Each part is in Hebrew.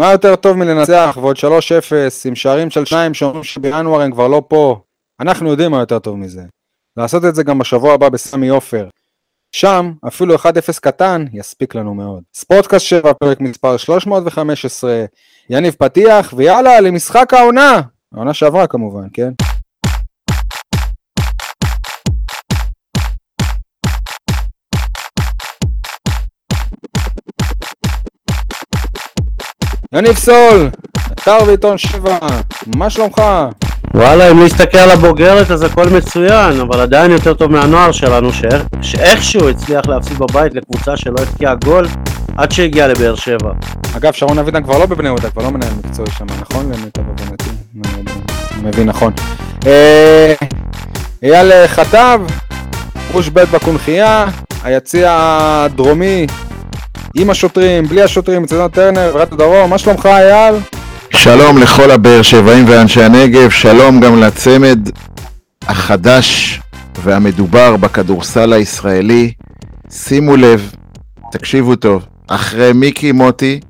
מה יותר טוב מלנצח ועוד 3-0 עם שערים של שניים שאומרים שבינואר הם כבר לא פה? אנחנו יודעים מה יותר טוב מזה. לעשות את זה גם בשבוע הבא בסמי עופר. שם, אפילו 1-0 קטן, יספיק לנו מאוד. ספורטקאסט 7, פרק מספר 315, יניב פתיח, ויאללה, למשחק העונה! העונה שעברה כמובן, כן? יניב סול, אתר ועיתון 7, מה שלומך? וואלה, אם להסתכל על הבוגרת אז הכל מצוין, אבל עדיין יותר טוב מהנוער שלנו, שאיך, שאיכשהו הצליח להפסיד בבית לקבוצה שלא הבקיעה גול עד שהגיעה לבאר שבע. אגב, שרון אבידן כבר לא בבני יהודה, כבר לא מנהל מקצועי שם, נכון? למיטב הבנתי, אני מבין נכון. אה, אייל חטב, ראש ב' בקונכייה, היציע הדרומי עם השוטרים, בלי השוטרים, אצלנו טרנר, ורדיו דרום, מה שלומך אייל? שלום לכל הבאר שבעים ואנשי הנגב, שלום גם לצמד החדש והמדובר בכדורסל הישראלי. שימו לב, תקשיבו טוב, אחרי מיקי מוטי,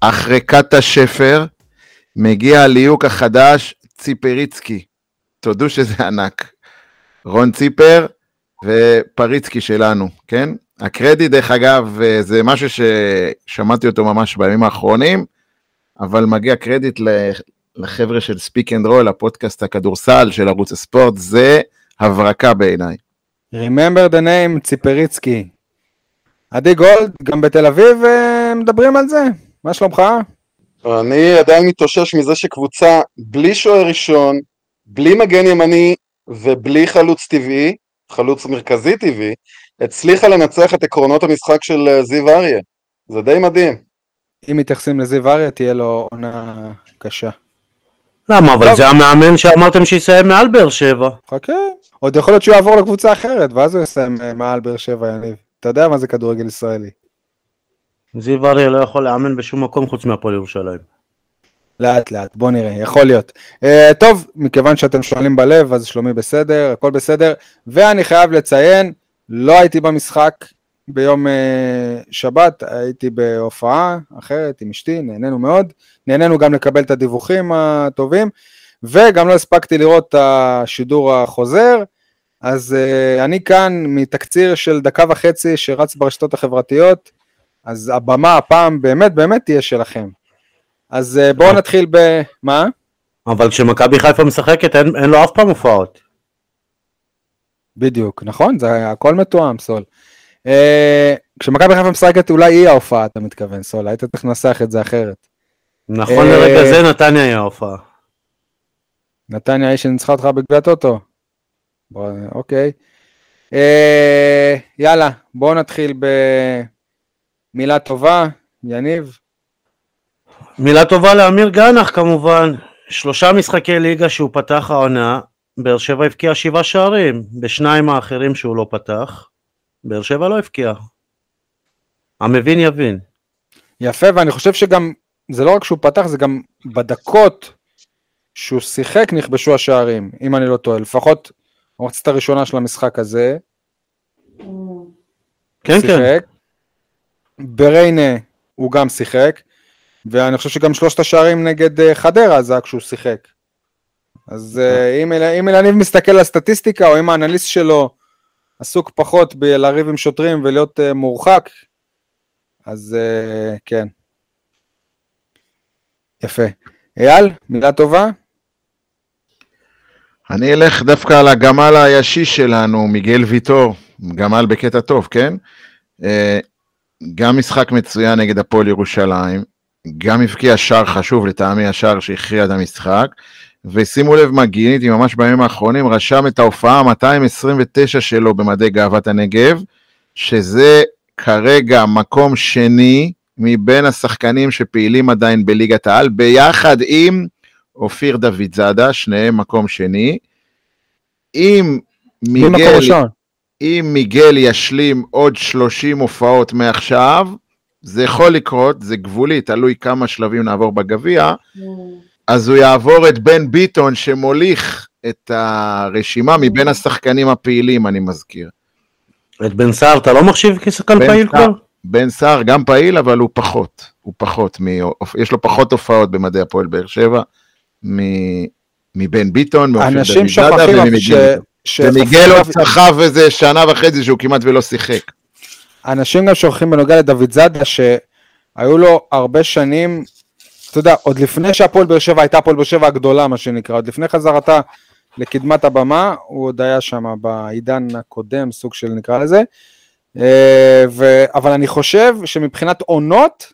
אחרי קאטה שפר, מגיע הליהוק החדש, ציפריצקי. תודו שזה ענק. רון ציפר ופריצקי שלנו, כן? הקרדיט, דרך אגב, זה משהו ששמעתי אותו ממש בימים האחרונים. אבל מגיע קרדיט לחבר'ה של speak and roll, הפודקאסט הכדורסל של ערוץ הספורט, זה הברקה בעיניי. Remember the name ציפריצקי. עדי גולד, גם בתל אביב אה, מדברים על זה? מה שלומך? אני עדיין מתאושש מזה שקבוצה בלי שוער ראשון, בלי מגן ימני ובלי חלוץ טבעי, חלוץ מרכזי טבעי, הצליחה לנצח את עקרונות המשחק של אה, זיו אריה. זה די מדהים. אם מתייחסים לזיו אריה, תהיה לו עונה קשה. למה? אבל זה המאמן שאמרתם שיסיים מעל באר שבע. חכה, עוד יכול להיות שהוא יעבור לקבוצה אחרת, ואז הוא יסיים אה, מעל באר שבע, יניב. אתה יודע מה זה כדורגל ישראלי. זיו אריה לא יכול לאמן בשום מקום חוץ מהפועל ירושלים. לאט לאט, בוא נראה, יכול להיות. Uh, טוב, מכיוון שאתם שואלים בלב, אז שלומי בסדר, הכל בסדר, ואני חייב לציין, לא הייתי במשחק, ביום uh, שבת הייתי בהופעה אחרת עם אשתי, נהנינו מאוד, נהנינו גם לקבל את הדיווחים הטובים, וגם לא הספקתי לראות את השידור החוזר, אז uh, אני כאן מתקציר של דקה וחצי שרץ ברשתות החברתיות, אז הבמה הפעם באמת באמת תהיה שלכם. אז uh, בואו נתחיל ב... מה? אבל כשמכבי חיפה משחקת אין, אין לו אף פעם הופעות. בדיוק, נכון, זה הכל מתואם, סול. אה, כשמכבי חיפה משחקת אולי היא ההופעה, אתה מתכוון, סול, היית צריך לנסח את זה אחרת. נכון לרגע זה נתניה היא ההופעה. נתניה היא שניצחה אותך בגביע טוטו. אוקיי. אה, יאללה, בואו נתחיל במילה טובה, יניב. מילה טובה לאמיר גנח כמובן, שלושה משחקי ליגה שהוא פתח העונה, באר שבע הבקיע שבעה שערים, בשניים האחרים שהוא לא פתח. באר שבע לא הפקיע. המבין יבין. יפה, ואני חושב שגם, זה לא רק שהוא פתח, זה גם בדקות שהוא שיחק נכבשו השערים, אם אני לא טועה, לפחות במחצית הראשונה של המשחק הזה. כן, שיחק. כן. בריינה הוא גם שיחק, ואני חושב שגם שלושת השערים נגד אה, חדרה זה היה כשהוא שיחק. אז אה, אם, אלניב מסתכל על הסטטיסטיקה, או אם האנליסט שלו עסוק פחות בלריב עם שוטרים ולהיות uh, מורחק, אז uh, כן. יפה. אייל, מילה טובה? אני אלך דווקא על הגמל הישיש שלנו, מיגל ויטור, גמל בקטע טוב, כן? גם משחק מצוין נגד הפועל ירושלים, גם הבקיע שער חשוב לטעמי השער שהכריע את המשחק, ושימו לב מה גיניתי ממש בימים האחרונים, רשם את ההופעה ה-229 שלו במדי גאוות הנגב, שזה כרגע מקום שני מבין השחקנים שפעילים עדיין בליגת העל, ביחד עם אופיר דוד זאדה, שניהם מקום שני. אם מיגל, אם מיגל ישלים עוד 30 הופעות מעכשיו, זה יכול לקרות, זה גבולי, תלוי כמה שלבים נעבור בגביע. אז הוא יעבור את בן ביטון שמוליך את הרשימה מבין השחקנים הפעילים, אני מזכיר. את בן סער אתה לא מחשיב כשחקן פעיל כבר? בן סער גם פעיל, אבל הוא פחות, הוא פחות, מ... יש לו פחות הופעות במדעי הפועל באר שבע, מ... מבן ביטון, מאופיר דוד אנשים זאדה שוכחים וממיגל. ש... ומיגל עוד סחב איזה שנה וחצי שהוא כמעט ולא שיחק. אנשים גם שוכחים בנוגע לדוד זאדה, שהיו לו הרבה שנים, אתה יודע, עוד לפני שהפועל באר שבע הייתה הפועל באר שבע הגדולה, מה שנקרא, עוד לפני חזרתה לקדמת הבמה, הוא עוד היה שם בעידן הקודם, סוג של נקרא לזה. אה, ו... אבל אני חושב שמבחינת עונות,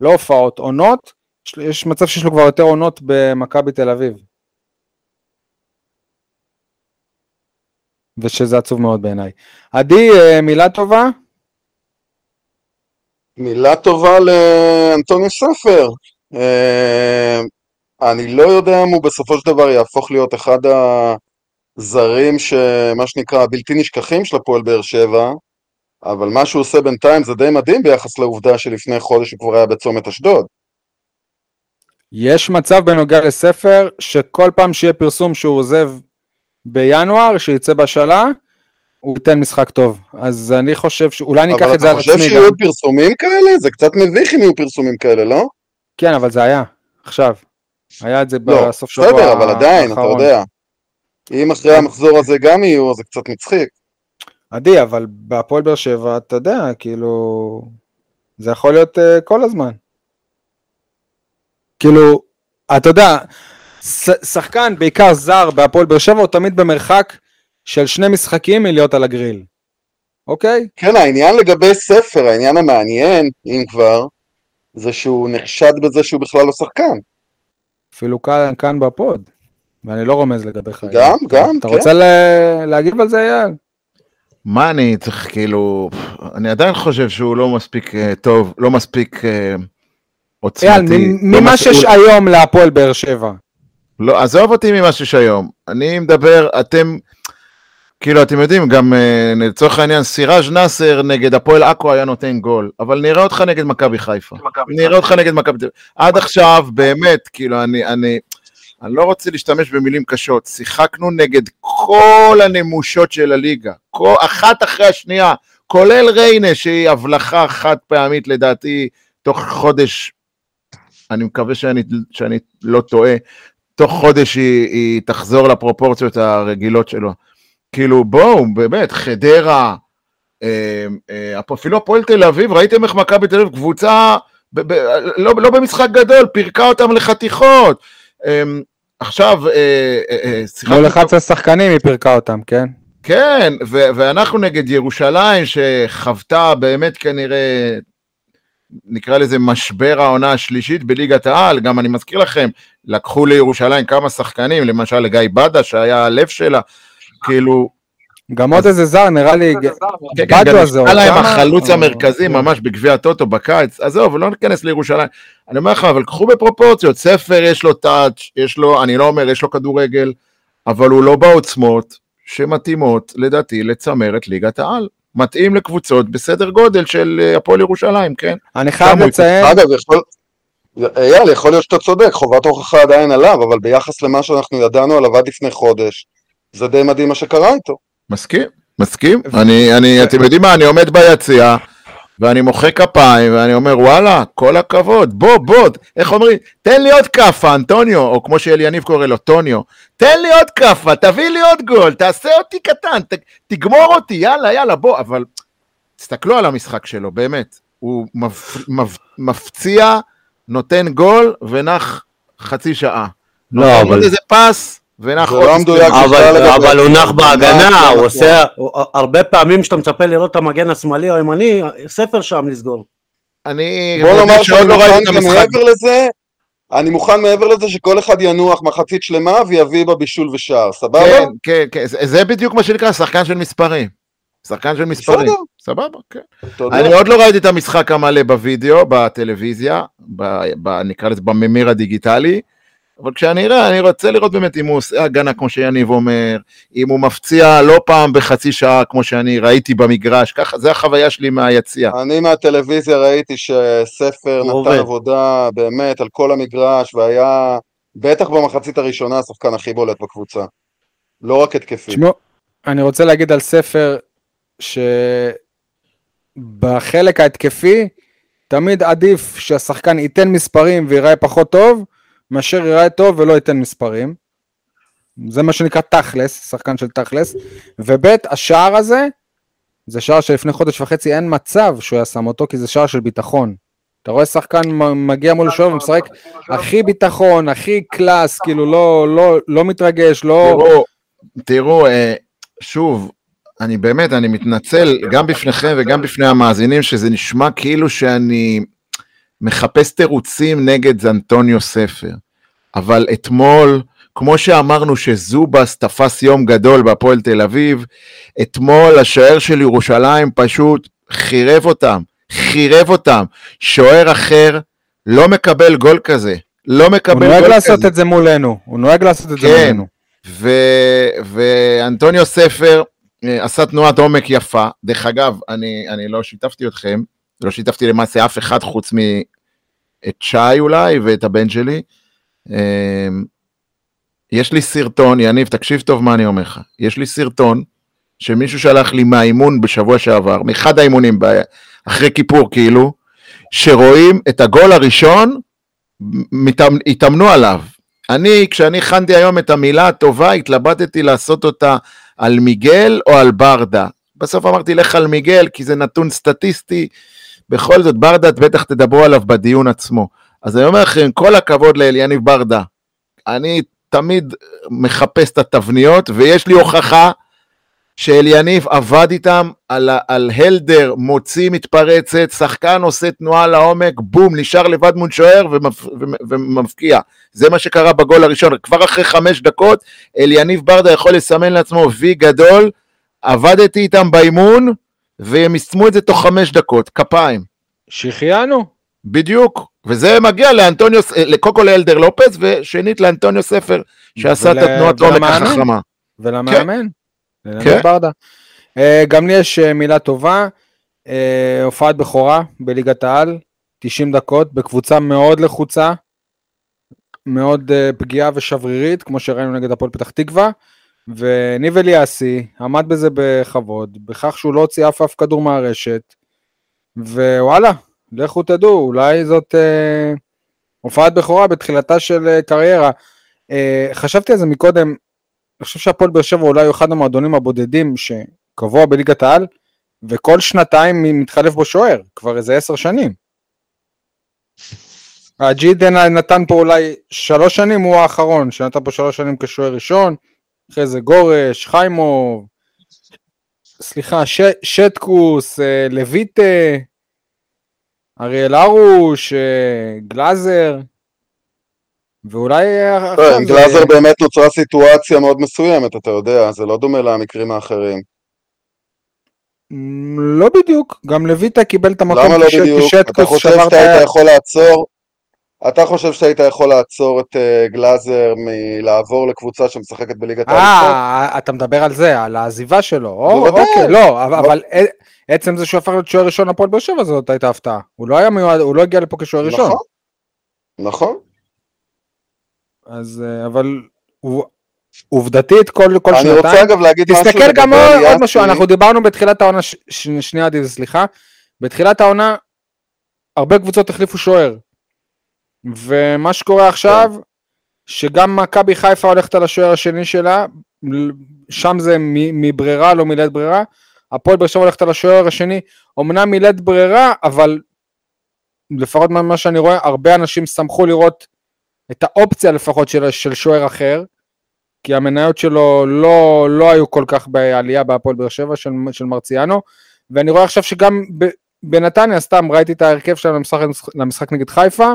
לא הופעות, עונות, יש- מצב שיש לו כבר יותר עונות במכבי תל אביב. ושזה עצוב מאוד בעיניי. עדי, אה, מילה טובה? מילה טובה לאנטוני ספר. אה, אני לא יודע אם הוא בסופו של דבר יהפוך להיות אחד הזרים שמה שנקרא הבלתי נשכחים של הפועל באר שבע, אבל מה שהוא עושה בינתיים זה די מדהים ביחס לעובדה שלפני חודש הוא כבר היה בצומת אשדוד. יש מצב בנוגע לספר שכל פעם שיהיה פרסום שהוא עוזב בינואר, שיצא בהשאלה, הוא ייתן משחק טוב. אז אני חושב שאולי אבל את זה אתה על חושב עצמי גם. שיהיו פרסומים כאלה? זה קצת מביך אם יהיו פרסומים כאלה, לא? כן, אבל זה היה, עכשיו. היה את זה לא, בסוף שבוע בסדר, אבל עדיין, אתה האחרון. יודע. אם אחרי המחזור הזה גם יהיו, זה קצת מצחיק. עדי, אבל בהפועל באר שבע, אתה יודע, כאילו, זה יכול להיות uh, כל הזמן. כאילו, אתה יודע, שחקן, בעיקר זר בהפועל באר שבע, הוא תמיד במרחק של שני משחקים מלהיות על הגריל. אוקיי? כן, העניין לגבי ספר, העניין המעניין, אם כבר, זה שהוא נחשד בזה שהוא בכלל לא שחקן. אפילו כאן, כאן בפוד. ואני לא רומז לגביך. גם, גם, אתה כן. רוצה ל- להגיב על זה, אייל? מה אני צריך, כאילו, אני עדיין חושב שהוא לא מספיק אה, טוב, לא מספיק אה, עוצמתי. אייל, לא ממה שיש היום להפועל באר שבע. לא, עזוב אותי ממה שיש היום. אני מדבר, אתם, כאילו, אתם יודעים, גם אה, לצורך העניין, סיראז' נאסר נגד הפועל עכו היה נותן גול, אבל נראה אותך נגד מכבי חיפה. נראה אותך נגד מכבי תל אביב. עד עכשיו, באמת, כאילו, אני, אני, אני לא רוצה להשתמש במילים קשות, שיחקנו נגד כל הנמושות של הליגה, כל, אחת אחרי השנייה, כולל ריינה, שהיא הבלחה חד פעמית לדעתי, תוך חודש, אני מקווה שאני, שאני לא טועה, תוך חודש היא, היא תחזור לפרופורציות הרגילות שלו. כאילו, בואו, באמת, חדרה, אה, אה, אפילו הפועל תל אביב, ראיתם איך מכבי תל אביב, קבוצה, ב, ב, לא, לא במשחק גדול, פירקה אותם לחתיכות. אה, עכשיו, שיחקנו מול 11 שחקנים היא פירקה אותם, כן? כן, ו- ואנחנו נגד ירושלים שחוותה באמת כנראה, נקרא לזה משבר העונה השלישית בליגת העל, גם אני מזכיר לכם, לקחו לירושלים כמה שחקנים, למשל לגיא בדה שהיה הלב שלה, כאילו, גם עוד איזה זר, נראה לי, בדו גם הזה, עוד להם? החלוץ או- המרכזי כן. ממש בגביע הטוטו בקיץ, עזוב, לא ניכנס לירושלים. אני אומר לך, אבל קחו בפרופורציות, ספר יש לו טאץ', יש לו, אני לא אומר, יש לו כדורגל, אבל הוא לא בעוצמות שמתאימות, לדעתי, לצמרת ליגת העל. מתאים לקבוצות בסדר גודל של אה, הפועל ירושלים, כן? אני חייב לציין, אגב, יכול... אייל, יכול להיות שאתה צודק, חובת ההוכחה עדיין עליו, אבל ביחס למה שאנחנו ידענו עליו עד לפני חודש, זה די מדהים מה שקרה איתו. מסכים, מסכים. אני, אני, אתם יודעים מה, אני עומד ביציע, ואני מוחא כפיים, ואני אומר, וואלה, כל הכבוד, בוא, בוא, איך אומרים? תן לי עוד כאפה, אנטוניו, או כמו שאלי יניב קורא לו, טוניו, תן לי עוד כאפה, תביא לי עוד גול, תעשה אותי קטן, ת, תגמור אותי, יאללה, יאללה, בוא, אבל תסתכלו על המשחק שלו, באמת, הוא מפ, מפ, מפציע, נותן גול, ונח חצי שעה. לא, אבל- איזה פס, ונח עוד לא. בכלל אבל, הוא נח בהגנה, הוא עושה, הוא- הרבה פעמים שאתה מצפה לראות את המגן השמאלי או הימני, ספר שם לסגור. אני בוא נאמר שעוד שאני לא ראיתי את המשחק. מעבר לזה, אני מוכן מעבר לזה שכל אחד ינוח מחצית שלמה ויביא בה בישול ושער, סבבה? כן, כן, כן, זה, זה בדיוק מה שנקרא שחקן של מספרים. שחקן של מספרים. בסדר. סבבה, כן. תודה. אני עוד לא ראיתי את המשחק המלא בווידאו, בטלוויזיה, ב, ב, נקרא לזה בממיר הדיגיטלי, אבל כשאני אראה, אני רוצה לראות באמת אם הוא עושה הגנה כמו שיניב אומר, אם הוא מפציע לא פעם בחצי שעה כמו שאני ראיתי במגרש, ככה, זה החוויה שלי מהיציע. אני מהטלוויזיה ראיתי שספר נתן עובד. עבודה באמת על כל המגרש והיה בטח במחצית הראשונה השחקן הכי בולט בקבוצה. לא רק התקפי. תשמעו, אני רוצה להגיד על ספר, בחלק ההתקפי, תמיד עדיף שהשחקן ייתן מספרים ויראה פחות טוב, מאשר יראה טוב ולא ייתן מספרים. זה מה שנקרא תכלס, שחקן של תכלס. וב' השער הזה, זה שער שלפני חודש וחצי אין מצב שהוא היה שם אותו, כי זה שער של ביטחון. אתה רואה שחקן מגיע מול שוער ומשחק הכי ביטחון, הכי קלאס, כאילו לא, לא, לא מתרגש, לא... תראו, תראו, אה, שוב, אני באמת, אני מתנצל גם בפניכם וגם בפני המאזינים, שזה נשמע כאילו שאני מחפש תירוצים נגד אנטוניו ספר. אבל אתמול, כמו שאמרנו שזובס תפס יום גדול בהפועל תל אביב, אתמול השוער של ירושלים פשוט חירב אותם, חירב אותם. שוער אחר לא מקבל גול כזה. לא הוא מקבל נוהג גול לעשות כזה. את זה מולנו, הוא נוהג לעשות את זה כן. מולנו. ו- ואנטוניו ספר אה, עשה תנועת עומק יפה. דרך אגב, אני, אני לא שיתפתי אתכם, לא שיתפתי למעשה אף אחד חוץ מאת שי אולי ואת הבן שלי. אה, יש לי סרטון, יניב, תקשיב טוב מה אני אומר לך. יש לי סרטון שמישהו שלח לי מהאימון בשבוע שעבר, מאחד האימונים ב- אחרי כיפור כאילו, שרואים את הגול הראשון, מתאמ- התאמנו עליו. אני, כשאני הכנתי היום את המילה הטובה, התלבטתי לעשות אותה על מיגל או על ברדה. בסוף אמרתי, לך על מיגל, כי זה נתון סטטיסטי. בכל זאת, ברדה, את בטח תדברו עליו בדיון עצמו. אז אני אומר לכם, כל הכבוד לאליניב ברדה. אני תמיד מחפש את התבניות, ויש לי הוכחה שאליניב עבד איתם על, על הלדר, מוציא מתפרצת, שחקן עושה תנועה לעומק, בום, נשאר לבד מול שוער ומפ, ומבקיע. זה מה שקרה בגול הראשון. כבר אחרי חמש דקות, אליניב ברדה יכול לסמן לעצמו וי גדול, עבדתי איתם באימון, והם יישמו את זה תוך חמש דקות, כפיים. שהחיינו. בדיוק, וזה מגיע לאנטוניו, קודם כל לאלדר לופס, ושנית לאנטוניו ספר, שעשה את ול- התנועת עומק. החכמה. ולמאמן. כן. לנמק ברדה. אה, גם לי יש אה, מילה טובה, אה, הופעת בכורה בליגת העל, 90 דקות, בקבוצה מאוד לחוצה, מאוד אה, פגיעה ושברירית, כמו שראינו נגד הפועל פתח תקווה, וניב אליאסי עמד בזה בכבוד, בכך שהוא לא הוציא אף אף כדור מהרשת, ווואלה, לכו תדעו, אולי זאת אה, הופעת בכורה בתחילתה של אה, קריירה. אה, חשבתי על זה מקודם, אני חושב שהפועל באר שבע אולי הוא אחד המועדונים הבודדים שקבוע בליגת העל, וכל שנתיים מתחלף בו שוער, כבר איזה עשר שנים. הג'ידן נתן פה אולי שלוש שנים, הוא האחרון, שנתן פה שלוש שנים כשוער ראשון, אחרי זה גורש, חיימוב, סליחה, ש, שטקוס, אה, לויטה, אריאל הרוש, אה, גלאזר, ואולי אה, לא, עכשיו גלאזר באמת נוצרה סיטואציה מאוד מסוימת, אתה יודע, זה לא דומה למקרים האחרים. מ, לא בדיוק, גם לויטה קיבל את המקום למה לא בדיוק? אתה כשטקוס חושב שבר את שאתה היית היד. יכול לעצור, אתה חושב שהיית יכול לעצור את אה, גלאזר מלעבור לקבוצה שמשחקת בליגת האליפות? אה, אתה מדבר על זה, על העזיבה שלו. בוודאי. אוקיי, לא, אבל- עצם זה שהוא הפך להיות שוער ראשון הפועל באר שבע זאת הייתה הפתעה. הוא לא היה מיועד, הוא לא הגיע לפה כשוער ראשון. נכון, נכון. אז, אה, אבל עובדתית כל כל אני רוצה שנתיים. אגב להגיד משהו תסתכל גם עוד. משהו, אנחנו דיברנו בתחילת העונה, ש- ש- שנייה סליחה, בתחילת העונה הרבה קבוצות החליפו שוער. ומה שקורה עכשיו, שגם מכבי חיפה הולכת על השוער השני שלה, שם זה מברירה, לא מלית ברירה, הפועל באר שבע הולכת על השוער השני, אמנם מלית ברירה, אבל לפחות ממה שאני רואה, הרבה אנשים שמחו לראות את האופציה לפחות של, של שוער אחר, כי המניות שלו לא, לא היו כל כך בעלייה בהפועל באר שבע של, של מרציאנו, ואני רואה עכשיו שגם ב, בנתניה, סתם ראיתי את ההרכב שלהם למשחק, למשחק נגד חיפה,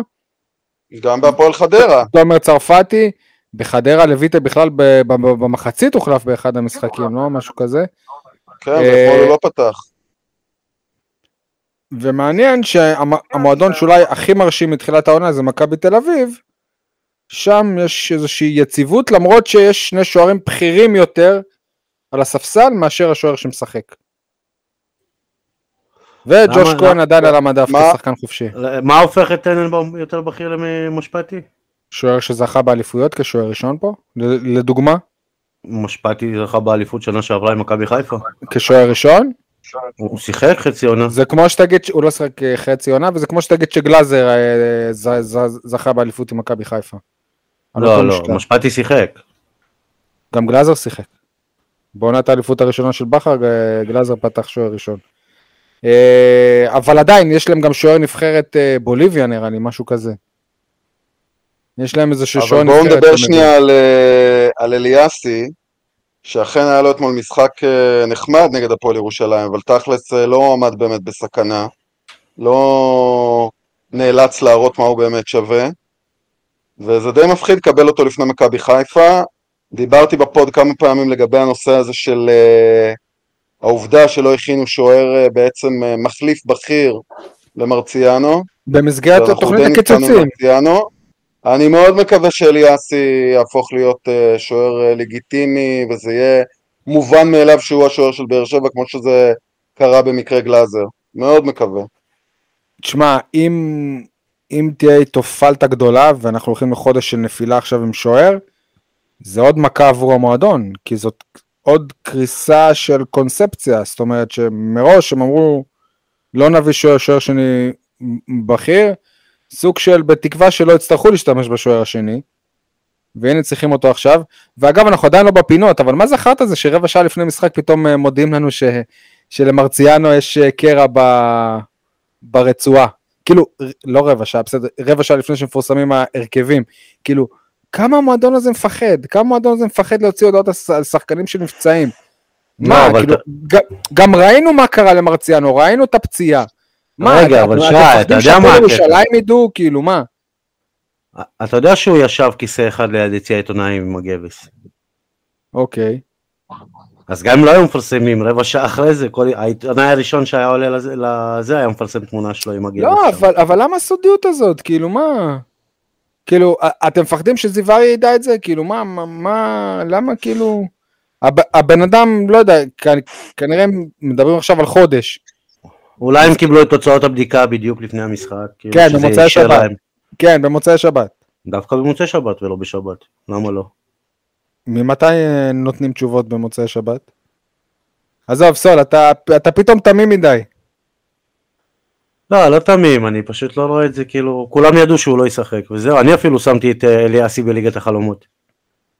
גם בהפועל חדרה. תומר צרפתי, בחדרה לויטה בכלל במחצית הוחלף באחד המשחקים, לא? משהו כזה. כן, אה, ואתמול הוא לא פתח. ומעניין שהמועדון שאולי הכי מרשים מתחילת העונה זה מכבי תל אביב, שם יש איזושהי יציבות למרות שיש שני שוערים בכירים יותר על הספסל מאשר השוער שמשחק. וג'וש כהן עדיין על המדף? כשחקן חופשי. מה הופך את טננבאום יותר בכיר ממושפטי? שוער שזכה באליפויות כשוער ראשון פה, לדוגמה, מושפטי זכה באליפות שנה שעברה עם מכבי חיפה. כשוער ראשון, הוא שיחק חצי עונה. זה כמו שתגיד, שהוא לא שיחק אה, חצי עונה, וזה כמו שתגיד שגלאזר אה, זכה באליפות עם מכבי חיפה. לא, לא. משפטי שיחק. גם גלאזר שיחק. בעונת האליפות הראשונה של בכר, אה, גלאזר פתח שוער ראשון. אה, אבל עדיין, יש להם גם שוער נבחרת אה, בוליביה נראה לי, משהו כזה. יש להם איזה שוער אבל נבחרת. בואו נדבר. שנייה על, אה, על אליאסי, שאכן היה לו אתמול משחק נחמד נגד הפועל ירושלים, אבל תכלס לא עמד באמת בסכנה, לא נאלץ להראות מה הוא באמת שווה, וזה די מפחיד לקבל אותו לפני מכבי חיפה. דיברתי בפוד כמה פעמים לגבי הנושא הזה של אה, העובדה שלא הכינו שוער אה, בעצם אה, מחליף בכיר למרציאנו. במסגרת ואנחנו תוכנית די נתקענו הקיצוצים. אני מאוד מקווה שאליאסי יהפוך להיות אה, שוער לגיטימי, וזה יהיה מובן מאליו שהוא השוער של באר שבע, כמו שזה קרה במקרה גלאזר. מאוד מקווה. תשמע, אם, אם תהיה איתו פלטה גדולה, ואנחנו הולכים לחודש של נפילה עכשיו עם שוער, זה עוד מכה עבור המועדון, כי זאת עוד קריסה של קונספציה, זאת אומרת שמראש הם אמרו, לא נביא שוער, שוער שני בכיר, סוג של בתקווה שלא יצטרכו להשתמש בשוער השני, והנה צריכים אותו עכשיו, ואגב אנחנו עדיין לא בפינות, אבל מה זה החרטא הזה שרבע שעה לפני משחק פתאום אה, מודיעים לנו ש, שלמרציאנו יש אה, קרע ב... ברצועה. כאילו, לא רבע שעה, בסדר, רבע שעה לפני שמפורסמים ההרכבים. כאילו, כמה המועדון הזה מפחד? כמה המועדון הזה מפחד להוציא הודעות על שחקנים שנפצעים? לא, מה, אבל כאילו, ג- גם ראינו מה קרה למרציאנו, ראינו את הפציעה. מה, רגע, אבל שי, אתה יודע מה? ירושלים ידעו, כאילו, מה? אתה יודע שהוא ישב כיסא אחד ליד יציע עיתונאים עם הגבס. אוקיי. אז גם אם לא היו מפרסמים רבע שעה אחרי זה, כל העיתונאי הראשון שהיה עולה לזה, לזה היה מפרסם תמונה שלו עם הגבס. לא. אבל, אבל למה הסודיות הזאת? כאילו, מה? כאילו, אתם מפחדים שזיו אריה ידע את זה? כאילו, מה, מה, מה למה כאילו... הב, הבן אדם, לא יודע, כנראה מדברים עכשיו על חודש. אולי הם קיבלו את תוצאות הבדיקה בדיוק לפני המשחק. כאילו כן, במוצאי שבת. להם. כן, במוצאי שבת. דווקא במוצאי שבת ולא בשבת, למה לא? ממתי אה, נותנים תשובות במוצאי שבת? עזוב, סול, אתה, אתה פתאום תמים מדי. לא, לא תמים, אני פשוט לא רואה את זה כאילו, כולם ידעו שהוא לא ישחק, וזהו, אני אפילו שמתי את אה, אליאסי בליגת החלומות.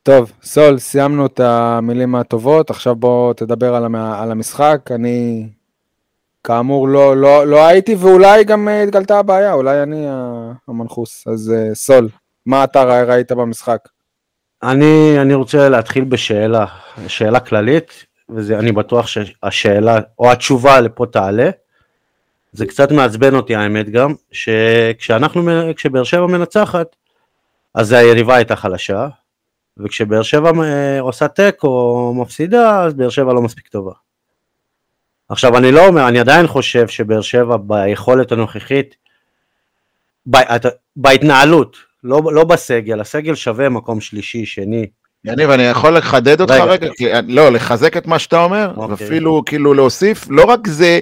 טוב, סול, סיימנו את המילים הטובות, עכשיו בוא תדבר על, המ... על המשחק. אני, כאמור, לא, לא, לא הייתי, ואולי גם אה, התגלתה הבעיה, אולי אני המנחוס. אז אה, סול, מה אתה ראית במשחק? אני, אני רוצה להתחיל בשאלה, שאלה כללית, ואני בטוח שהשאלה, או התשובה לפה תעלה. זה קצת מעצבן אותי האמת גם, שכשאנחנו, כשבאר שבע מנצחת, אז היריבה הייתה חלשה, וכשבאר שבע עושה תיקו או מפסידה, אז באר שבע לא מספיק טובה. עכשיו אני לא אומר, אני עדיין חושב שבאר שבע ביכולת הנוכחית, ב, אתה- בהתנהלות, לא, לא בסגל, הסגל שווה מקום שלישי, שני, יניב, אני יכול לחדד אותך רגע. רגע? כי, לא, לחזק את מה שאתה אומר, אוקיי. ואפילו כאילו להוסיף, לא רק זה,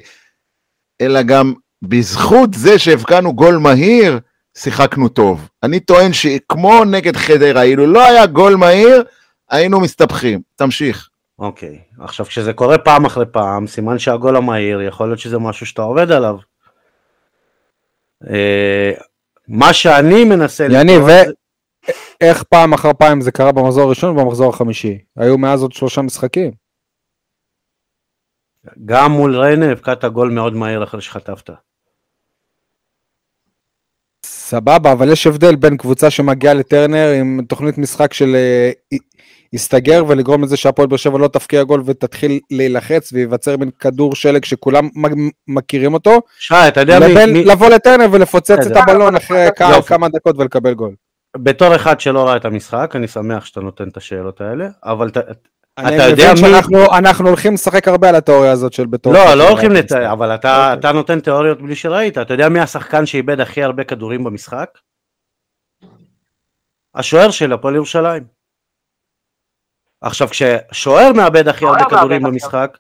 אלא גם בזכות זה שהבקענו גול מהיר, שיחקנו טוב. אני טוען שכמו נגד חדרה, אילו לא היה גול מהיר, היינו מסתבכים. תמשיך. אוקיי, עכשיו כשזה קורה פעם אחרי פעם, סימן שהגול המהיר, יכול להיות שזה משהו שאתה עובד עליו. אה, מה שאני מנסה... יניב, איך פעם אחר פעם זה קרה במחזור הראשון ובמחזור החמישי? היו מאז עוד שלושה משחקים. גם מול ריינה הבקעת גול מאוד מהיר אחרי שחטפת. סבבה, אבל יש הבדל בין קבוצה שמגיעה לטרנר עם תוכנית משחק של אה, הסתגר ולגרום לזה שהפועל באר שבע לא תפקיע גול ותתחיל להילחץ וייווצר מין כדור שלג שכולם מכירים אותו, שי, אתה יודע מי... לבין מי... לבוא לטרנר ולפוצץ את בסדר. הבלון אחרי כמה- יופי. כמה דקות ולקבל גול. בתור אחד שלא ראה את המשחק, אני שמח שאתה נותן את השאלות האלה, אבל ת... אתה יודע מי- שאנחנו אנחנו הולכים לשחק הרבה על התיאוריה הזאת של בתור... לא, לא הולכים. לתאר, אבל אתה, אוקיי. אתה נותן תיאוריות בלי שראית. אתה יודע מי השחקן שאיבד הכי הרבה כדורים במשחק? השוער של הפועל ירושלים. עכשיו, כששוער מאבד הכי הרבה כדורים במשחק,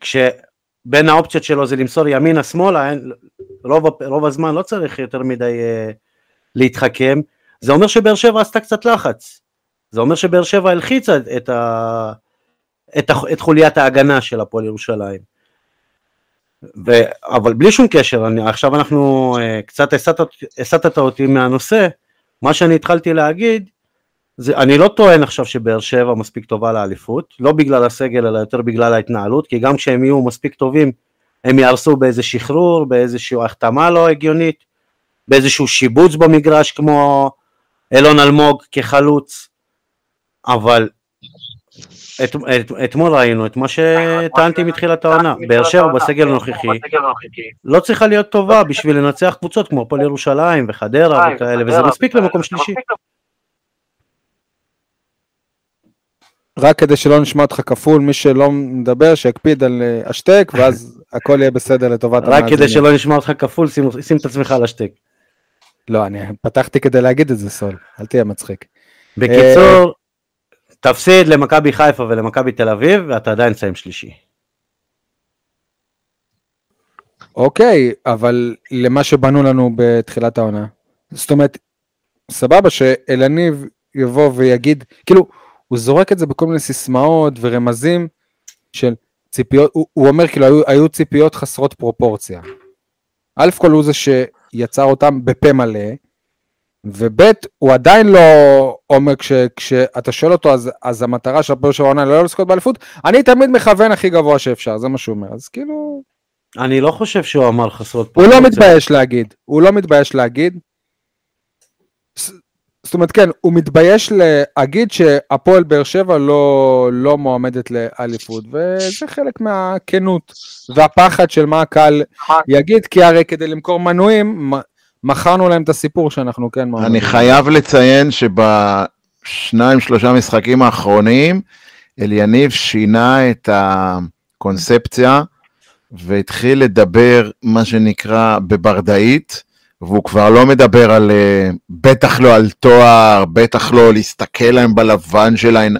כשבין האופציות שלו זה למסור ימינה שמאלה, אין- רוב, רוב הזמן לא צריך יותר מדי אה, להתחכם, זה אומר שבאר שבע עשתה קצת לחץ. זה אומר שבאר שבע הלחיצה את, ה, את, את חוליית ההגנה של הפועל ירושלים. ו... אבל בלי שום קשר, אני, עכשיו אנחנו, אה, קצת הסטת אותי מהנושא, מה שאני התחלתי להגיד, זה, אני לא טוען עכשיו שבאר שבע מספיק טובה לאליפות, לא בגלל הסגל אלא יותר בגלל ההתנהלות, כי גם כשהם יהיו מספיק טובים הם יהרסו באיזה שחרור, באיזושהי החתמה לא הגיונית, באיזשהו שיבוץ במגרש כמו אילון אלמוג כחלוץ, אבל את, את, אתמול ראינו את מה שטענתי מתחילת העונה, באר שבע בסגל הנוכחי לא צריכה להיות טובה בשביל לנצח קבוצות כמו הפועל ירושלים וחדרה וכאלה, וזה מספיק למקום שלישי. רק כדי שלא נשמע אותך כפול, מי שלא מדבר, שיקפיד על אה, השטק, ואז הכל יהיה בסדר לטובת המאזינים. רק כדי שלא נשמע אותך כפול, שים, שים את עצמך על השטק. לא, אני פתחתי כדי להגיד את זה, סול, אל תהיה מצחיק. בקיצור, תפסיד למכבי חיפה ולמכבי תל אביב, ואתה עדיין תסיים שלישי. אוקיי, אבל למה שבנו לנו בתחילת העונה. זאת אומרת, סבבה שאלניב יבוא ויגיד, כאילו, הוא זורק את זה בכל מיני סיסמאות ורמזים של ציפיות, הוא, הוא אומר כאילו היו, היו ציפיות חסרות פרופורציה. א' כל הוא זה שיצר אותם בפה מלא, וב' הוא עדיין לא אומר, כש, כשאתה שואל אותו אז, אז המטרה של הפועל של העונה לא לזכות באליפות, אני תמיד מכוון הכי גבוה שאפשר, זה מה שהוא אומר, אז כאילו... אני לא חושב שהוא אמר חסרות פרופורציה. הוא לא מתבייש להגיד, הוא לא מתבייש להגיד. זאת אומרת, כן, הוא מתבייש להגיד שהפועל באר שבע לא, לא מועמדת לאליפות, וזה חלק מהכנות והפחד של מה הקהל יגיד, כי הרי כדי למכור מנויים, מכרנו להם את הסיפור שאנחנו כן מועמדים. אני חייב לציין שבשניים, שלושה משחקים האחרונים, אליניב שינה את הקונספציה והתחיל לדבר, מה שנקרא, בברדאית. והוא כבר לא מדבר על, uh, בטח לא על תואר, בטח לא להסתכל להם בלבן שלהם,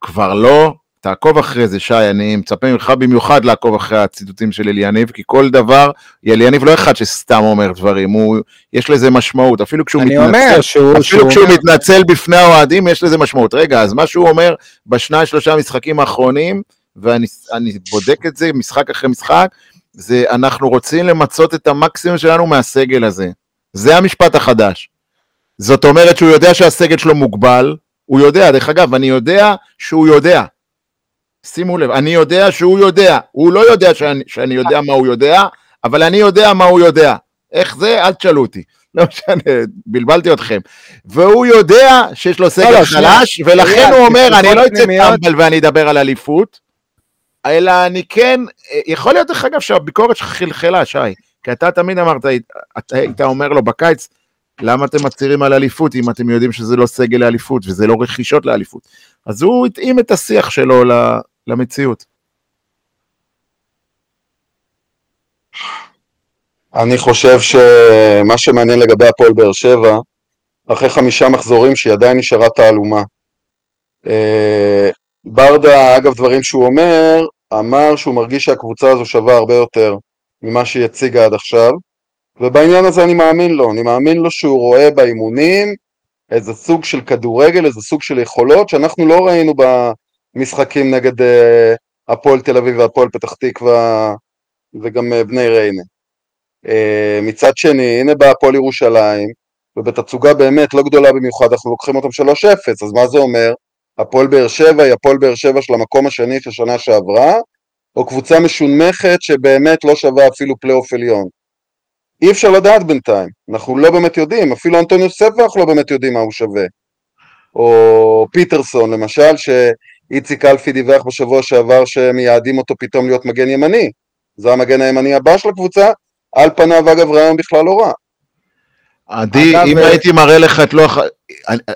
כבר לא. תעקוב אחרי זה, שי, אני מצפה ממך במיוחד לעקוב אחרי הציטוטים של אליניב, כי כל דבר, אליניב לא אחד שסתם אומר דברים, הוא, יש לזה משמעות, אפילו כשהוא מתנצל, שהוא, אפילו שהוא כשהוא אומר... מתנצל בפני האוהדים, יש לזה משמעות. רגע, אז מה שהוא אומר בשניים, שלושה משחקים האחרונים, ואני בודק את זה משחק אחרי משחק, זה אנחנו רוצים למצות את המקסימום שלנו מהסגל הזה. זה המשפט החדש. זאת אומרת שהוא יודע שהסגל שלו מוגבל, הוא יודע, דרך אגב, אני יודע שהוא יודע. שימו לב, אני יודע שהוא יודע, הוא לא יודע שאני, שאני יודע מה הוא יודע, אבל אני יודע מה הוא יודע. איך זה? אל תשאלו אותי. לא משנה, בלבלתי אתכם. והוא יודע שיש לו סגל לא, לא, חלש, ולכן הוא אומר, אני לא אצא טמבל ואני אדבר על אליפות, אלא אני כן, יכול להיות דרך אגב שהביקורת שלך חלחלה, שי, כי אתה תמיד אמרת, אתה היית אומר לו בקיץ, למה אתם מצהירים על אליפות אם אתם יודעים שזה לא סגל לאליפות וזה לא רכישות לאליפות? אז הוא התאים את השיח שלו למציאות. אני חושב שמה שמעניין לגבי הפועל באר שבע, אחרי חמישה מחזורים שהיא עדיין נשארה תעלומה. אה, ברדה, אגב דברים שהוא אומר, אמר שהוא מרגיש שהקבוצה הזו שווה הרבה יותר ממה שהיא הציגה עד עכשיו, ובעניין הזה אני מאמין לו, אני מאמין לו שהוא רואה באימונים איזה סוג של כדורגל, איזה סוג של יכולות שאנחנו לא ראינו במשחקים נגד uh, הפועל תל אביב והפועל פתח תקווה וגם uh, בני ריינה. Uh, מצד שני, הנה בא הפועל ירושלים, ובתצוגה באמת לא גדולה במיוחד, אנחנו לוקחים אותם 3-0, אז מה זה אומר? הפועל באר שבע היא הפועל באר שבע של המקום השני של שנה שעברה, או קבוצה משונמכת שבאמת לא שווה אפילו פלייאוף עליון. אי אפשר לדעת בינתיים, אנחנו לא באמת יודעים, אפילו אנטוניוס ספח לא באמת יודעים מה הוא שווה. או פיטרסון למשל, שאיציק אלפי דיווח בשבוע שעבר שמייעדים אותו פתאום להיות מגן ימני. זה המגן הימני הבא של הקבוצה, על פניו אגב רעיון בכלל לא רע. עדי, אם ו... הייתי מראה לך את לוח,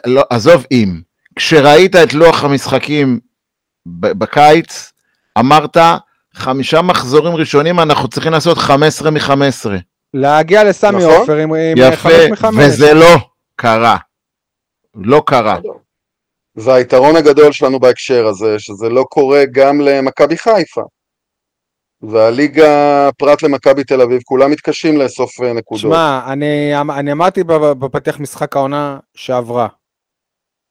לא, עזוב אם, כשראית את לוח המשחקים בקיץ, אמרת, חמישה מחזורים ראשונים אנחנו צריכים לעשות 15 מ-15. להגיע לסמי נכון? עופר עם, עם 5 מ-5. וזה לא קרה. לא קרה. והיתרון הגדול שלנו בהקשר הזה, שזה לא קורה גם למכבי חיפה. והליגה, פרט למכבי תל אביב, כולם מתקשים לאסוף אה, נקודות. שמע, אני, אני אמרתי בפתח משחק העונה שעברה.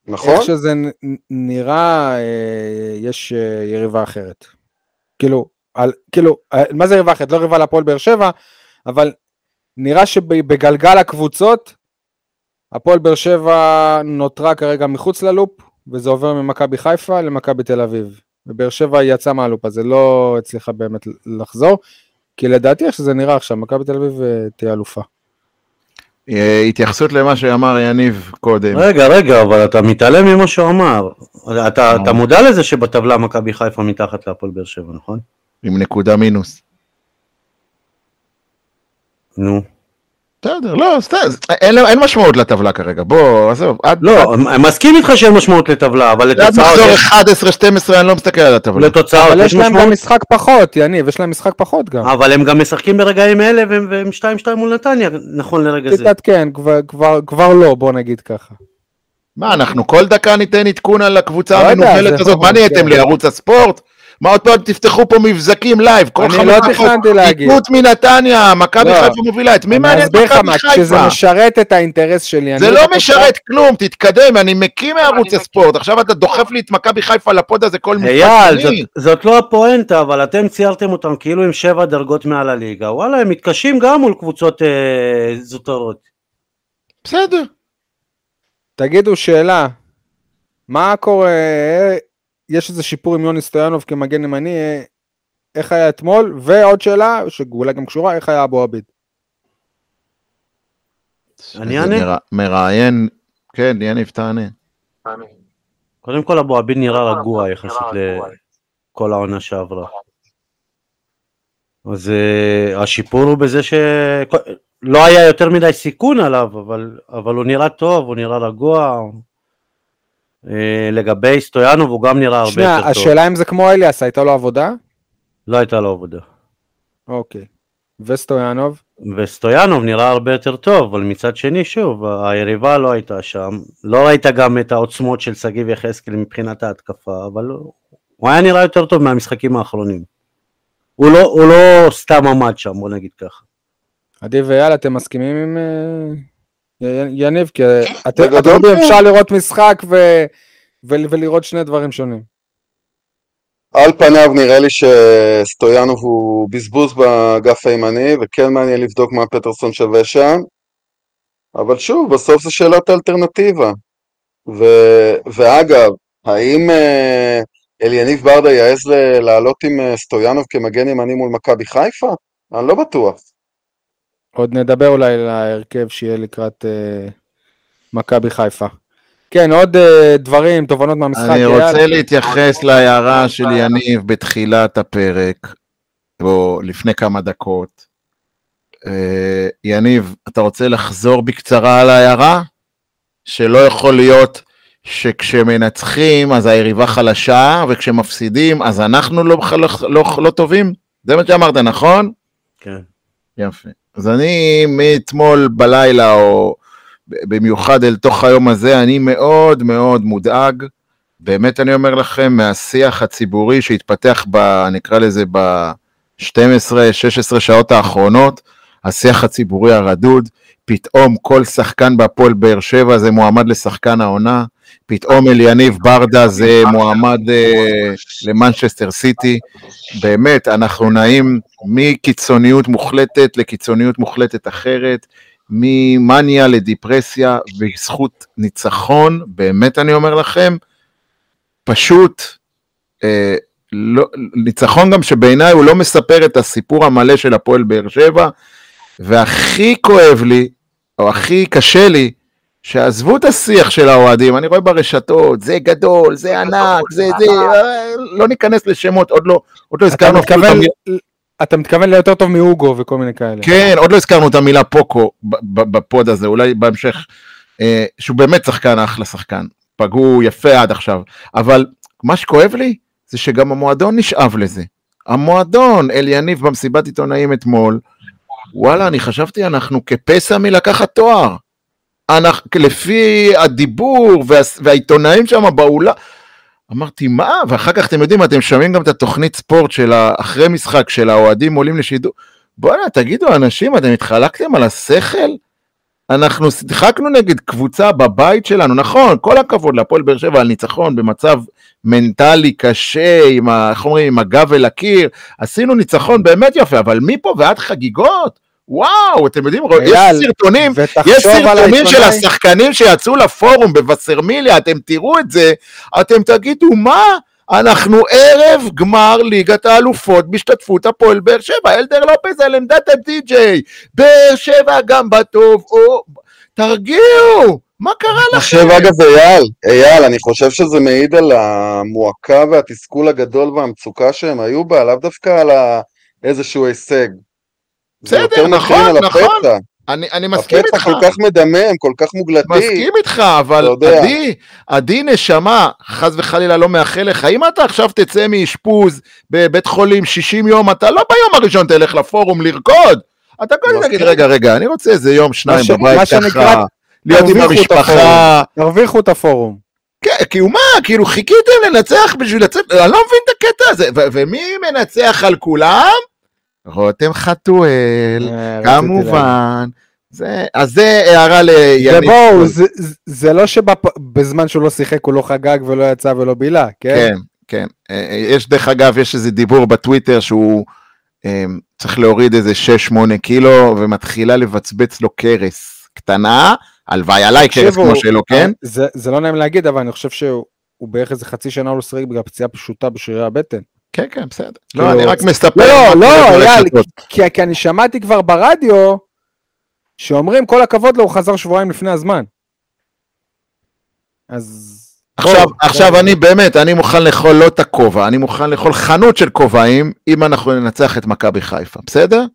נכון? איך שזה נראה, אה, יש אה, יריבה אחרת. כאילו, על, כאילו, מה זה ריבה אחרת? לא ריבה להפועל באר שבע, אבל נראה שבגלגל הקבוצות, הפועל באר שבע נותרה כרגע מחוץ ללופ, וזה עובר ממכבי חיפה למכבי תל אביב. ובאר שבע יצאה מהלופ הזה, לא הצליחה באמת לחזור, כי לדעתי איך שזה נראה עכשיו, מכבי תל אביב אה, תהיה אלופה. אה, התייחסות למה שאמר יניב קודם. רגע, רגע, אבל אתה מתעלם ממה שהוא אמר. אתה, אתה מודע לזה שבטבלה מכבי חיפה מתחת להפועל באר שבע, נכון? עם נקודה מינוס. נו. בסדר, לא, סתם, אין, אין משמעות לטבלה כרגע, בוא, עזוב, עד... לא, אני מסכים איתך שאין משמעות לטבלה, אבל עד לתוצאות מחזור 11-12 אני לא מסתכל על הטבלה. לתוצאות אבל יש להם גם משמעות, משחק פחות, יניב, יש להם משחק פחות גם. אבל הם גם משחקים ברגעים אלה והם והם 2-2 מול נתניה, נכון לרגע זה. תתעדכן, כבר- כבר- כבר לא, בוא נגיד ככה. מה, אנחנו כל דקה ניתן עדכון על הקבוצה לא המנוהלת זה הזאת, מה נהייתם כן. לי, ערוץ הספורט? מה עוד פעם תפתחו פה מבזקים לייב, כל אני חמש לא תכננתי להגיד. עימות מנתניה, מכבי לא. חיפה מובילה, את מי אני מעניין אסביר לך מכבי מה, כשזה חיפה? משרת את האינטרס שלי. זה אני לא בתוצאה- משרת כלום, תתקדם, אני מקים מערוץ הספורט, עכשיו אתה דוחף לי את מכבי חיפה לפוד הזה כל משחק אייל, זאת לא הפואנטה, אבל אתם ציירתם אותם כאילו עם שבע דרגות מעל הליגה, וואלה, הם מתקשים גם מול קבוצות אה, זוטרות. בסדר. תגידו שאלה, מה קורה, יש איזה שיפור עם יוני סטויאנוב כמגן ימני, איך היה אתמול, ועוד שאלה, שאולי גם קשורה, איך היה אבו עביד. אני אענה? מרא- מראיין, כן, יניב תענה. קודם כל אבו עביד נראה רגוע יחסית לכל העונה שעברה. אז אה, השיפור הוא בזה שלא היה יותר מדי סיכון עליו, אבל, אבל הוא נראה טוב, הוא נראה רגוע. אה, לגבי סטויאנוב הוא גם נראה הרבה שנייה, יותר טוב. השאלה אם זה כמו אליאס, הייתה לו עבודה? לא הייתה לו עבודה. אוקיי. וסטויאנוב? וסטויאנוב נראה הרבה יותר טוב, אבל מצד שני, שוב, היריבה לא הייתה שם. לא ראית גם את העוצמות של שגיב יחזקאל מבחינת ההתקפה, אבל הוא- היה נראה יותר טוב מהמשחקים האחרונים. הוא לא, הוא לא סתם עמד שם, בוא נגיד ככה. עדי ואייל, אתם מסכימים עם אה, יניב? כי אתם בגדול אתם יודעים, כן. אפשר לראות משחק ו- ולראות שני דברים שונים. על פניו נראה לי שסטויאנוב הוא בזבוז באגף הימני, וכן מעניין לבדוק מה פטרסון שווה שם. אבל שוב, בסוף זו שאלת האלטרנטיבה. ו... ואגב, האם אה, אליניב ברדה יעז ל- לעלות עם אה, סטויאנוב כמגן ימני מול מכבי חיפה? אני לא בטוח. עוד נדבר אולי על ההרכב שיהיה לקראת אה, מכבי חיפה. כן, עוד אה, דברים, תובנות מהמשחק. אני? רוצה להתייחס להערה של יניב בתחילת הפרק, או לפני כמה דקות. אה, יניב, אתה רוצה לחזור בקצרה על ההערה? שלא יכול להיות שכשמנצחים אז היריבה חלשה, וכשמפסידים אז אנחנו לא, לא, לא, לא טובים? זה מה שאמרת, נכון? כן. יפה. אז אני מאתמול בלילה, או במיוחד אל תוך היום הזה, אני מאוד מאוד מודאג, באמת אני אומר לכם, מהשיח הציבורי שהתפתח ב... נקרא לזה ב-12-16 שעות האחרונות, השיח הציבורי הרדוד, פתאום כל שחקן בהפועל באר שבע זה מועמד לשחקן העונה, פתאום אליניב ברדה זה מועמד אה, למנצ'סטר סיטי, באמת, אנחנו נעים מקיצוניות מוחלטת לקיצוניות מוחלטת אחרת, ממאניה לדיפרסיה, בזכות ניצחון, באמת אני אומר לכם, פשוט, אה, לא, ניצחון גם שבעיניי הוא לא מספר את הסיפור המלא של הפועל באר שבע, והכי כואב לי, או הכי קשה לי, שעזבו את השיח של האוהדים, אני רואה ברשתות, זה גדול, זה ענק, זה זה, אה, לא ניכנס לשמות, עוד לא, עוד לא הזכרנו אפילו את המילה, אתה מתכוון ליותר טוב מהוגו וכל מיני כאלה. כן, עוד לא הזכרנו את המילה פוקו ב- ב- בפוד הזה, אולי בהמשך, אה, שהוא באמת שחקן, אחלה שחקן, פגעו יפה עד עכשיו, אבל מה שכואב לי, זה שגם המועדון נשאב לזה. המועדון, אליניב במסיבת עיתונאים אתמול, וואלה, אני חשבתי, אנחנו כפסע מלקחת תואר. אנחנו, לפי הדיבור וה, והעיתונאים שם באולם, אמרתי, מה? ואחר כך אתם יודעים, אתם שומעים גם את התוכנית ספורט של אחרי משחק, של האוהדים עולים לשידור. בואנה, תגידו, אנשים, אתם התחלקתם על השכל? אנחנו שיחקנו נגד קבוצה בבית שלנו, נכון, כל הכבוד להפועל באר שבע על ניצחון במצב מנטלי קשה, עם, ה, איך אומרים, עם הגב אל הקיר, עשינו ניצחון באמת יפה, אבל מפה ועד חגיגות? וואו, אתם יודעים, יש אייל, סרטונים, ותחשוב יש סרטונים של השחקנים שיצאו לפורום בווסרמיליה, אתם תראו את זה, אתם תגידו, מה? אנחנו ערב גמר ליגת האלופות בהשתתפות הפועל באר שבע, אלדר לופז על עמדת הדי-ג'יי, באר שבע גם בטוב, או... תרגיעו, מה קרה אני חושב, לכם? אגב, אייל, אייל, אני חושב שזה מעיד על המועקה והתסכול הגדול והמצוקה שהם היו בה, לאו דווקא על איזשהו הישג. בסדר, נכון, נכון. הפצע. אני, אני מסכים הפצע איתך. כל כך מדמם, כל כך מוגלתי. מסכים איתך, אבל. עדי, עדי נשמה, חס וחלילה לא מאחל לך, אם אתה עכשיו תצא מאשפוז בבית חולים 60 יום, אתה לא ביום הראשון תלך לפורום לרקוד. אתה קודם מסכים. תגיד, רגע, רגע, אני רוצה איזה יום, שניים ש- בבית ככה, להיות עם המשפחה. תרוויחו את הפורום. כן, כאילו מה, כאילו חיכיתם לנצח בשביל לצאת, אני לא מבין את הקטע הזה, ומי מנצח על כולם? רותם חתואל, אה. כמובן. זה, אז זה הערה ליניב. ובואו, זה- זה- לא שבזמן שהוא לא שיחק הוא לא חגג ולא יצא ולא בילה, כן? כן, כן. אה, אה, יש דרך אגב, יש איזה דיבור בטוויטר שהוא אה, צריך להוריד איזה 6-8 קילו ומתחילה לבצבץ לו קרס קטנה, הלוואי עליי קרס כמו שלו, כן? זה זה לא נעים להגיד, אבל אני חושב שהוא הוא בערך איזה חצי שנה לא שיחק בגלל פציעה פשוטה בשרירי הבטן. כן, כן, בסדר. כאילו- לא, אני רק מספר. לא, לא, אייל. כי אני שמעתי כבר ברדיו שאומרים כל הכבוד לו, הוא חזר שבועיים לפני הזמן. אז... עכשיו, עכשיו. אני באמת, אני מוכן לאכול לא את הכובע, אני מוכן לאכול חנות של כובעים, אם אנחנו ננצח את מכבי חיפה, בסדר?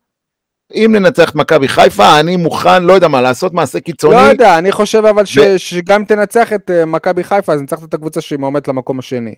אם ננצח את מכבי חיפה, אני מוכן, לא יודע מה, לעשות מעשה קיצוני. לא יודע, אני חושב אבל ש- ו- שגם אם תנצח את אה, מכבי חיפה, אז ניצחת את הקבוצה שהיא עומדת למקום השני.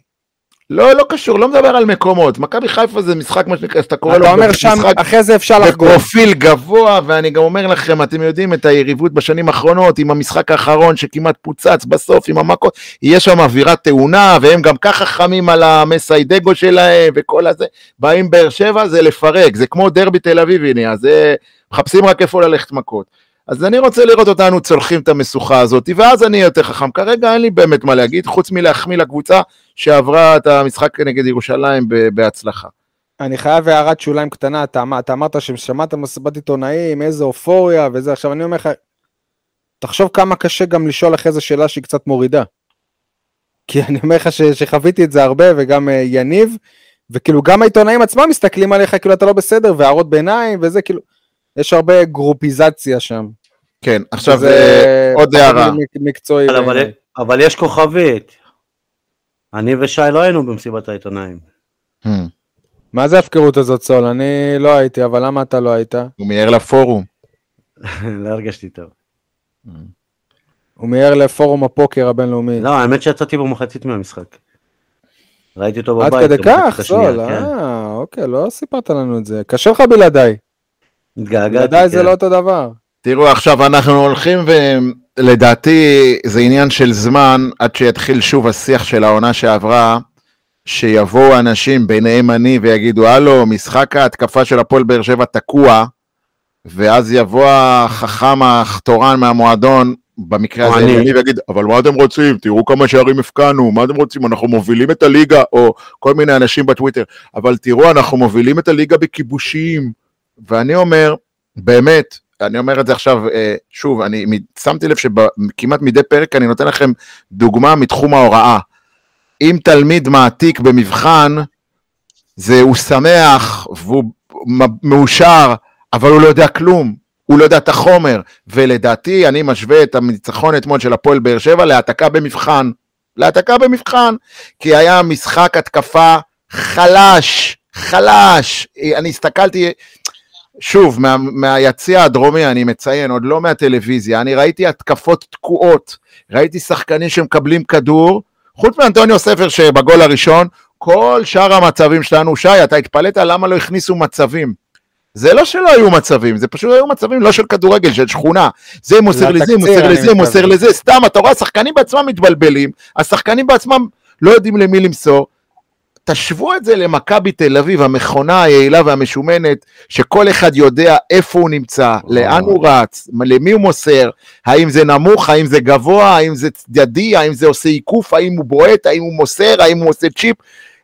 לא, לא קשור, לא מדבר על מקומות. מכבי חיפה זה משחק, מה שנקרא, שאתה קורא לו אתה אומר שם, אחרי זה אפשר לחגוג. בפרופיל גבוה, ואני גם אומר לכם, אתם יודעים את היריבות בשנים האחרונות, עם המשחק האחרון שכמעט פוצץ בסוף, עם המכות, יש שם אווירת תאונה, והם גם ככה חמים על המסיידגו שלהם, וכל הזה. באים באר שבע, זה לפרק, זה כמו דרבי תל אביבי נהיה, זה... מחפשים רק איפה ללכת מכות. אז אני רוצה לראות אותנו צולחים את המשוכה הזאת, ואז אני אהיה יותר חכם. כרגע אין לי באמת מה להגיד, חוץ מלהחמיא לקבוצה שעברה את המשחק נגד ירושלים בהצלחה. אני חייב הערת שוליים קטנה, אתה, אתה אמרת ששמעת מסיבת עיתונאים, איזה אופוריה וזה, עכשיו אני אומר לך, תחשוב כמה קשה גם לשאול אחרי זה שאלה שהיא קצת מורידה. כי אני אומר לך שחוויתי את זה הרבה, וגם uh, יניב, וכאילו גם העיתונאים עצמם מסתכלים עליך כאילו אתה לא בסדר, והערות ביניים וזה, כאילו, יש הרבה גרופיזציה שם. כן, עכשיו זה אה, עוד הערה. מק- מקצועי. אבל. אבל יש כוכבית. אני ושי לא היינו במסיבת העיתונאים. Hmm. מה זה ההפקרות הזאת, סול? אני לא הייתי, אבל למה אתה לא היית? הוא מיהר לפורום. לא הרגשתי טוב. הוא מיהר לפורום הפוקר הבינלאומי. לא, האמת שיצאתי במחצית מהמשחק. ראיתי אותו עד בבית. כדי במחצית כך, סול, כן. אה, אוקיי, לא סיפרת לנו את זה. קשה לך בלעדיי. התגעגעתי. בלעדיי זה כן. לא אותו דבר. תראו, עכשיו אנחנו הולכים ולדעתי זה עניין של זמן עד שיתחיל שוב השיח של העונה שעברה, שיבואו אנשים, ביניהם אני, ויגידו, הלו, משחק ההתקפה של הפועל באר שבע תקוע, ואז יבוא החכם התורן מהמועדון, במקרה הזה, אני. אני, ויגיד, אבל מה אתם רוצים? תראו כמה שערים הפקענו, מה אתם רוצים? אנחנו מובילים את הליגה, או כל מיני אנשים בטוויטר, אבל תראו, אנחנו מובילים את הליגה בכיבושים. ואני אומר, באמת, אני אומר את זה עכשיו, אה, שוב, אני שמתי לב שכמעט מדי פרק אני נותן לכם דוגמה מתחום ההוראה. אם תלמיד מעתיק במבחן, זה הוא שמח והוא מאושר, אבל הוא לא יודע כלום, הוא לא יודע את החומר, ולדעתי אני משווה את הניצחון אתמול של הפועל באר שבע להעתקה במבחן. להעתקה במבחן, כי היה משחק התקפה חלש, חלש. אני הסתכלתי, שוב, מה, מהיציע הדרומי, אני מציין, עוד לא מהטלוויזיה, אני ראיתי התקפות תקועות, ראיתי שחקנים שמקבלים כדור, חוץ מאנטוניו ספר שבגול הראשון, כל שאר המצבים שלנו, שי, אתה התפלאת למה לא הכניסו מצבים. זה לא שלא היו מצבים, זה פשוט היו מצבים לא של כדורגל, של שכונה. זה מוסר לזה, לתקציר, מוסר לזה, מוסר. לזה, סתם, אתה רואה, השחקנים בעצמם מתבלבלים, השחקנים בעצמם לא יודעים למי למסור. תשוו את זה למכבי תל אביב, המכונה היעילה והמשומנת, שכל אחד יודע איפה הוא נמצא, לאן הוא רץ, למי הוא מוסר, האם זה נמוך, האם זה גבוה, האם זה צדדי, האם זה עושה עיקוף, האם הוא בועט, האם הוא מוסר, האם הוא עושה צ'יפ.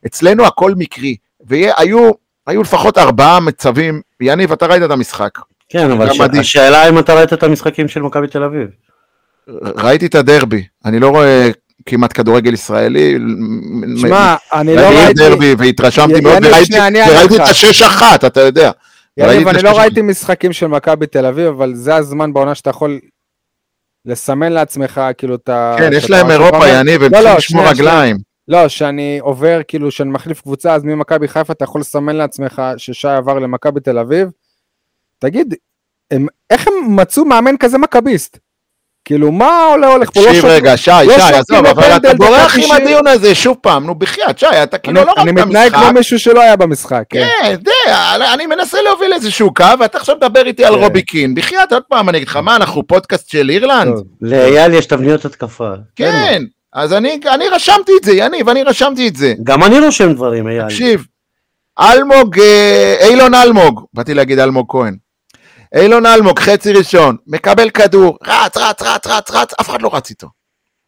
אצלנו הכל מקרי. והיו היו לפחות ארבעה מצבים, יניב, אתה ראית את המשחק. כן, אבל ש... השאלה אם אתה ראית את המשחקים של מכבי תל אביב. ראיתי את הדרבי, אני לא רואה כמעט כדורגל ישראלי. שמע, אני לא ראיתי. דרבי והתרשמתי מאוד, וראיתי. את השש אחת, אתה יודע. יניב, אני לא ראיתי משחקים של מכבי תל אביב, אבל זה הזמן בעונה שאתה יכול לסמן לעצמך, כאילו, את ה... כן, יש להם אירופה, יניב, הם לא, צריכים לא, לשמור. רגליים. לא, שאני עובר, כאילו, שאני מחליף קבוצה, אז ממכבי חיפה אתה יכול לסמן לעצמך ששי עבר למכבי תל אביב. תגיד, איך הם מצאו מאמן כזה מכביסט? כאילו, מה עולה הולך פה? לא תקשיב רגע, שי, לא שי, עזוב, אבל אתה בורח עם 90. הדיון הזה, שוב פעם, נו בחייאת, שי, אתה כאילו אני, לא אני ראית מתנהג כמו. מישהו שלא היה במשחק. כן. כן, אני מנסה להוביל איזשהו קו, ואתה עכשיו מדבר איתי על כן. רובי קין. בחייאת, עוד פעם, אני אגיד לך, מה, אנחנו פודקאסט של אירלנד? לאייל יש תבניות התקפה. כן, אז אני, אני רשמתי את זה, יניב, אני רשמתי את זה. גם אני רושם דברים, אייל. תקשיב, אלמוג, אה, אילון אלמוג, באתי להגיד אלמוג כהן. אילון אלמוג, חצי ראשון, מקבל כדור, רץ, רץ, רץ, רץ, רץ, אף אחד לא רץ איתו.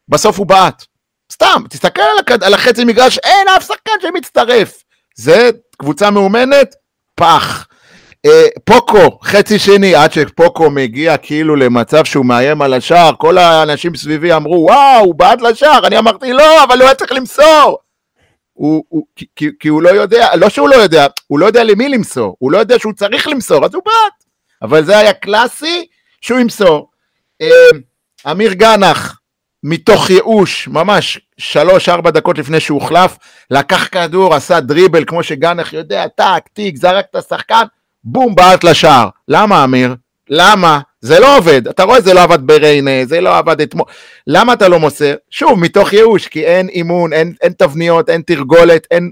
בסוף הוא בעט. סתם, תסתכל על, הכד, על החצי מגרש, אין אף שחקן שמצטרף. זה קבוצה מאומנת, פח. אה, פוקו, חצי שני, עד שפוקו מגיע כאילו למצב שהוא מאיים על השער, כל האנשים סביבי אמרו, וואו, הוא בעט לשער, אני אמרתי, לא, אבל הוא היה צריך למסור. הוא, הוא, כי, כי הוא לא יודע, לא שהוא לא יודע, הוא לא יודע למי למסור, הוא לא יודע שהוא צריך למסור, אז הוא בעט. אבל זה היה קלאסי שהוא ימסור. אה, אמיר גנח, מתוך ייאוש, ממש שלוש-ארבע דקות לפני שהוא הוחלף, לקח כדור, עשה דריבל, כמו שגנח יודע, טק, טיק, זרק את השחקן, בום, בעט לשער. למה, אמיר? למה? זה לא עובד. אתה רואה, זה לא עבד בריינה, זה לא עבד אתמול. למה אתה לא מוסר? שוב, מתוך ייאוש, כי אין אימון, אין, אין תבניות, אין תרגולת, אין,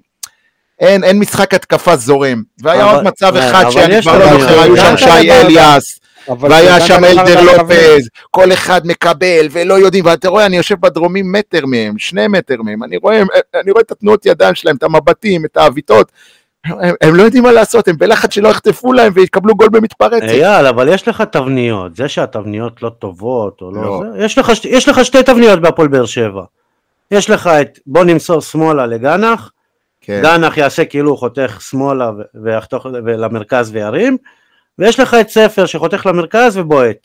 אין, אין משחק התקפה זורם. והיה אבל- עוד מצב אבל אחד שאני כבר לא. זוכר, היו שם שי. אליאס, והיה שם אלדר. לופז, כל אחד מקבל ולא יודעים, ואתה רואה, אני יושב בדרומים מטר מהם, שני מטר מהם, אני רואה, אני רואה את התנועות ידיים שלהם, את המבטים, את העוויתות, הם, הם לא יודעים מה לעשות, הם בלחץ שלא יחטפו להם ויקבלו גול במתפרצת. אייל, אבל יש לך תבניות, זה שהתבניות לא טובות או לא, לא. זה, יש, לך, יש לך שתי תבניות בהפועל באר שבע. יש לך את בוא נמסור שמאלה לגנח, כן. גנח יעשה כאילו הוא חותך שמאלה ו- ויחתוך למרכז וירים, ויש לך את ספר שחותך למרכז ובועט.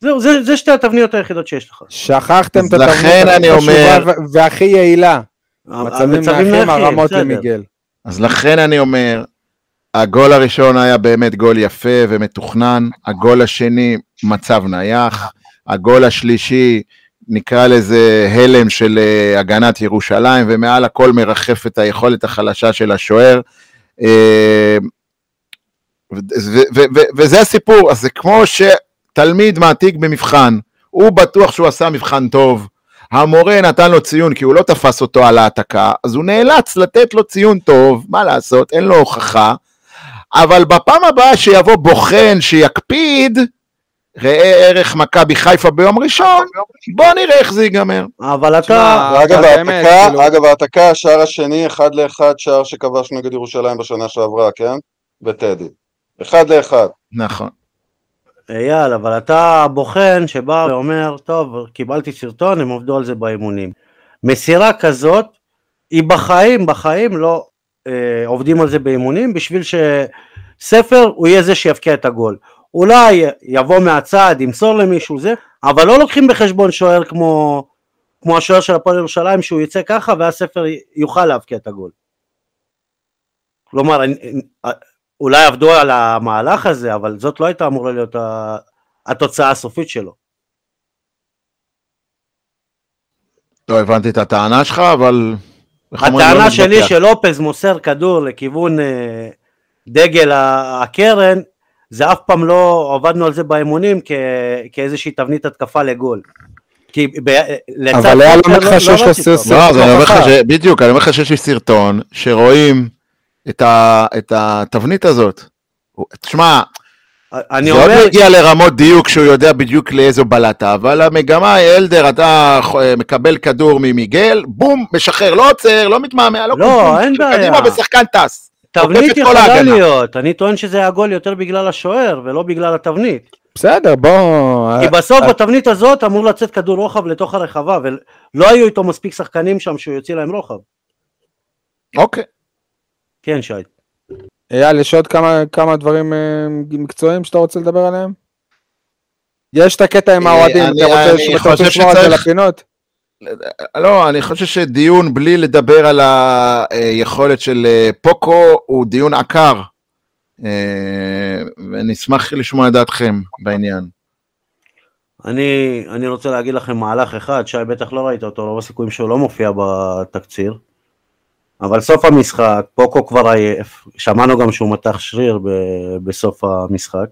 זהו, זה, זה שתי התבניות היחידות שיש לך. שכחתם את התבנית לכן הכי אני חשובה אומר- והכי יעילה. מצבים נייחים, נייחים, הרמות בסדר. למיגל. אז לכן אני אומר, הגול הראשון היה באמת גול יפה ומתוכנן, הגול השני מצב נייח, הגול השלישי נקרא לזה הלם של אה, הגנת ירושלים, ומעל הכל מרחף את היכולת החלשה של השוער. אה, וזה הסיפור, אז זה כמו שתלמיד מעתיק במבחן, הוא בטוח שהוא עשה מבחן טוב, המורה נתן לו ציון כי הוא לא תפס אותו על העתקה, אז הוא נאלץ לתת לו ציון טוב, מה לעשות, אין לו הוכחה, אבל בפעם הבאה שיבוא בוחן שיקפיד, ראה ערך מכבי חיפה ביום ראשון, בוא נראה איך זה ייגמר. אבל אתה, העתקה, כאילו- אגב, העתקה, השער השני, אחד לאחד, שער שכבש נגד ירושלים בשנה שעברה, כן? בטדי. אחד לאחד. נכון. אייל, אבל אתה בוחן שבא ואומר, טוב, קיבלתי סרטון, הם עובדו על זה באימונים. מסירה כזאת, היא בחיים, בחיים לא אה, עובדים על זה באימונים, בשביל שספר הוא יהיה זה שיבקיע את הגול. אולי יבוא מהצד, ימסור למישהו זה, אבל לא לוקחים בחשבון שוער כמו, כמו השוער של הפועל ירושלים, שהוא יצא ככה ואז ספר יוכל להבקיע את הגול. כלומר, אני- אולי עבדו על המהלך הזה, אבל זאת לא הייתה אמורה להיות התוצאה הסופית שלו. לא הבנתי את הטענה שלך, אבל... לא הטענה שלי. שלופז מוסר כדור לכיוון אה, דגל הקרן, זה אף פעם לא עבדנו על זה באימונים כ- כאיזושהי תבנית התקפה לגול. כי ב- לצד אבל היה אומר לך שיש לך ראיתי טוב. סרטון. לא. בדיוק, אני אומר לך שיש לי סרטון שרואים את, ה... את התבנית הזאת. תשמע, אני זה עוד אומר, לא הגיע לרמות דיוק שהוא יודע בדיוק לאיזו בלטה, אבל המגמה היא, אלדר, אתה מקבל כדור ממיגל, בום, משחרר, לא עוצר, לא מתמהמה, לא לא, אין בעיה. קדימה ושחקן טס. תבנית יכולה. להיות, אני טוען שזה היה גול יותר בגלל השוער ולא בגלל התבנית. בסדר, בוא... כי בסוף אה, בתבנית הזאת אמור לצאת כדור רוחב לתוך הרחבה ולא היו איתו מספיק שחקנים שם שהוא יוציא להם רוחב. אוקיי. כן שי. אייל, יש עוד כמה, כמה דברים אה, מקצועיים שאתה רוצה לדבר עליהם? יש את הקטע עם אה, האוהדים, אתה רוצה לשמור את זה לפינות? לא, אני חושב שדיון בלי לדבר על היכולת של אה, פוקו הוא דיון עקר. אה, ואני אשמח לשמוע את דעתכם בעניין. אני, אני רוצה להגיד לכם מהלך אחד, שי בטח לא ראית אותו, רוב הסיכויים שהוא לא מופיע בתקציר. אבל סוף המשחק, פוקו כבר עייף, שמענו גם שהוא מתח שריר ב- בסוף המשחק.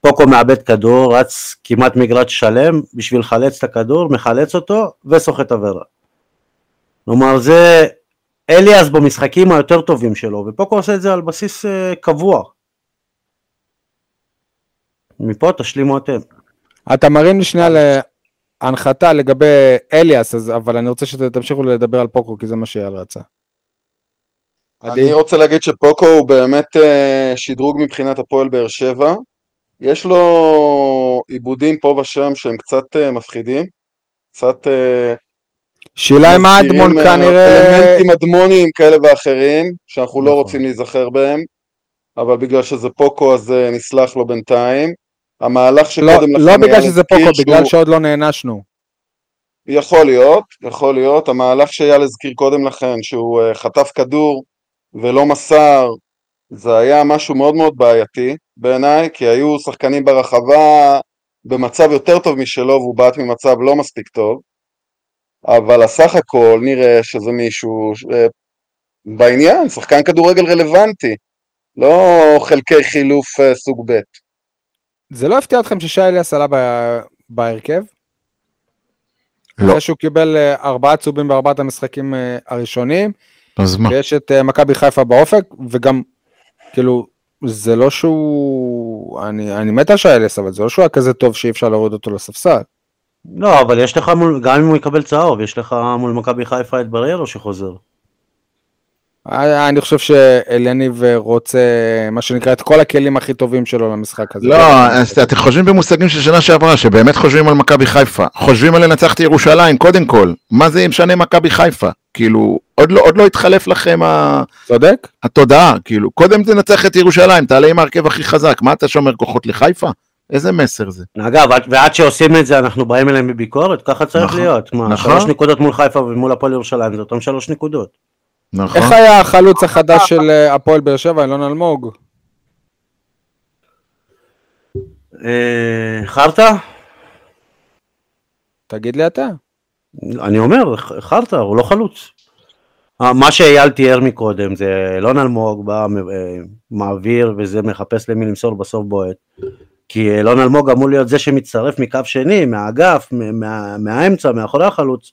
פוקו מאבד כדור, רץ כמעט מגרש שלם בשביל לחלץ את הכדור, מחלץ אותו וסוחט עבירה. כלומר זה אליאס במשחקים היותר טובים שלו, ופוקו עושה את זה על בסיס אה, קבוע. מפה תשלימו אתם. אתה מרים לי שנייה להנחתה לגבי אליאס, אז- אבל אני רוצה שתמשיכו לדבר על פוקו, כי זה מה שאייל רצה. אני רוצה להגיד שפוקו הוא באמת אה, שדרוג מבחינת הפועל באר שבע. יש לו עיבודים פה ושם שהם קצת אה, מפחידים. קצת אה, שאלה אם האדמון אה, כנראה... אלמנטים אדמוניים כאלה ואחרים, שאנחנו לא נכון. רוצים להיזכר בהם, אבל בגלל שזה פוקו אז נסלח לו בינתיים. המהלך לא, שקודם לכן לא בגלל שזה פוקו, בגלל שהוא- שעוד לא נענשנו. יכול להיות, יכול להיות. המהלך שאייל הזכיר קודם לכן, שהוא חטף כדור ולא מסר, זה היה משהו מאוד מאוד בעייתי בעיניי, כי היו שחקנים ברחבה במצב יותר טוב משלו והוא בעט ממצב לא מספיק טוב, אבל הסך הכל נראה שזה מישהו אה, בעניין, שחקן כדורגל רלוונטי, לא חלקי חילוף אה, סוג ב'. זה לא הפתיע אתכם ששי אליאס עלה בהרכב? לא. אחרי שהוא קיבל אה, ארבעה צהובים בארבעת המשחקים הראשונים, אז מה? ויש את מכבי חיפה באופק, וגם, כאילו, זה לא שהוא... אני, אני מת על שי אליאס, אבל זה לא שהוא היה כזה טוב שאי אפשר להוריד אותו לספסל. לא, אבל יש לך מול, גם אם הוא יקבל צהוב, יש לך מול מכבי חיפה את בריירו שחוזר. אני חושב שאליניב רוצה, מה שנקרא, את כל הכלים הכי טובים שלו למשחק הזה. לא, אז אתם חושבים במושגים של שנה שעברה, שבאמת חושבים על מכבי חיפה. חושבים על לנצח את ירושלים, קודם כל. מה זה משנה מכבי חיפה? כאילו, עוד לא, עוד לא התחלף לכם ה... צודק? התודעה, כאילו, קודם תנצח את ירושלים, תעלה עם ההרכב הכי חזק, מה אתה שומר כוחות לחיפה? איזה מסר זה? אגב, עד- ועד שעושים את זה אנחנו באים אליהם בביקורת, ככה צריך נכון, להיות. מה, נכון. שלוש נקודות מול חיפה ומול הפועל ירושלים, זה אותם שלוש נקודות. נכון? איך היה החלוץ החדש של אה, הפועל באר שבע, אלון אלמוג? אה, חרטא? תגיד לי אתה. אני אומר, חרטא, הוא לא חלוץ. מה שאייל תיאר מקודם זה אלון אלמוג בא, אה, מעביר וזה מחפש למי למסור בסוף בועט. כי אלון אלמוג אמור להיות זה שמצטרף מקו שני, מהאגף, מה, מהאמצע, מאחורי החלוץ.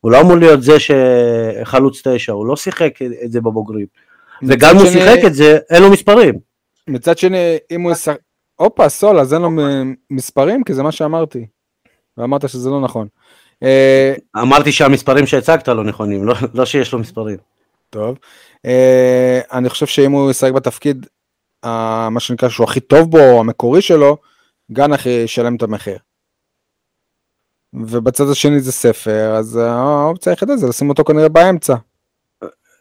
הוא לא אמור להיות זה שחלוץ תשע, הוא לא שיחק את זה בבוגרים. וגם אם הוא שני- שיחק את זה, אין לו מספרים. מצד שני, אם הוא ישחק... הופה, סול, אז אין לו מספרים? כי זה מה שאמרתי. ואמרת שזה לא נכון. אה, אמרתי שהמספרים שהצגת לא נכונים, לא, לא שיש לו מספרים. טוב. אה, אני חושב שאם הוא ישחק בתפקיד, אה, מה שנקרא, שהוא הכי טוב בו, המקורי שלו, גנח ישלם את המחיר. ובצד השני זה ספר, אז האופציה היחידה זה לשים אותו כנראה באמצע.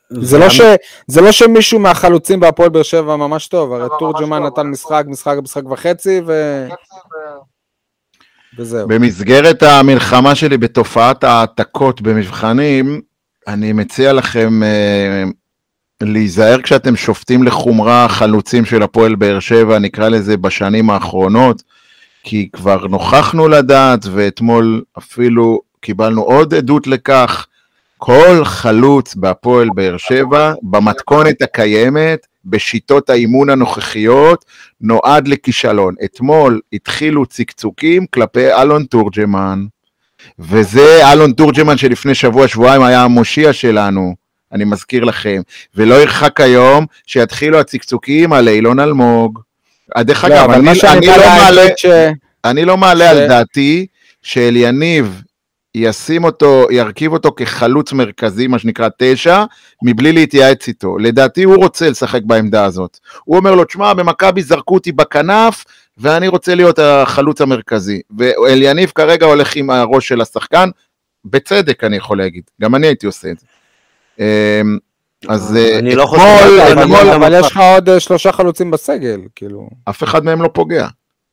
זה לא, ש, זה לא שמישהו מהחלוצים בהפועל באר שבע ממש טוב, הרי תורג'מן נתן משחק, משחק, משחק וחצי, ו... וזהו. במסגרת המלחמה שלי בתופעת העתקות במבחנים, אני מציע לכם אה, להיזהר כשאתם שופטים לחומרה חלוצים של הפועל באר שבע, נקרא לזה בשנים האחרונות, כי כבר נוכחנו לדעת, ואתמול אפילו קיבלנו עוד עדות לכך, כל חלוץ בהפועל באר שבע, במתכונת הקיימת, בשיטות האימון הנוכחיות, נועד לכישלון. אתמול התחילו צקצוקים כלפי אלון תורג'מן, וזה אלון תורג'מן שלפני שבוע-שבועיים היה המושיע שלנו, אני מזכיר לכם, ולא ירחק היום שיתחילו הצקצוקים על אילון אלמוג, אה, דרך לא, אגב, אני אני לא מעלה- ש... אני לא מעלה ש- על דעתי שאליניב ישים אותו, ירכיב אותו כחלוץ מרכזי, מה שנקרא תשע, מבלי להתייעץ איתו. לדעתי הוא רוצה לשחק בעמדה הזאת. הוא אומר לו, תשמע, במכבי זרקו אותי בכנף, ואני רוצה להיות החלוץ המרכזי. ואליניב כרגע הולך עם הראש של השחקן, בצדק אני יכול להגיד, גם אני הייתי עושה את זה. אמ, אז אה, אני לא חושב- אתמול, אבל אתמול, אבל יש לך עוד אה, שלושה חלוצים בסגל, כאילו. אף אחד מהם לא פוגע.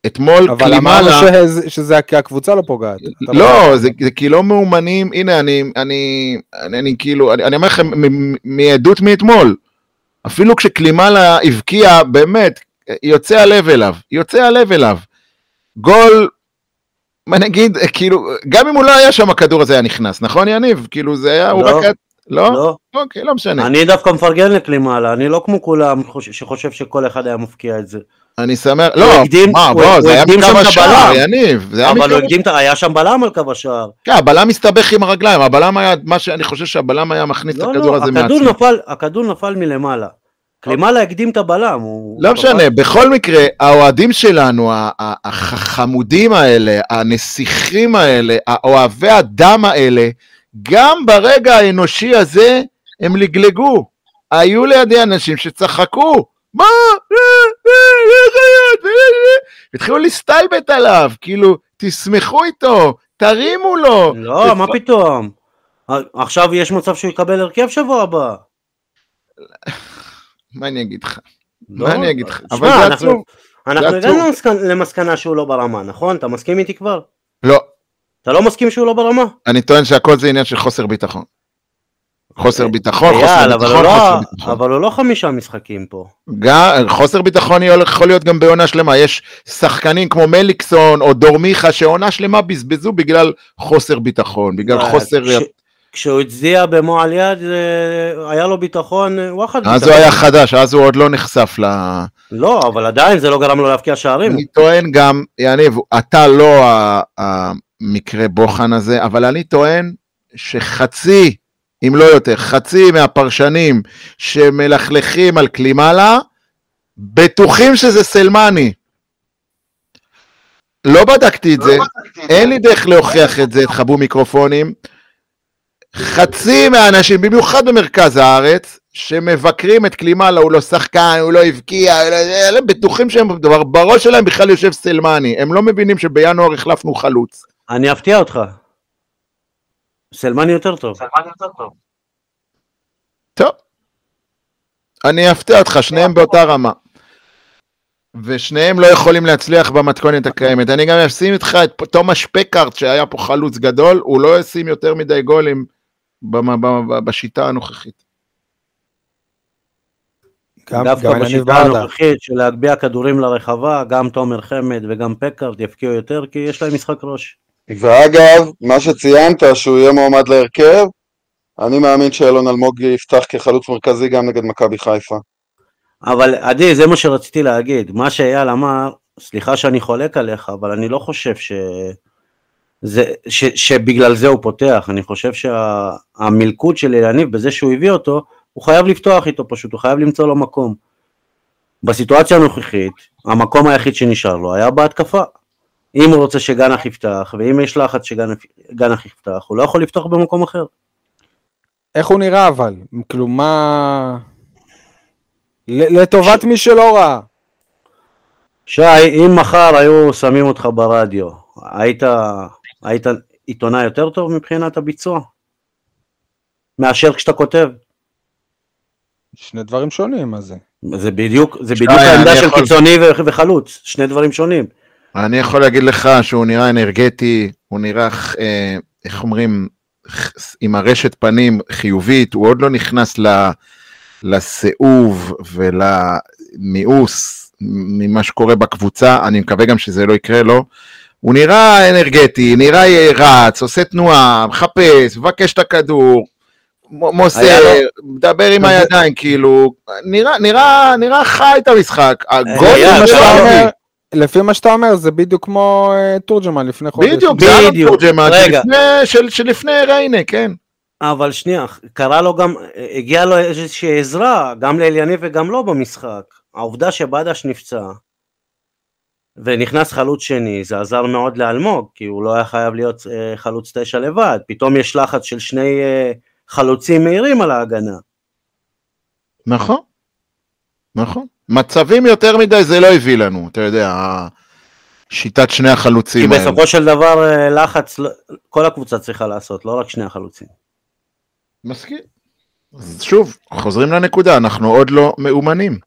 אתמול אבל אמרנו. שזה- שזה כי הקבוצה לא פוגעת. לא, זה, זה כי לא מאומנים, הנה אני, אני, אני, אני כאילו, אני, אני אומר לכם מעדות מאתמול, אפילו כשקלימאלה הבקיע, באמת, יוצא הלב אליו, יוצא הלב אליו. גול, מה נגיד, כאילו, גם אם הוא לא היה שם הכדור הזה היה נכנס, נכון יניב? כאילו זה היה, הוא לא. רק... היה- לא? לא. אוקיי, לא משנה. אני דווקא מפרגן לקלימאלה, אני לא כמו כולם חוש- שחושב שכל אחד היה מפקיע את זה. אני שמח, לא, הקדים- מה, הוא- בוא, הוא זה היה מקו את השער. יניב, זה היה אבל מקו הוא הקדים, את היה שם בלם על קו השער. כן, הבלם מסתבך עם הרגליים, הבלם היה, מה שאני חושב שהבלם היה מכניס את לא, הכדור לא, הזה מעצמו. נפל, הכדור נפל מלמעלה. קלימאלה הקדים את הבלם. לא משנה, בכל מקרה, האוהדים שלנו, החמודים האלה, הנסיכים האלה, האוהבי הדם האלה, גם ברגע האנושי הזה, הם לגלגו. היו לידי אנשים שצחקו. מה? התחילו להסתלבט עליו, כאילו, תשמחו איתו, תרימו לו. לא, מה פתאום? עכשיו יש מצב שהוא יקבל הרכב שבוע הבא. מה אני אגיד לך? לא? מה אני אגיד לך? אבל זה עצוב. אנחנו הגענו למסקנה שהוא לא ברמה, נכון? אתה מסכים איתי כבר? לא, אתה לא מסכים שהוא לא ברמה? אני טוען שהכל זה עניין של חוסר ביטחון. חוסר ביטחון, חוסר אבל לא- חוסר ביטחון. אבל הוא לא חמישה משחקים פה. גם, חוסר ביטחון יכול להיות גם בעונה שלמה, יש שחקנים כמו מליקסון או דור מיכה שעונה שלמה בזבזו בגלל חוסר ביטחון, בגלל חוסר... כש- כשהוא הצדיע במו על יד, אה, היה לו ביטחון, אה, וואחד אז ביטחון. הוא היה חדש, אז הוא עוד לא נחשף ל... לא, אבל עדיין זה לא גרם לו להבקיע שערים. אני טוען גם, יניב, אתה לא המקרה בוחן הזה, אבל אני טוען שחצי, אם לא יותר, חצי מהפרשנים שמלכלכים על קלימאלה, בטוחים שזה סלמני. לא בדקתי את זה, אין לי דרך להוכיח את זה, תכבו מיקרופונים. חצי מהאנשים, במיוחד במרכז הארץ, שמבקרים את קלימאלה, הוא לא שחקן, הוא לא הבקיע, לא- אלה בטוחים שהם, דבר- בראש שלהם בכלל יושב סלמני, הם לא מבינים שבינואר החלפנו חלוץ. אני אפתיע אותך. סלמני יותר טוב. טוב, אני אפתיע אותך, שניהם באותה רמה. ושניהם לא יכולים להצליח במתכונת הקיימת. אני גם אשים איתך את תומש פקארט, שהיה פה חלוץ גדול, הוא לא ישים יותר מדי גולים בשיטה הנוכחית. גם דווקא גם בשיטה. הנוכחית של להגביה כדורים לרחבה, גם תומר חמד וגם פקארט יפקיעו יותר, כי יש להם משחק ראש. ואגב, מה שציינת, שהוא יהיה מועמד להרכב, אני מאמין שאלון אלמוג יפתח כחלוץ מרכזי גם נגד מכבי חיפה. אבל עדי, זה מה שרציתי להגיד. מה שאייל אמר, סליחה שאני חולק עליך, אבל אני לא חושב ש... זה, ש, שבגלל זה הוא פותח, אני חושב שהמלכוד של יניב בזה שהוא הביא אותו, הוא חייב לפתוח איתו פשוט, הוא חייב למצוא לו מקום. בסיטואציה הנוכחית, המקום היחיד שנשאר לו היה בהתקפה. אם הוא רוצה שגנח יפתח, ואם יש לחץ שגנח יפתח, הוא לא יכול לפתוח במקום אחר. איך הוא נראה אבל? כאילו מה... ל- לטובת מי שלא ראה. שי, אם מחר היו שמים אותך ברדיו, היית, היית עיתונאי יותר טוב מבחינת הביצוע? מאשר כשאתה כותב? שני דברים שונים, מה זה? זה בדיוק, זה שי, בדיוק העמדה של יכול- קיצוני וחלוץ, שני דברים שונים. אני יכול להגיד לך שהוא נראה אנרגטי, הוא נראה, אה, איך אומרים, עם הרשת פנים חיובית, הוא עוד לא נכנס ל, לסיאוב ולמיאוס ממה שקורה בקבוצה, אני מקווה גם שזה לא יקרה לו. הוא נראה אנרגטי, נראה רץ, עושה תנועה, מחפש, מבקש את הכדור, מוסר, מדבר עם הידיים, כאילו, נראה, נראה, נראה חי את המשחק. הגול של אומר- לפי מה שאתה אומר, זה בדיוק כמו אה, תורג'מן לפני חודש. בדיוק, זה אלון בדיוק. תורג'מן שלפני ריינה, כן. אבל שנייה, קרה לו גם, הגיעה לו איזושהי עזרה, גם לאליניב וגם לו במשחק. העובדה שבדש נפצע, ונכנס חלוץ שני, זה עזר מאוד לאלמוג, כי הוא לא היה חייב להיות אה, חלוץ תשע לבד, פתאום יש לחץ של שני אה, חלוצים מהירים על ההגנה. נכון, נכון. מצבים יותר מדי זה לא הביא לנו, אתה יודע, שיטת שני כי החלוצים האלה. בסופו של דבר אה, לחץ, לא- כל הקבוצה צריכה לעשות, לא רק שני החלוצים. מסכים. אז שוב, חוזרים לנקודה, אנחנו עוד לא מאומנים.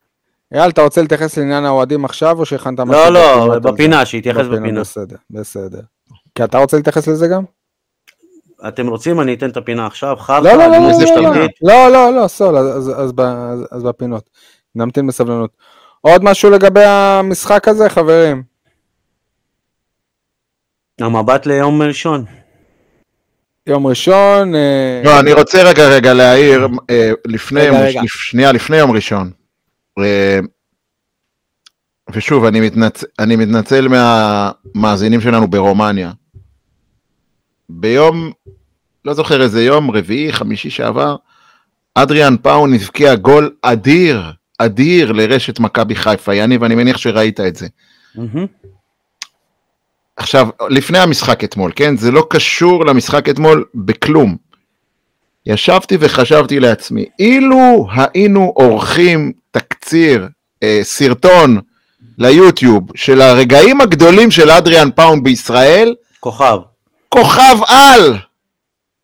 אייל, אתה רוצה להתייחס לעניין האוהדים עכשיו, או שהכנת משהו? לא, לא? בפינה, שיתייחס בפינה. בסדר, בסדר. כי אתה רוצה להתייחס לזה גם? אתם רוצים, אני אתן את הפינה עכשיו, חרטא, לא, לא, לא, לא, לא. לא, לא, לא, סול, אז בפינות. נמתין בסבלנות. עוד משהו לגבי המשחק הזה, חברים? המבט ליום ראשון. יום ראשון, אה, לא, אני רוצה רגע רגע להעיר, אה, לפני, רגע. לפ- שנייה לפני יום ראשון. אה, ושוב, אני מתנצ... אני מתנצל מהמאזינים שלנו ברומניה. ביום, לא זוכר איזה יום, רביעי, חמישי שעבר, אדריאן פאון הבקיע גול אדיר, אדיר לרשת מכבי חיפה. יניב, אני מניח שראית את זה. מהמם. עכשיו, לפני המשחק אתמול, כן? זה לא קשור למשחק אתמול בכלום. ישבתי וחשבתי לעצמי, אילו היינו עורכים תקציר, אה, סרטון ליוטיוב של הרגעים הגדולים של אדריאן פאון בישראל, כוכב. כוכב על!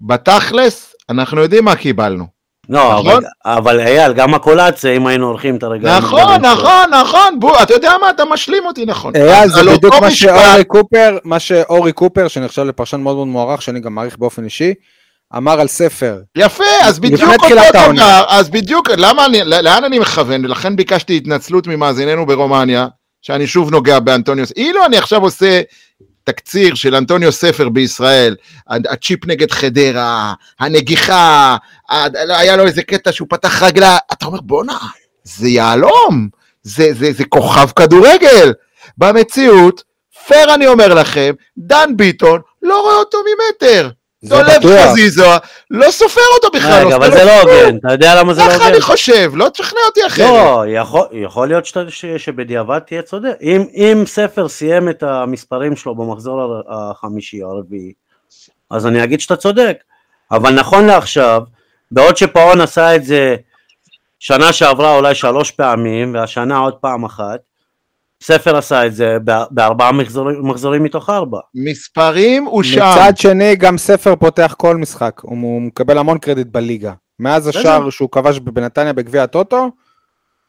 בתכלס, אנחנו יודעים מה קיבלנו. לא, נכון? אבל, אבל אייל, גם הקולציה, אם היינו עורכים את הרגעים. נכון. נכון, נכון, בוא, אתה יודע מה, אתה משלים אותי נכון. אייל, זה בדיוק מה משפט- שאורי קופר, מה שאורי קופר, שנחשב לפרשן מאוד מאוד מוערך, שאני גם מעריך באופן אישי, אמר על ספר. יפה, אז בדיוק אותו. דבר, אז בדיוק, למה אני, לאן אני מכוון, ולכן ביקשתי התנצלות ממאזיננו ברומניה, שאני שוב נוגע באנטוניוס, אילו אני עכשיו עושה תקציר של אנטוניו ספר בישראל, הצ'יפ נגד חדרה, הנגיחה, היה לו איזה קטע שהוא פתח רגלה, אתה אומר בואנה, זה יהלום, זה, זה, זה כוכב כדורגל. במציאות, פייר אני אומר לכם, דן ביטון לא רואה אותו ממטר. זה דולב בטוח. חזיזה, לא סופר אותו בכלל. רגע, לא אבל זה לא. הוגן, אתה יודע למה זה לא ככה הוגן? אני חושב, לא תשכנע אותי אחרת. לא, יכול, להיות שבדיעבד תהיה צודק. אם, אם ספר סיים את המספרים שלו במחזור החמישי או הרביעי, אז אני אגיד שאתה צודק. אבל נכון לעכשיו, בעוד שפאון עשה את זה שנה שעברה אולי שלוש פעמים, והשנה עוד פעם אחת, ספר עשה את זה בא- בארבעה מחזורים, מחזורים מתוך ארבע. מספרים הוא שם. מצד שני, גם ספר פותח כל משחק, הוא מקבל המון קרדיט בליגה. מאז. השער שהוא כבש בנתניה בגביע הטוטו,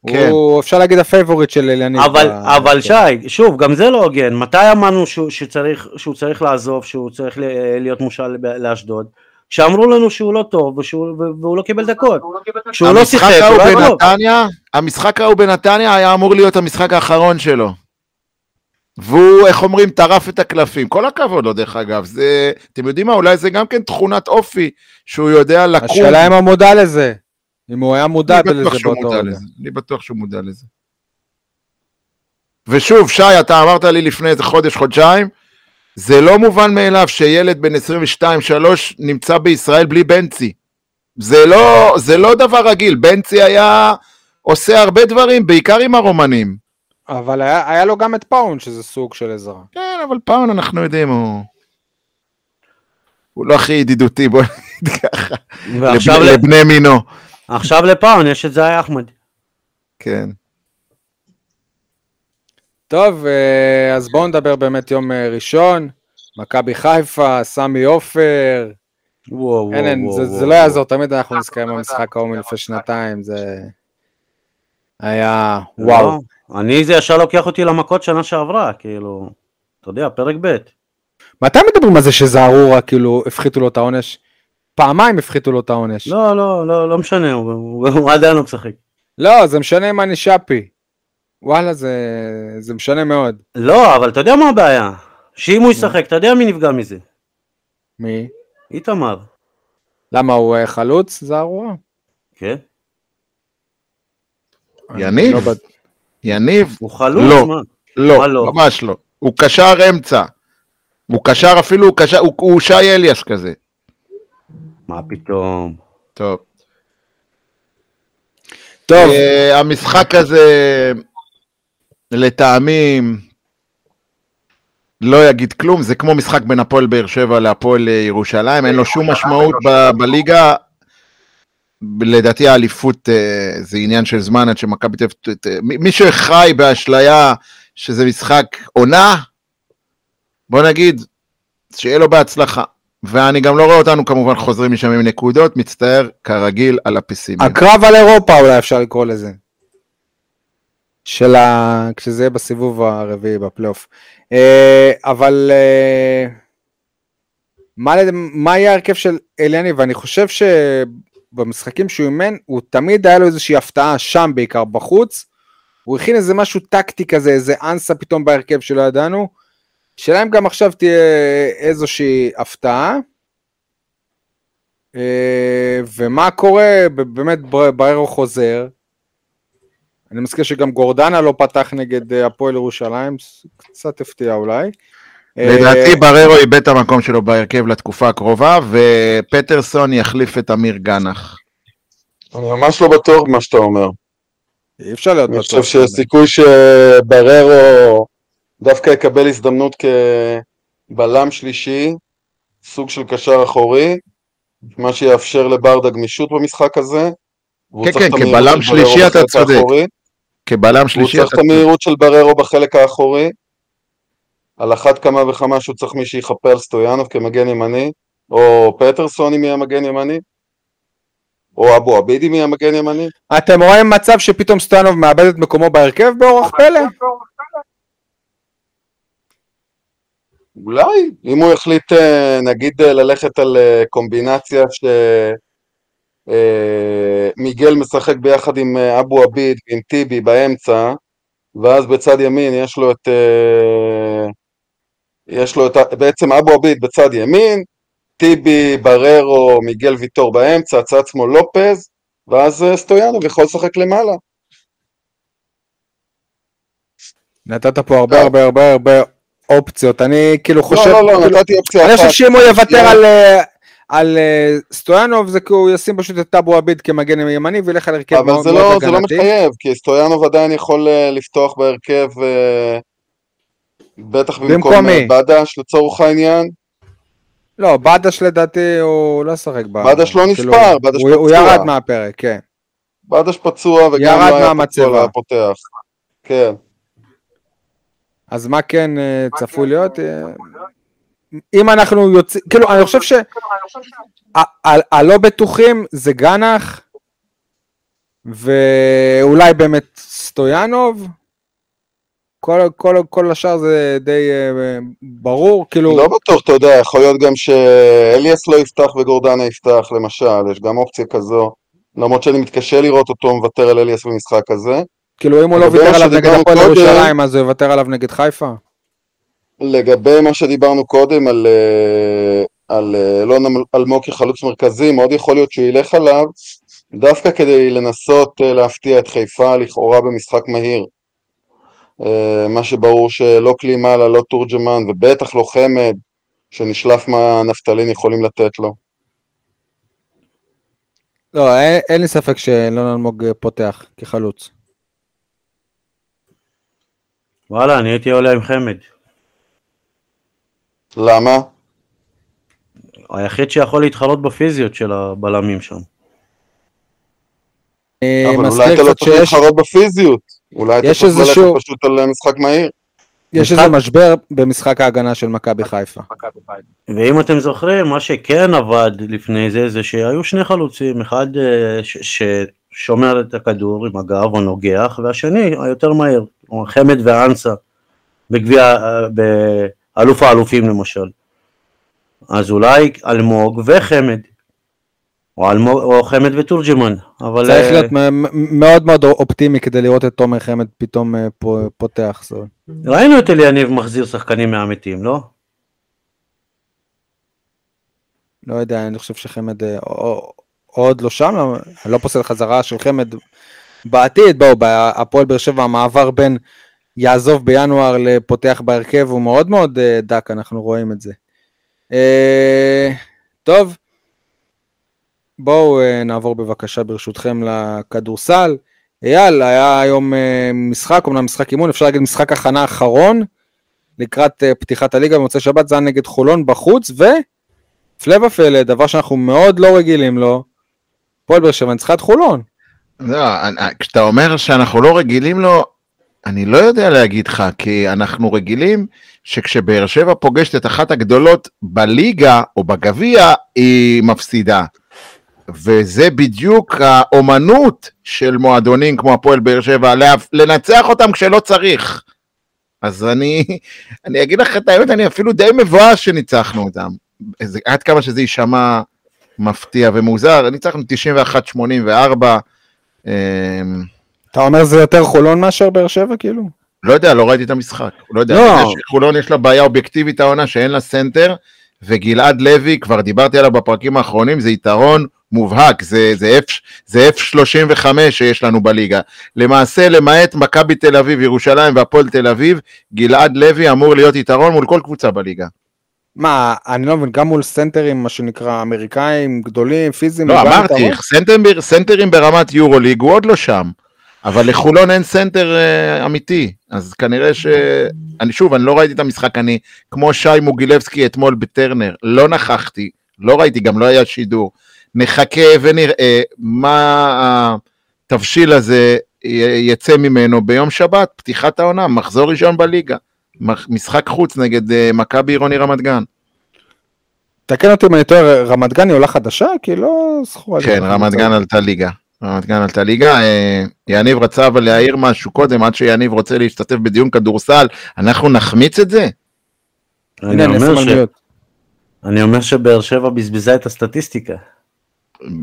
כן. הוא אפשר להגיד הפייבוריט של אליניב. אבל, ב- אבל שי, שוב, גם זה לא הוגן. מתי אמרנו שהוא, שצריך, שהוא צריך לעזוב, שהוא צריך להיות מושל ב- לאשדוד? כשאמרו לנו שהוא לא טוב ושהוא, והוא לא קיבל דקות. לא המשחק שיחק, ההוא הוא לא היה טוב. בנתניה, המשחק ההוא בנתניה היה אמור להיות המשחק האחרון שלו. והוא, איך אומרים, טרף את הקלפים. כל הכבוד לו, דרך אגב. זה, אתם יודעים מה, אולי זה גם כן תכונת אופי, שהוא יודע לקום. השאלה אם הוא מודע לזה. אם הוא היה מודע לזה שהוא באותו רגע. אני בטוח שהוא מודע לזה. ושוב, שי, אתה אמרת לי לפני איזה חודש, חודשיים, זה לא מובן מאליו שילד בן 22-3 נמצא בישראל בלי בנצי. זה לא, זה לא דבר רגיל, בנצי היה עושה הרבה דברים, בעיקר עם הרומנים. אבל היה היה לו גם את פאון, שזה סוג של עזרה. כן, אבל פאון אנחנו יודעים, הוא... הוא לא הכי ידידותי, בוא נגיד ככה, לבני, לבני מינו. עכשיו לפאון יש את זי אחמד. כן. טוב, אה, אז בואו נדבר באמת יום אה, ראשון. מכבי חיפה, סמי עופר. וואו, אין, אין, וואו, זה- וואו, זה לא וואו. יעזור, תמיד אנחנו נזכרים במשחק ההוא מלפני שנתיים, זה היה וואו. לא, אני זה ישר לוקח אותי למכות שנה שעברה, כאילו, אתה יודע, פרק ב'. מתי מדברים על זה שזערורה, כאילו, הפחיתו לו את העונש? פעמיים הפחיתו לו את העונש. לא, לא, לא, לא משנה, הוא עדיין לא משחק. לא, זה משנה אם אני שפי. וואלה, זה, זה משנה מאוד. לא, אבל אתה יודע מה הבעיה? שאם הוא ישחק, אתה יודע מי נפגע מזה? מי? איתמר. למה הוא אה, חלוץ, זערורה? כן? יניב? לא יניב? הוא חלוץ, לא. מה? לא, לא? ממש לא. הוא קשר אמצע. הוא קשר אפילו, הוא קשר, הוא, הוא שי אליאס כזה. מה פתאום? טוב. טוב, Uh, המשחק הזה, לטעמי, לא יגיד כלום, זה כמו משחק בין הפועל באר שבע להפועל ירושלים, אין לו שום משמעות בליגה. לדעתי האליפות אה, זה עניין של זמן עד שמכבי תל אביב, מי שחי באשליה שזה משחק עונה, בוא נגיד, שיהיה לו בהצלחה. ואני גם לא רואה אותנו כמובן חוזרים משם עם נקודות, מצטער כרגיל על הפסימיות. הקרב על אירופה אולי אפשר לקרוא לזה. של ה... כשזה יהיה בסיבוב הרביעי בפלייאוף. אה, אבל אה, מה, מה יהיה ההרכב של אליאני? ואני חושב שבמשחקים שהוא אימן, הוא תמיד היה לו איזושהי הפתעה שם בעיקר בחוץ. הוא הכין איזה משהו טקטי כזה, איזה אנסה פתאום בהרכב שלא ידענו. שאלה אם גם עכשיו תהיה איזושהי הפתעה. אה, ומה קורה, באמת בר- בררו חוזר. אני מזכיר שגם גורדנה לא פתח נגד אה, הפועל ירושלים, קצת הפתיע אולי. לדעתי אה, בררו איבד את המקום שלו בהרכב לתקופה הקרובה, ופטרסון יחליף את אמיר גנח. אני ממש לא בטוח במה שאתה אומר. אי אפשר להיות אני בטוח. חושב שיש סיכוי שבררו דווקא יקבל הזדמנות כבלם שלישי, סוג של קשר אחורי, מה שיאפשר לברדה גמישות במשחק הזה. כן, כן, כבלם שלישי אתה צודק. כבלם הוא שלישי צריך אתה את המהירות של בררו בחלק האחורי. על אחת כמה וכמה שהוא צריך מי שיכפה על סטויאנוב כמגן ימני, או פטרסון אם יהיה מגן ימני, או אבו עביד אם יהיה מגן ימני. אתם רואים מצב שפתאום סטויאנוב מאבד את מקומו בהרכב באורח פלא? אולי, אם הוא יחליט אה, נגיד אה, ללכת על אה, קומבינציה שמיגל משחק ביחד עם אה, אבו עביד ועם טיבי באמצע, ואז בצד ימין יש לו את... אה, יש לו את... בעצם אבו עביד בצד ימין, טיבי, בררו, מיגל ויטור באמצע, צד שמאל לופז, ואז אה, סטויאנוב יכול לשחק למעלה. נתת פה הרבה לא. הרבה הרבה הרבה אופציות, אני כאילו חושב... לא, לא, לא, נתתי אופציה אני אחת. חושב שאם הוא יוותר. על, אה, על אה, סטויאנוב זה כי הוא ישים פשוט את טאבו עביד כמגן ימני וילך על הרכב אבל מאוד זה מאוד לא, זה לא הגנתי. מחייב, כי סטויאנוב עדיין יכול אה, לפתוח בהרכב, אה, בטח במקום? בדש לצורך העניין. לא, בדש לדעתי הוא לא שחק ב... בדש לא כאילו, נספר, בדש הוא, הוא פצוע. ירד מהפרק, כן. בדש פצוע וגם לא היה. פצוע, היה פותח. כן. אז מה כן צפוי להיות? אם אנחנו יוצאים, כאילו, אני חושב ש... ה- ה- הלא בטוחים זה גנח, ואולי באמת סטויאנוב. כל, כל, כל השאר זה די אה, ברור, כאילו, לא בטוח, אתה יודע, יכול להיות גם שאליאס לא יפתח וגורדנה יפתח, למשל, יש גם אופציה כזו. למרות שאני מתקשה לראות אותו מוותר על אליאס במשחק הזה. כאילו אם הוא לא ויתר עליו נגד הפועל ירושלים, אז הוא יוותר עליו נגד חיפה? לגבי מה שדיברנו קודם על, אה, על אה, אלון אלמוג כחלוץ מרכזי, מאוד יכול להיות שהוא ילך עליו דווקא כדי לנסות אה, להפתיע את חיפה לכאורה במשחק מהיר. מה שברור שלא קלימאלה, לא תורג'מן ובטח לא חמד שנשלף מהנפתלין יכולים לתת לו. לא, אין, אין לי ספק שאלון אלמוג פותח כחלוץ. וואלה, אני הייתי עולה עם חמד. למה? היחיד שיכול להתחרות בפיזיות של הבלמים שם. אני אבל אולי אתה לא צריך להתחרות בפיזיות. אולי אתה יש צריך ללכת פשוט על אה, משחק מהיר. יש איזה משבר במשחק ההגנה של מכבי חיפה. ואם אתם זוכרים, מה שכן עבד לפני זה, זה שהיו שני חלוצים, אחד אה, ש- ששומר את הכדור עם הגב או נוגח, והשני היותר מהיר, או חמד ואנסה, בגביע, באלוף האלופים למשל. אז אולי אלמוג וחמד, או, אלמוג, או חמד ותורג'מן, אבל... צריך אה, להיות מאוד מאוד אופטימי כדי לראות את תומר חמד פתאום אה, פותח. ראינו את אליניב מחזיר שחקנים מהמתים, לא? לא יודע, אני חושב שחמד אה, עוד לא שם, לא- אני לא פוסל חזרה של חמד בעתיד, בואו, הפועל באר שבע, המעבר בין יעזוב בינואר לפותח בהרכב הוא מאוד מאוד אה, דק, אנחנו רואים את זה. אה, טוב, בואו אה, נעבור בבקשה ברשותכם לכדורסל. אייל, היה היום משחק, אומנם משחק אימון, אפשר להגיד משחק הכנה אחרון, לקראת פתיחת הליגה במוצאי שבת, זה היה נגד חולון בחוץ, והפלא ופלא, דבר שאנחנו מאוד לא רגילים לו, הפועל באר שבע ניצחה את חולון. לא, כשאתה אומר שאנחנו לא רגילים לו, אני לא יודע להגיד לך, כי אנחנו רגילים שכשבאר שבע פוגשת את אחת הגדולות בליגה או בגביע, היא מפסידה. וזה בדיוק האומנות של מועדונים כמו הפועל באר שבע, לנצח אותם כשלא צריך. אז אני, אני אגיד לך את האמת, אני אפילו די מבואס שניצחנו אותם. איזה- עד כמה שזה יישמע מפתיע ומוזר, ניצחנו 91-84. אתה אומר זה יותר חולון מאשר באר שבע, כאילו? לא יודע, לא ראיתי את המשחק. לא יודע, לא. שחולון יש לה בעיה אובייקטיבית העונה שאין לה סנטר, וגלעד לוי, כבר דיברתי עליו בפרקים האחרונים, זה יתרון מובהק, זה, זה, F, זה F35 שיש לנו בליגה. למעשה, למעט מכבי תל אביב, ירושלים והפועל תל אביב, גלעד לוי אמור להיות יתרון מול כל קבוצה בליגה. מה, אני לא מבין, גם מול סנטרים, מה שנקרא, אמריקאים, גדולים, פיזיים, לא, אמרתי? סנטרים, סנטרים ברמת יורוליג הוא עוד לא שם, אבל לחולון אין סנטר אה, אמיתי, אז כנראה ש... אני שוב, אני לא ראיתי את המשחק, אני כמו שי מוגילבסקי אתמול בטרנר, לא נכחתי, לא ראיתי, גם לא היה שידור. נחכה ונראה מה התבשיל הזה יצא ממנו ביום שבת, פתיחת העונה, מחזור ראשון בליגה. משחק חוץ נגד אה, מכבי עירוני רמת גן. תקן אותי אם אני טועה, רמת גן היא עולה חדשה? כי לא זכורה. כן, רמת גן עלתה ליגה. רמת גן עלתה ליגה. אה, יניב רצה אבל להעיר משהו קודם, עד שיניב רוצה להשתתף בדיון כדורסל, אנחנו נחמיץ את זה? אני ש- אומר שבאר שבע בזבזה את הסטטיסטיקה.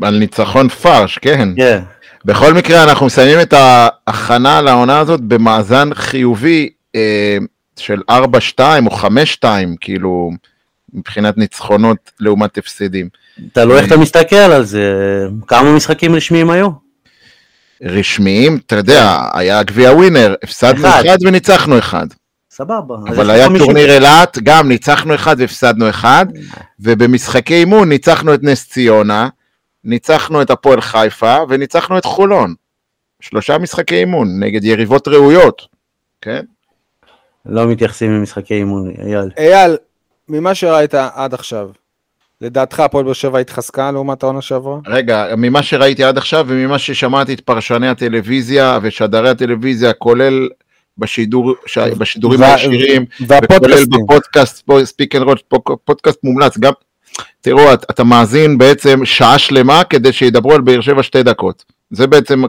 על ניצחון פרש, כן. כן. בכל מקרה, אנחנו מסיימים את ההכנה לעונה הזאת במאזן חיובי אה, של 4-2 או 5-2, כאילו, מבחינת ניצחונות לעומת הפסדים. תלוי איך אתה מסתכל על זה. כמה משחקים רשמיים היו? רשמיים, אתה יודע, היה גביע ווינר, הפסדנו אחד. אחד וניצחנו אחד. סבבה. אבל היה 50. טורניר אילת, גם ניצחנו אחד והפסדנו אחד, ובמשחקי אימון ניצחנו את נס ציונה, ניצחנו את הפועל חיפה, וניצחנו את חולון. שלושה משחקי אימון נגד יריבות ראויות, כן? לא מתייחסים למשחקי אימון, אייל. אייל, ממה שראית עד עכשיו, לדעתך הפועל באר שבע התחזקה לעומת העונה שעברה? רגע, ממה שראיתי עד עכשיו וממה ששמעתי את פרשני הטלוויזיה ושדרי הטלוויזיה, כולל בשידור, ש... בשידורים הישירים, וכולל. בפודקאסט, speak and roll, פודקאסט מומלץ, גם, תראו, את- אתה מאזין בעצם שעה שלמה כדי שידברו על באר שבע שתי דקות. זה בעצם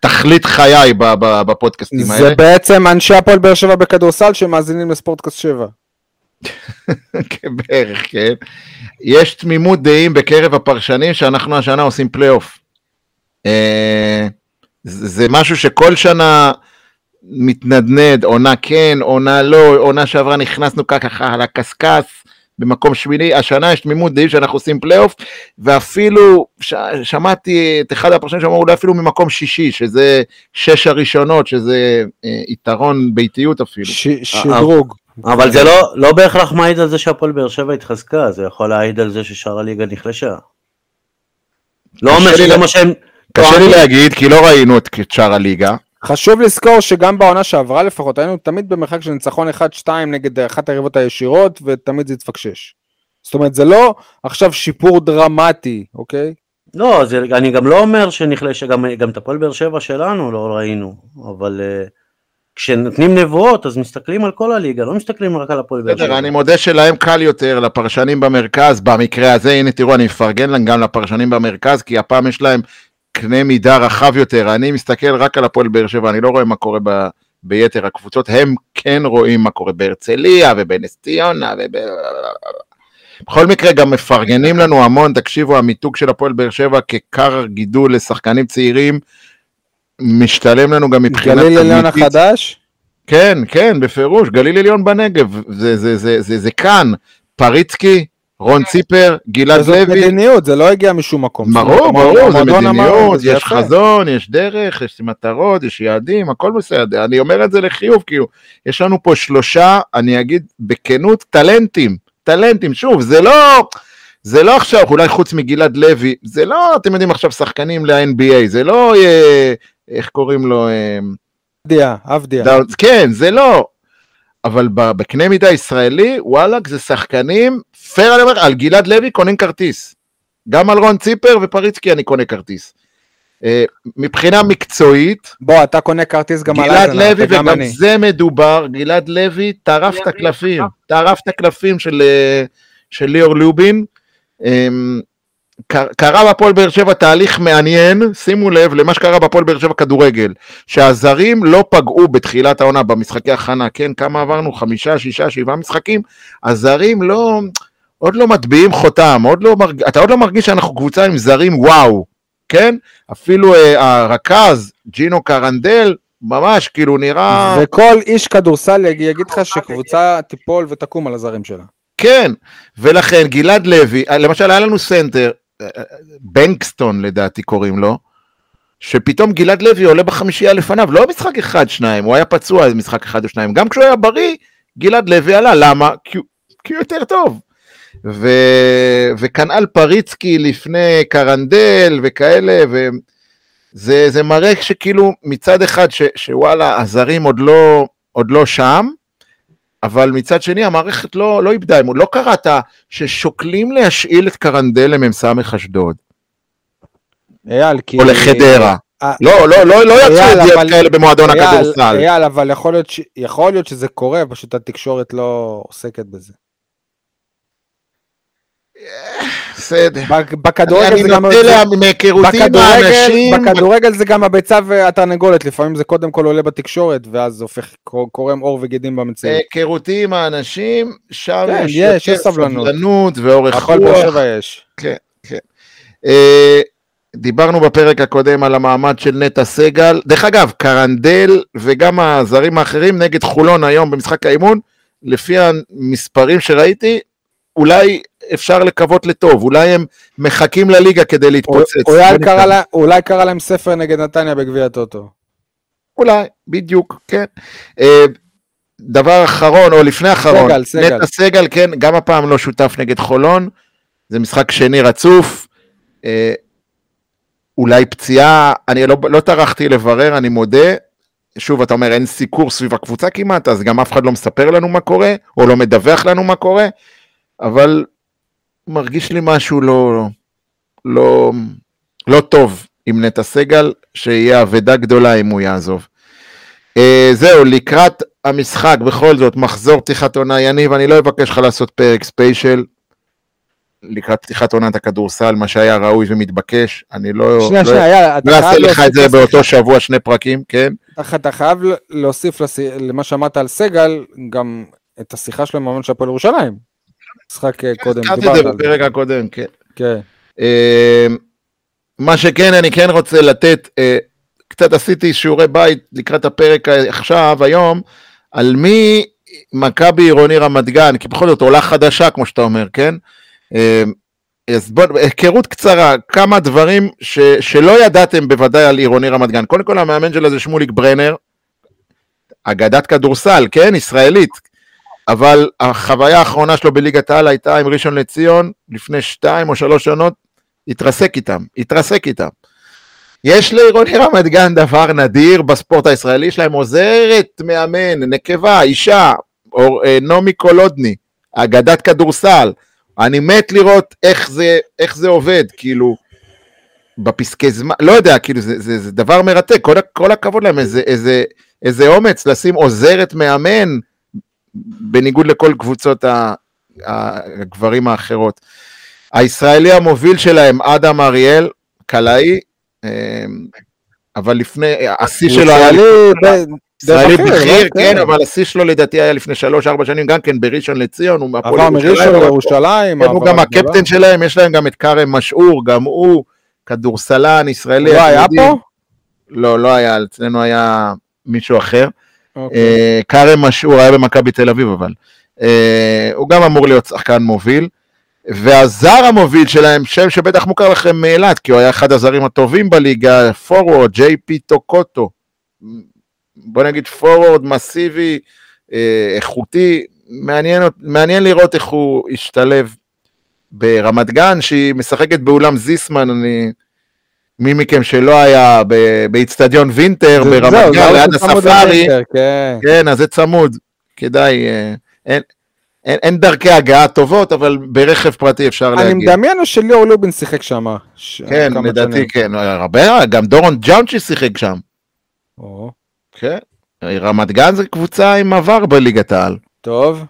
תכלית חיי בפודקאסטים זה האלה. בעצם אנשי הפועל באר שבע בכדורסל שמאזינים לספורטקאסט 7. בערך, כן. יש תמימות דעים בקרב הפרשנים שאנחנו השנה עושים פלייאוף. אה, זה משהו שכל שנה מתנדנד, עונה כן, עונה לא, עונה שעברה נכנסנו ככה על הקשקש במקום שמיני, השנה יש תמימות דעים שאנחנו עושים פלייאוף, ואפילו ש... שמעתי את אחד הפרשנים שאמרו אולי אפילו ממקום שישי, שזה שש הראשונות, שזה אה, יתרון ביתיות אפילו. ש- שדרוג. אבל זה לא, לא בהכרח מעיד על זה שהפועל באר שבע התחזקה, זה יכול להעיד על זה ששאר הליגה נחלשה. לא אומר שזה לה- מה שהם... קשה לי. להגיד, כי לא ראינו את שאר הליגה. חשוב לזכור שגם בעונה שעברה לפחות היינו תמיד במרחק של ניצחון 1-2 נגד אחת היריבות הישירות ותמיד זה התפקשש. זאת אומרת זה לא עכשיו שיפור דרמטי, אוקיי? לא, זה, אני גם לא אומר שנחלשה, גם, גם את הפועל באר שבע שלנו לא ראינו, אבל uh, כשנותנים נבואות אז מסתכלים על כל הליגה, לא מסתכלים רק על הפועל באר בסדר, שבע. אני מודה שלהם קל יותר, לפרשנים במרכז, במקרה הזה, הנה תראו, אני מפרגן להם גם לפרשנים במרכז, כי הפעם יש להם קנה מידה רחב יותר. אני מסתכל רק על הפועל באר שבע, אני לא רואה מה קורה ב... ביתר הקבוצות, הם כן רואים מה קורה בהרצליה ובנס ציונה וב... בכל מקרה גם מפרגנים לנו המון, תקשיבו, המיתוג של הפועל באר שבע ככר גידול לשחקנים צעירים, משתלם לנו גם מבחינת גליל עליון. החדש, כן, כן, בפירוש, גליל עליון בנגב, זה, זה, זה, זה, זה כאן, פריצקי, רון ציפר, גלעד לוי, מדיניות, זה לא הגיע משום מקום. זאת ברור, ברור, זה מדיניות, יש יפה. חזון, יש דרך, יש מטרות, יש יעדים, הכל בסדר, אני אומר את זה לחיוב, כאילו, יש לנו פה שלושה, אני אגיד בכנות, טלנטים, טלנטים, שוב, זה לא, זה לא עכשיו, אולי חוץ מגלעד לוי, זה לא, אתם יודעים עכשיו, שחקנים ל-NBA, זה לא, אה, איך קוראים לו, אה, אבדיה. דאוד- כן, זה לא. אבל בקנה מידה ישראלי, וואלאק, זה שחקנים, פייר אני אומר, על גלעד לוי קונים כרטיס. גם על רון ציפר ופריצקי אני קונה כרטיס. אה, מבחינה מקצועית, בוא, אתה קונה כרטיס גם על גלעד לוי, וגם. זה מדובר, גלעד לוי טרף את הקלפים, טרף את הקלפים של, אה, של ליאור לובין. קר- קרה בהפועל באר שבע תהליך מעניין, שימו לב למה שקרה בהפועל באר שבע כדורגל, שהזרים לא פגעו בתחילת העונה במשחקי הכנה, כן, כמה עברנו? חמישה, שישה, שבעה משחקים, הזרים לא, עוד לא מטביעים חותם, עוד לא מרג... אתה עוד לא מרגיש שאנחנו קבוצה עם זרים וואו, כן? אפילו אה, הרכז, ג'ינו קרנדל, ממש כאילו נראה... וכל איש כדורסל יג- יגיד לך שקבוצה תיפול ותקום על הזרים שלה. כן, ולכן גלעד לוי, למשל היה לנו סנטר, אה, אה, בנקסטון לדעתי קוראים לו, שפתאום גלעד לוי עולה בחמישייה לפניו, לא משחק אחד שניים, הוא היה פצוע איזה משחק אחד או שניים, גם כשהוא היה בריא, גלעד לוי עלה, למה? כי, הוא- יותר טוב. ו... וכנ"ל פריצקי לפני קרנדל וכאלה, וזה זה מראה שכאילו מצד אחד ש, שוואלה הזרים עוד לא, עוד לא שם, אבל מצד שני המערכת לא, לא איבדה אמון, לא קראת ששוקלים להשאיל את קרנדל למ"ס אשדוד, אייל, כי... או לחדרה. אה, לא, לא, לא, לא יצאו ידיעות אבל- כאלה במועדון הכדורסל. אייל, אבל יכול להיות, ש... יכול להיות שזה קורה, פשוט התקשורת לא עוסקת בזה. בסדר. בכ- בכדורגל אני זה גם... נוטה לה- מהיכרותי עם האנשים, בכדורגל זה גם הביצה והתרנגולת, לפעמים זה קודם כל עולה בתקשורת, ואז זה הופך, קורם עור וגידים במציאות. מהיכרותי עם האנשים, שם כן, יש יש, יותר יש סבלנות. ואורך הכל באר רוח. שבע יש. אה, דיברנו בפרק הקודם על המעמד של נטע סגל. דרך אגב, קרנדל וגם הזרים האחרים נגד חולון היום במשחק האימון, לפי המספרים שראיתי, אולי אפשר לקוות לטוב, אולי הם מחכים לליגה כדי להתפוצץ. אולי לא קרא. לה- אולי קרא להם ספר נגד נתניה בגביע הטוטו. אולי, בדיוק, כן. אה, דבר אחרון, או לפני אחרון, סגל, סגל. נטע סגל, כן, גם הפעם לא שותף נגד חולון, זה משחק שני רצוף, אה, אולי פציעה, אני לא, לא טרחתי לברר, אני מודה, שוב, אתה אומר, אין סיקור סביב הקבוצה כמעט, אז גם אף אחד לא מספר לנו מה קורה, או לא מדווח לנו מה קורה, אבל מרגיש לי משהו לא, לא, לא טוב עם נטע סגל, שיהיה אבדה גדולה אם הוא יעזוב. Uh, זהו, לקראת המשחק, בכל זאת, מחזור פתיחת עונה, יניב, אני לא אבקש לך לעשות פרק ספיישל. לקראת פתיחת עונת הכדורסל, מה שהיה ראוי ומתבקש, אני לא... שנייה, לא- שנייה, לא אעשה לך את זה באותו שבוע, שני פרקים, כן? אתה- חייב להוסיף למה שאמרת על סגל, גם את השיחה שלו עם המאמן של הפועל ירושלים. משחק אה, קודם, הזכרתי את דיברת על זה. בפרק הקודם, כן. כן. אה, מה שכן, אני כן רוצה לתת, אה, קצת עשיתי שיעורי בית לקראת הפרק עכשיו, היום, על מי מכבי עירוני רמת גן, כי בכל זאת עולה חדשה, כמו שאתה אומר, כן? אה, אז בוא, היכרות קצרה, כמה דברים ש, שלא ידעתם בוודאי על עירוני רמת גן. קודם כל, המאמן שלה זה שמוליק ברנר, אגדת כדורסל, כן? ישראלית. אבל החוויה האחרונה שלו בליגת העל הייתה עם ראשון לציון, לפני שתיים או שלוש עונות, התרסק איתם, התרסק איתם. יש לעירוני רמת גן דבר נדיר בספורט הישראלי, יש להם עוזרת מאמן, נקבה, אישה, או, אה, נעמי קולודני, אגדת כדורסל. אני מת לראות איך זה, איך זה עובד, כאילו, בפסקי זמן, לא יודע, כאילו, זה, זה, זה דבר מרתק, כל, כל הכבוד להם, איזה, איזה, איזה אומץ לשים עוזרת מאמן, בניגוד לכל קבוצות הגברים האחרות. הישראלי המוביל שלהם, אדם אריאל, קלעי, אמ, אבל לפני, השיא שלו היה... ישראלי בכיר, לא? כן, אבל השיא שלו לדעתי היה לפני שלוש-ארבע שנים, גם כן בראשון לציון, הוא מהפועל עבר מראשון ירושלים, לירושלים. כן, הוא גם גדולה. הקפטן שלהם, יש להם גם את כרם משעור, גם הוא כדורסלן ישראלי. הוא לא היה. פה? לא, לא היה, אצלנו היה מישהו אחר. אוקיי. אה, כרם משעור היה במכבי תל אביב אבל. אה, הוא גם אמור להיות שחקן מוביל. והזר המוביל שלהם, שם שבטח מוכר לכם מאילת, כי הוא היה אחד הזרים הטובים בליגה, פורוורד, ג'יי פי טוקוטו. בוא נגיד פורוורד מסיבי, אה, איכותי, מעניין, מעניין לראות איך הוא ישתלב ברמת גן, שהיא משחקת באולם זיסמן, אני... מי מכם שלא היה באיצטדיון וינטר ברמת גן, ליד הספארי, כן. כן, אז זה צמוד. כדאי, אה, אין, אין, אין דרכי הגעה טובות, אבל ברכב פרטי אפשר אני להגיע. מדמיין שליאור לובין שיחק שם. ש- כן, לדעתי שנים. כן, הרבה, גם דורון ג'אונצ'י שיחק שם. או, כן. רמת גן זה קבוצה עם עבר בליגת העל. טוב.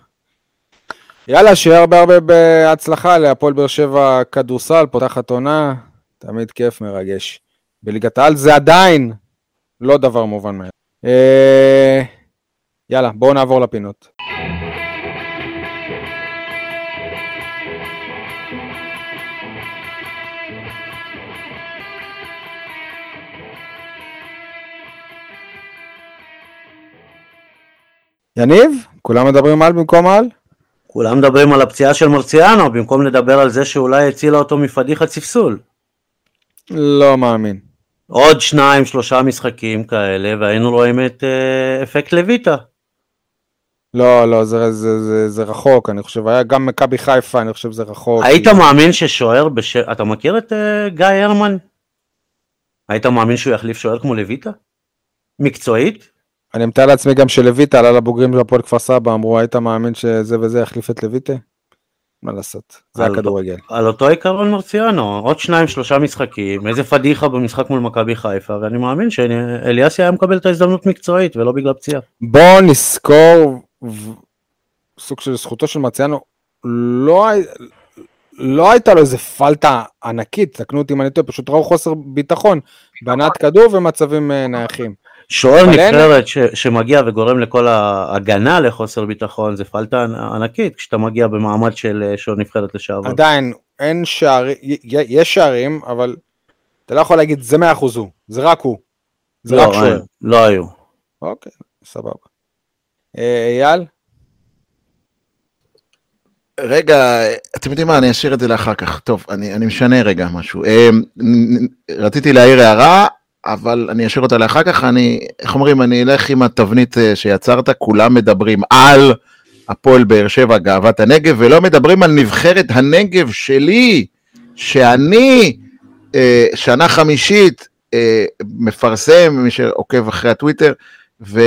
יאללה, שיהיה הרבה הרבה בהצלחה להפועל באר שבע כדורסל, פותחת עונה, תמיד כיף, מרגש. בליגת העל זה עדיין לא דבר מובן מאליו. אה, יאללה, בואו נעבור לפינות. יניב, כולם מדברים על במקום על? כולם מדברים על הפציעה של מרציאנו, במקום לדבר על זה שאולי הצילה אותו מפדיחת ספסול. לא מאמין. עוד שניים, שלושה משחקים כאלה, והיינו רואים את אה, אפקט לויטה. לא, לא, זה, זה, זה, זה רחוק, אני חושב, היה גם מכבי חיפה, אני חושב שזה רחוק. היית מאמין ששוער, בש... אתה מכיר את אה, גיא הרמן? היית מאמין שהוא יחליף שוער כמו לויטה? מקצועית? אני מתאר לעצמי גם שלויטה עלה לבוגרים של הפועל כפר סבא, אמרו, היית מאמין שזה וזה יחליף את לויטה? מה לעשות, זה על- הכדורגל. על אותו עיקרון מרציאנו, עוד שניים שלושה משחקים, איזה פדיחה במשחק מול מכבי חיפה, ואני מאמין שאליאסי היה מקבל את ההזדמנות מקצועית ולא בגלל פציעה. בואו נזכור, ו- סוג של זכותו של מרציאנו, לא, לא הייתה לו איזה פלטה ענקית, תקנו אותי אם אני טועה, פשוט ראו חוסר ביטחון בהנעת כדור ומצבים אה, נייחים. שוער נבחרת ש, שמגיע וגורם לכל ההגנה לחוסר ביטחון זה פלטה ענקית כשאתה מגיע במעמד של אה, שוער נבחרת לשעבר. עדיין, אין שערים, יש שערים, אבל אתה לא יכול להגיד, זה מאה אחוז הוא, זה רק הוא. זה לא, רק שוער. לא היו. אוקיי, סבבה. אה, אייל? רגע, אתם יודעים מה, אני אשאיר את זה לאחר כך. טוב, אני, אני משנה רגע משהו. אה, רציתי להעיר הערה, אבל אני אשאיר אותה לאחר כך. אני, איך אומרים, אני אלך עם התבנית אה, שיצרת, כולם מדברים על הפועל באר שבע, גאוות הנגב, ולא מדברים על נבחרת הנגב שלי, שאני אה, שנה חמישית אה, מפרסם, מי שעוקב אחרי הטוויטר, ו...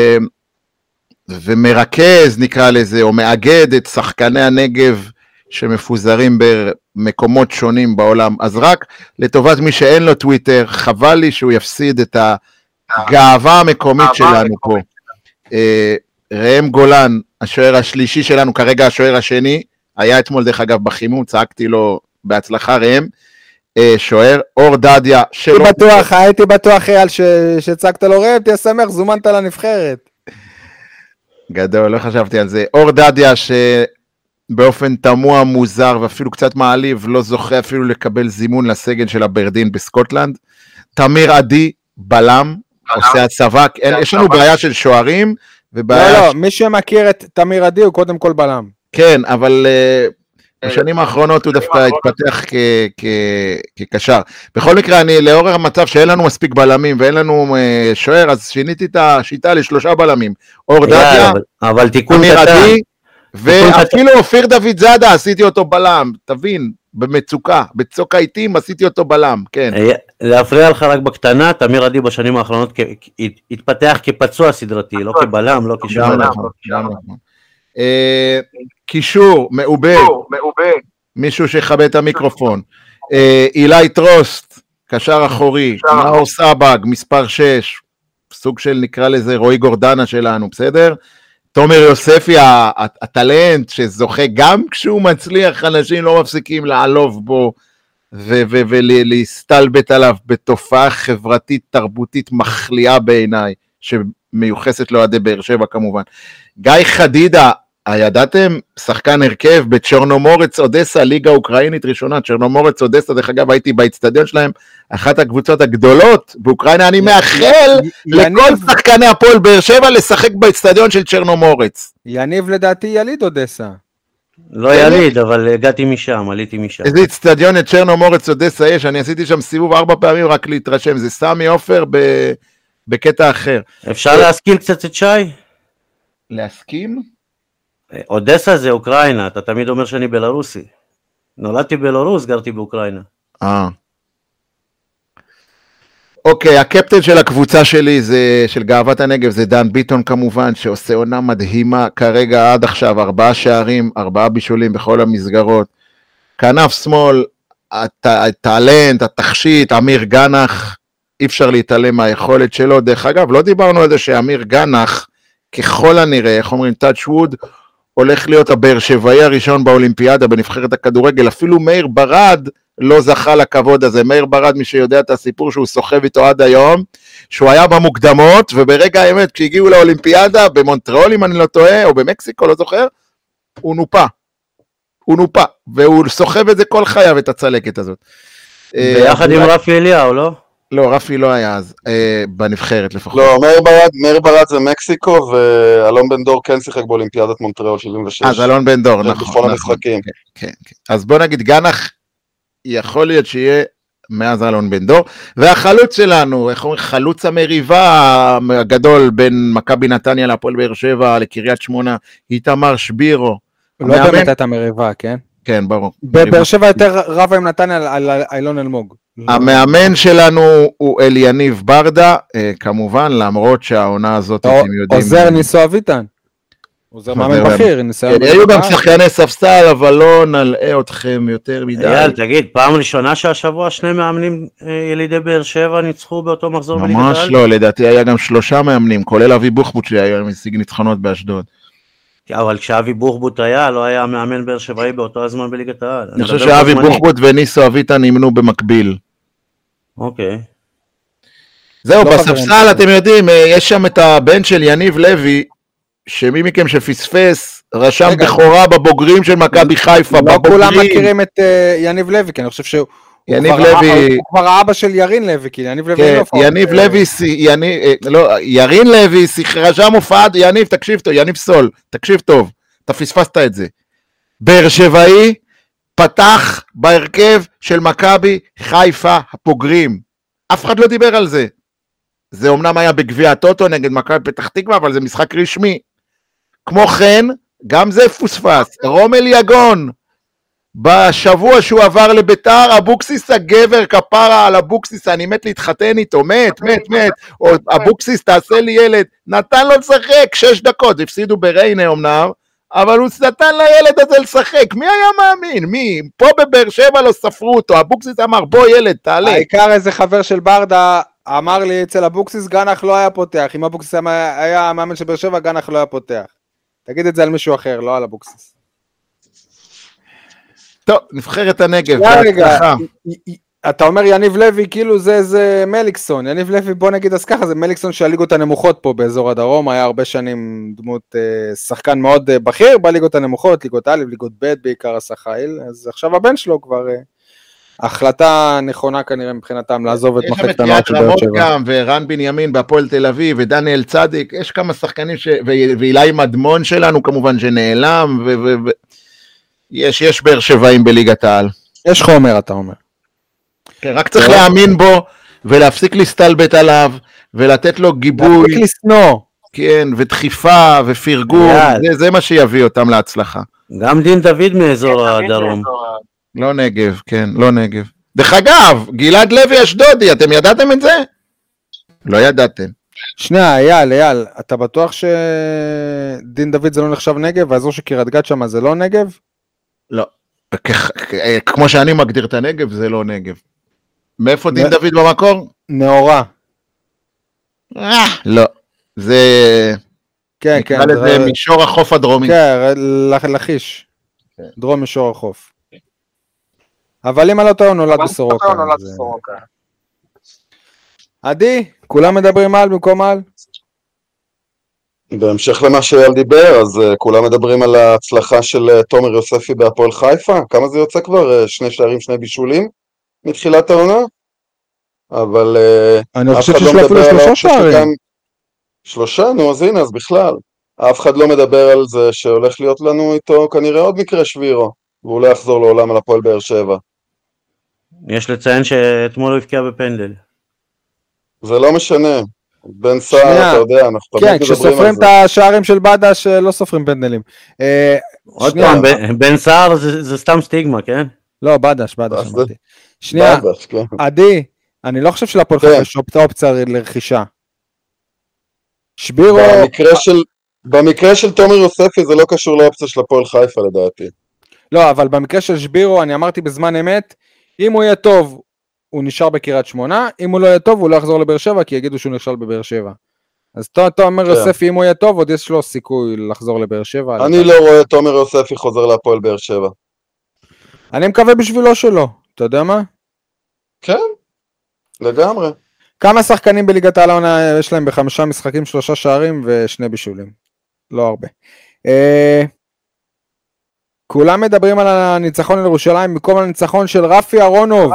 ומרכז נקרא לזה, או מאגד את שחקני הנגב שמפוזרים במקומות שונים בעולם. אז רק לטובת מי שאין לו טוויטר, חבל לי שהוא יפסיד את הגאווה המקומית שלנו פה. אה, ראם גולן, השוער השלישי שלנו, כרגע השוער השני, היה אתמול דרך אגב בחימום, צעקתי לו בהצלחה ראם. אה, שוער, אור דדיה, הייתי שלא... בטוח, הייתי בטוח, אייל, ש- שהצגת לו ראם, תהיה שמח, זומנת לנבחרת. גדול, לא חשבתי על זה. אור דדיה, שבאופן תמוה, מוזר ואפילו קצת מעליב, לא זוכה אפילו לקבל זימון לסגל של אברדין בסקוטלנד. תמיר עדי, בלם, עושה הצבא, יש לנו בעיה של שוערים, ובעיה... לא, לא, מי שמכיר את תמיר עדי הוא קודם כל בלם. כן, אבל אה, בשנים האחרונות הוא דווקא התפתח כ- כ- כקשר. בכל מקרה, אני לאור המצב שאין לנו מספיק בלמים ואין לנו אה, שוער, אז שיניתי את השיטה לשלושה בלמים. אור דדיה, קטן, עדי, ואפילו אופיר דוד זאדה עשיתי אותו בלם, תבין, במצוקה, בצוק העיתים עשיתי אותו בלם, כן. אה, להפריע לך רק בקטנה, תמיר עדי בשנים האחרונות התפתח כפצוע סדרתי, לא כבלם, לא גם כשוער. נכון, גם נכון. אה, קישור, מעובה, מישהו שיכבד את המיקרופון. אה, אילי טרוסט, קשר אחורי, מאור סבג, מספר 6, סוג של נקרא לזה רועי גורדנה שלנו, בסדר? תומר יוספי, הטלנט שזוכה גם כשהוא מצליח, אנשים לא מפסיקים לעלוב בו ולהסתלבט עליו בתופעה חברתית תרבותית מחליאה בעיניי, שמיוחסת לאוהדי באר שבע כמובן. גיא חדידה, הידעתם? שחקן הרכב בצ'רנומורץ אודסה, ליגה אוקראינית ראשונה, צ'רנומורץ אודסה, דרך אגב הייתי באצטדיון שלהם, אחת הקבוצות הגדולות באוקראינה, אני מאחל לכל שחקני הפועל באר שבע לשחק באצטדיון של צ'רנומורץ. יניב לדעתי יליד אודסה. לא יליד, אבל הגעתי משם, עליתי משם. איזה אצטדיון את צ'רנומורץ אודסה יש, אני עשיתי שם סיבוב ארבע פעמים רק להתרשם, זה סמי עופר בקטע אחר. אפשר להשכיל קצת את שי? להסכים? אודסה זה אוקראינה, אתה תמיד אומר שאני בלרוסי. נולדתי בלרוס, גרתי באוקראינה. אה. אוקיי, הקפטן של הקבוצה שלי זה, של גאוות הנגב, זה דן ביטון כמובן, שעושה עונה מדהימה כרגע עד עכשיו, ארבעה שערים, ארבעה בישולים בכל המסגרות. כנף שמאל, הט- הטאלנט, התכשיט, אמיר גנח, אי אפשר להתעלם מהיכולת שלו. דרך אגב, לא דיברנו על זה שאמיר גנח, ככל הנראה, איך אומרים, טאץ' ווד, הולך להיות הבאר שבעי הראשון באולימפיאדה בנבחרת הכדורגל, אפילו מאיר ברד לא זכה לכבוד הזה. מאיר ברד, מי שיודע את הסיפור שהוא סוחב איתו עד היום, שהוא היה במוקדמות, וברגע האמת, כשהגיעו לאולימפיאדה, במונטריאול אם אני לא טועה, או במקסיקו, לא זוכר, הוא נופה. הוא נופה, והוא סוחב את זה כל חייו, את הצלקת הזאת. אה, ביחד עם רפי אליהו, לא? לא, רפי לא היה אז, אה, בנבחרת לפחות. לא, מאיר ברד, מאיר ברד זה מקסיקו, ואלון בן דור כן שיחק באולימפיאדת מונטריאול 76. אז אלון בן דור, כן, נכון. בכל נכון. המשחקים. כן, כן. אז בוא נגיד, גנח, יכול להיות שיהיה מאז אלון בן דור, והחלוץ שלנו, איך אומרים, חלוץ המריבה הגדול בין מכבי נתניה להפועל באר שבע לקריית שמונה, איתמר שבירו. לא באמת הייתה מריבה, כן? כן, ברור. בבאר שבע יותר רבה עם נתניה על אילון אלמוג. המאמן שלנו הוא אליניב ברדה, אה, כמובן, למרות שהעונה הזאת, אתם יודעים... עוזר ניסו אביטן. עוזר מאמן בכיר, ניסיון. כן, היו גם. שחקני ספסל, אבל לא נלאה אתכם יותר מדי. אייל, תגיד, פעם ראשונה שהשבוע שני מאמנים אה, ילידי באר שבע ניצחו באותו מחזור בליגת ממש העל? לא, לדעתי היה גם שלושה מאמנים, כולל אבי בוחבוט שהיום השיג ניצחונות באשדוד. אבל כשאבי בוחבוט היה, לא היה מאמן באר שבעי באותו הזמן בליגת העל. אני חושב שאבי. בוחבוט וניסו אביטן אימנו במקביל. אוקיי. זהו, לא בספסל. אתם יודעים, אה, יש שם את הבן של יניב לוי, שמי מכם שפספס, רשם רגע. בכורה בבוגרים של מכבי חיפה, לא כולם. מכירים את אה, יניב לוי, כי אני חושב שהוא... יניב לוי- הוא כבר האבא של ירין לוי, כי יניב לוי... כן, הופעות. יניב אה, לוי, יניב, אה, לא, ירין לוי, רשם הופעה, יניב, תקשיב טוב, יניב סול, תקשיב טוב, אתה פספסת את זה. באר שבעי פתח בהרכב של מכבי חיפה הפוגרים. אף אחד לא דיבר על זה. זה אומנם היה בגביע הטוטו נגד מכבי פתח תקווה, אבל זה משחק רשמי. כמו כן, גם זה פוספס, רומל יגון, בשבוע שהוא עבר לביתר, אבוקסיס הגבר, כפרה על אבוקסיס, אני מת להתחתן איתו, מת, מת, מת, או אבוקסיס, תעשה לי ילד, נתן לו לשחק שש דקות, הפסידו בריינה אמנם, אבל הוא נתן לילד הזה לשחק, מי היה מאמין? מי? פה בבאר שבע לא ספרו אותו, אבוקסיס אמר, בוא ילד, תעלה. העיקר איזה חבר של ברדה אמר לי אצל אבוקסיס גנח לא היה פותח, אם אבוקסיס היה- המאמן של באר שבע גנח לא היה פותח. תגיד את זה על מישהו אחר, לא על אבוקסיס. טוב, נבחרת הנגב, בהצלחה. אתה אומר יניב לוי כאילו זה זה מליקסון, יניב לוי בוא נגיד אז ככה זה מליקסון של הליגות הנמוכות פה באזור הדרום, היה הרבה שנים דמות אה, שחקן מאוד אה, בכיר בליגות הנמוכות, ליגות א', ליגות ב' בעיקר עשה חיל, אז עכשיו הבן שלו כבר אה, החלטה נכונה כנראה מבחינתם לעזוב את מחלקת הנוער של באר רמות שבע. גם, ורן בנימין בהפועל תל אביב, ודניאל צדיק, יש כמה שחקנים, ש... ואילי מדמון שלנו כמובן שנעלם, ו... ו... יש, יש באר שבעים בליגת העל. יש חומר אתה אומר. כן, רק צריך טוב. להאמין בו, ולהפסיק להסתלבט עליו, ולתת לו גיבוי, להפסיק לשנוא. כן, ודחיפה, ופרגון. זה, זה מה שיביא אותם להצלחה. גם דין דוד מאזור הדרום. לא נגב, כן, לא נגב. דרך אגב, גלעד לוי אשדודי, אתם ידעתם את זה? לא ידעתם. שנייה, אייל, אייל, אתה בטוח שדין דוד זה לא נחשב נגב, והאזור של קריית גת שם זה לא נגב? לא. כ- כמו שאני מגדיר את הנגב, זה לא נגב. מאיפה דין דוד במקור? נאורה. אה, לא. זה... כן, כן. נקרא לזה זה- מישור החוף הדרומי. כן, לכ- לכיש. כן. דרום מישור החוף. אבל אם אני לא טועה, הוא נולד בסורוקה. אה, עדי, כולם מדברים על במקום על? בהמשך למה שאייל דיבר, אז uh, כולם מדברים על ההצלחה של uh, תומר יוספי בהפועל חיפה, כמה זה יוצא כבר? Uh, שני שערים, שני בישולים מתחילת העונה? אבל uh, אני אף חושב אחד שיש לא לו אפילו מדבר על שלושה שערים. שגם... שלושה? נו, אז הנה, אז בכלל. אף אחד לא מדבר על זה שהולך להיות לנו איתו כנראה עוד מקרה שבירו, והוא לא יחזור לעולם על הפועל באר שבע. יש לציין שאתמול הוא הבקיע בפנדל. זה לא משנה. בן סער. אתה יודע, אנחנו כן, תמיד מדברים על כשסופרים זה. את השערים של בדש, לא סופרים פנדלים. אה, עוד שנייה. פעם, בן- סער זה זה סתם סטיגמה, כן? לא, בדש, בדש אמרתי. שנייה, בדש, כן. עדי, אני לא חושב שלהפועל כן. חיפה יש אופ- אופציה לרכישה. שבירו, במקרה של... במקרה של תומר יוספי זה לא קשור לאופציה של הפועל חיפה לדעתי. לא, אבל במקרה של שבירו, אני אמרתי בזמן אמת, אם הוא יהיה טוב, הוא נשאר בקריית שמונה, אם הוא לא יהיה טוב, הוא לא יחזור לבאר שבע, כי יגידו שהוא נכשל בבאר שבע. אז תומר כן. יוספי, אם הוא יהיה טוב, עוד יש לו סיכוי לחזור לבאר שבע. אני לא רואה תומר יוספי חוזר להפועל באר שבע. אני מקווה בשבילו שלא, אתה יודע מה? כן, לגמרי. כמה שחקנים בליגת העל העונה יש להם בחמישה משחקים, שלושה שערים ושני בישולים. לא הרבה. אה, כולם מדברים על הניצחון על ירושלים במקום על הניצחון של רפי אהרונוב,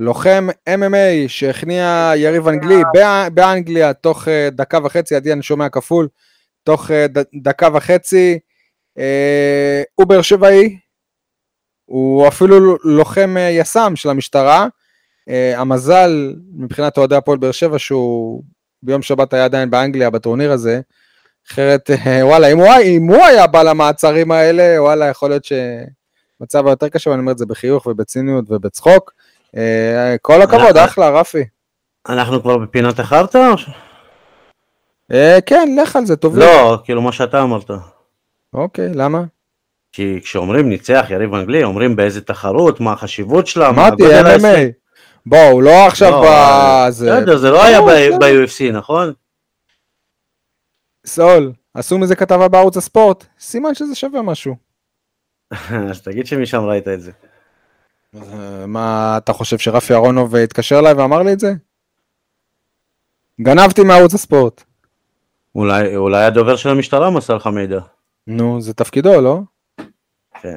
לוחם MMA שהכניע יריב אנגלי בא- באנגליה תוך אה, דקה וחצי, עדי אני שומע כפול, תוך אה, דקה וחצי. אה, הוא באר שבעי, הוא אפילו לוחם יס"מ של המשטרה. המזל מבחינת אוהדי הפועל באר שבע שהוא ביום שבת היה עדיין באנגליה בטורניר הזה. אחרת וואלה אם הוא, אם הוא היה בא למעצרים האלה וואלה יכול להיות שמצב היותר קשה ואני אומר את זה בחיוך ובציניות ובצחוק. Uh, כל הכבוד אחלה רפי. אנחנו כבר בפינת החרטא? Uh, כן לך על זה טוב. לא, כאילו מה שאתה אמרת. אוקיי למה? כי כשאומרים ניצח יריב אנגלי, אומרים באיזה תחרות, מה החשיבות שלה, מה הגודל. MMA. בואו לא עכשיו לא, בזה. בסדר, זה לא היה לא, ב- בסדר. ב-UFC, נכון? סול עשו מזה כתבה בערוץ הספורט סימן שזה שווה משהו. אז תגיד שמשם ראית את זה. אה, מה אתה חושב שרפי אהרונוב אה, התקשר אליי ואמר לי את זה? גנבתי מערוץ הספורט. אולי אולי הדובר של המשטרה מסר לך מידע. נו, זה תפקידו, לא? כן.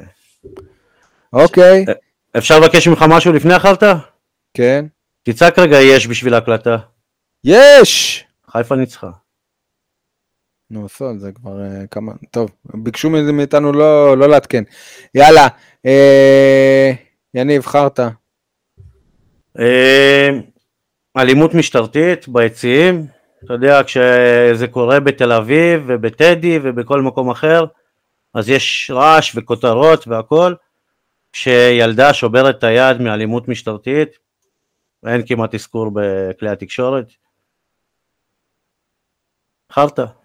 אוקיי, אפשר לבקש ממך משהו לפני החרטא? כן. תצעק רגע יש בשביל ההקלטה. יש! חיפה ניצחה. נו, סול, זה כבר אה, כמה... טוב, ביקשו מאיתנו לא, לא לעדכן. יאללה, אה, יניב, חרטא. אה, אלימות משטרתית ביציעים, אתה יודע, כשזה קורה בתל אביב ובטדי ובכל מקום אחר, אז יש רעש וכותרות והכל. כשילדה שוברת את היד מאלימות משטרתית, אין כמעט אזכור בכלי התקשורת. חרטא.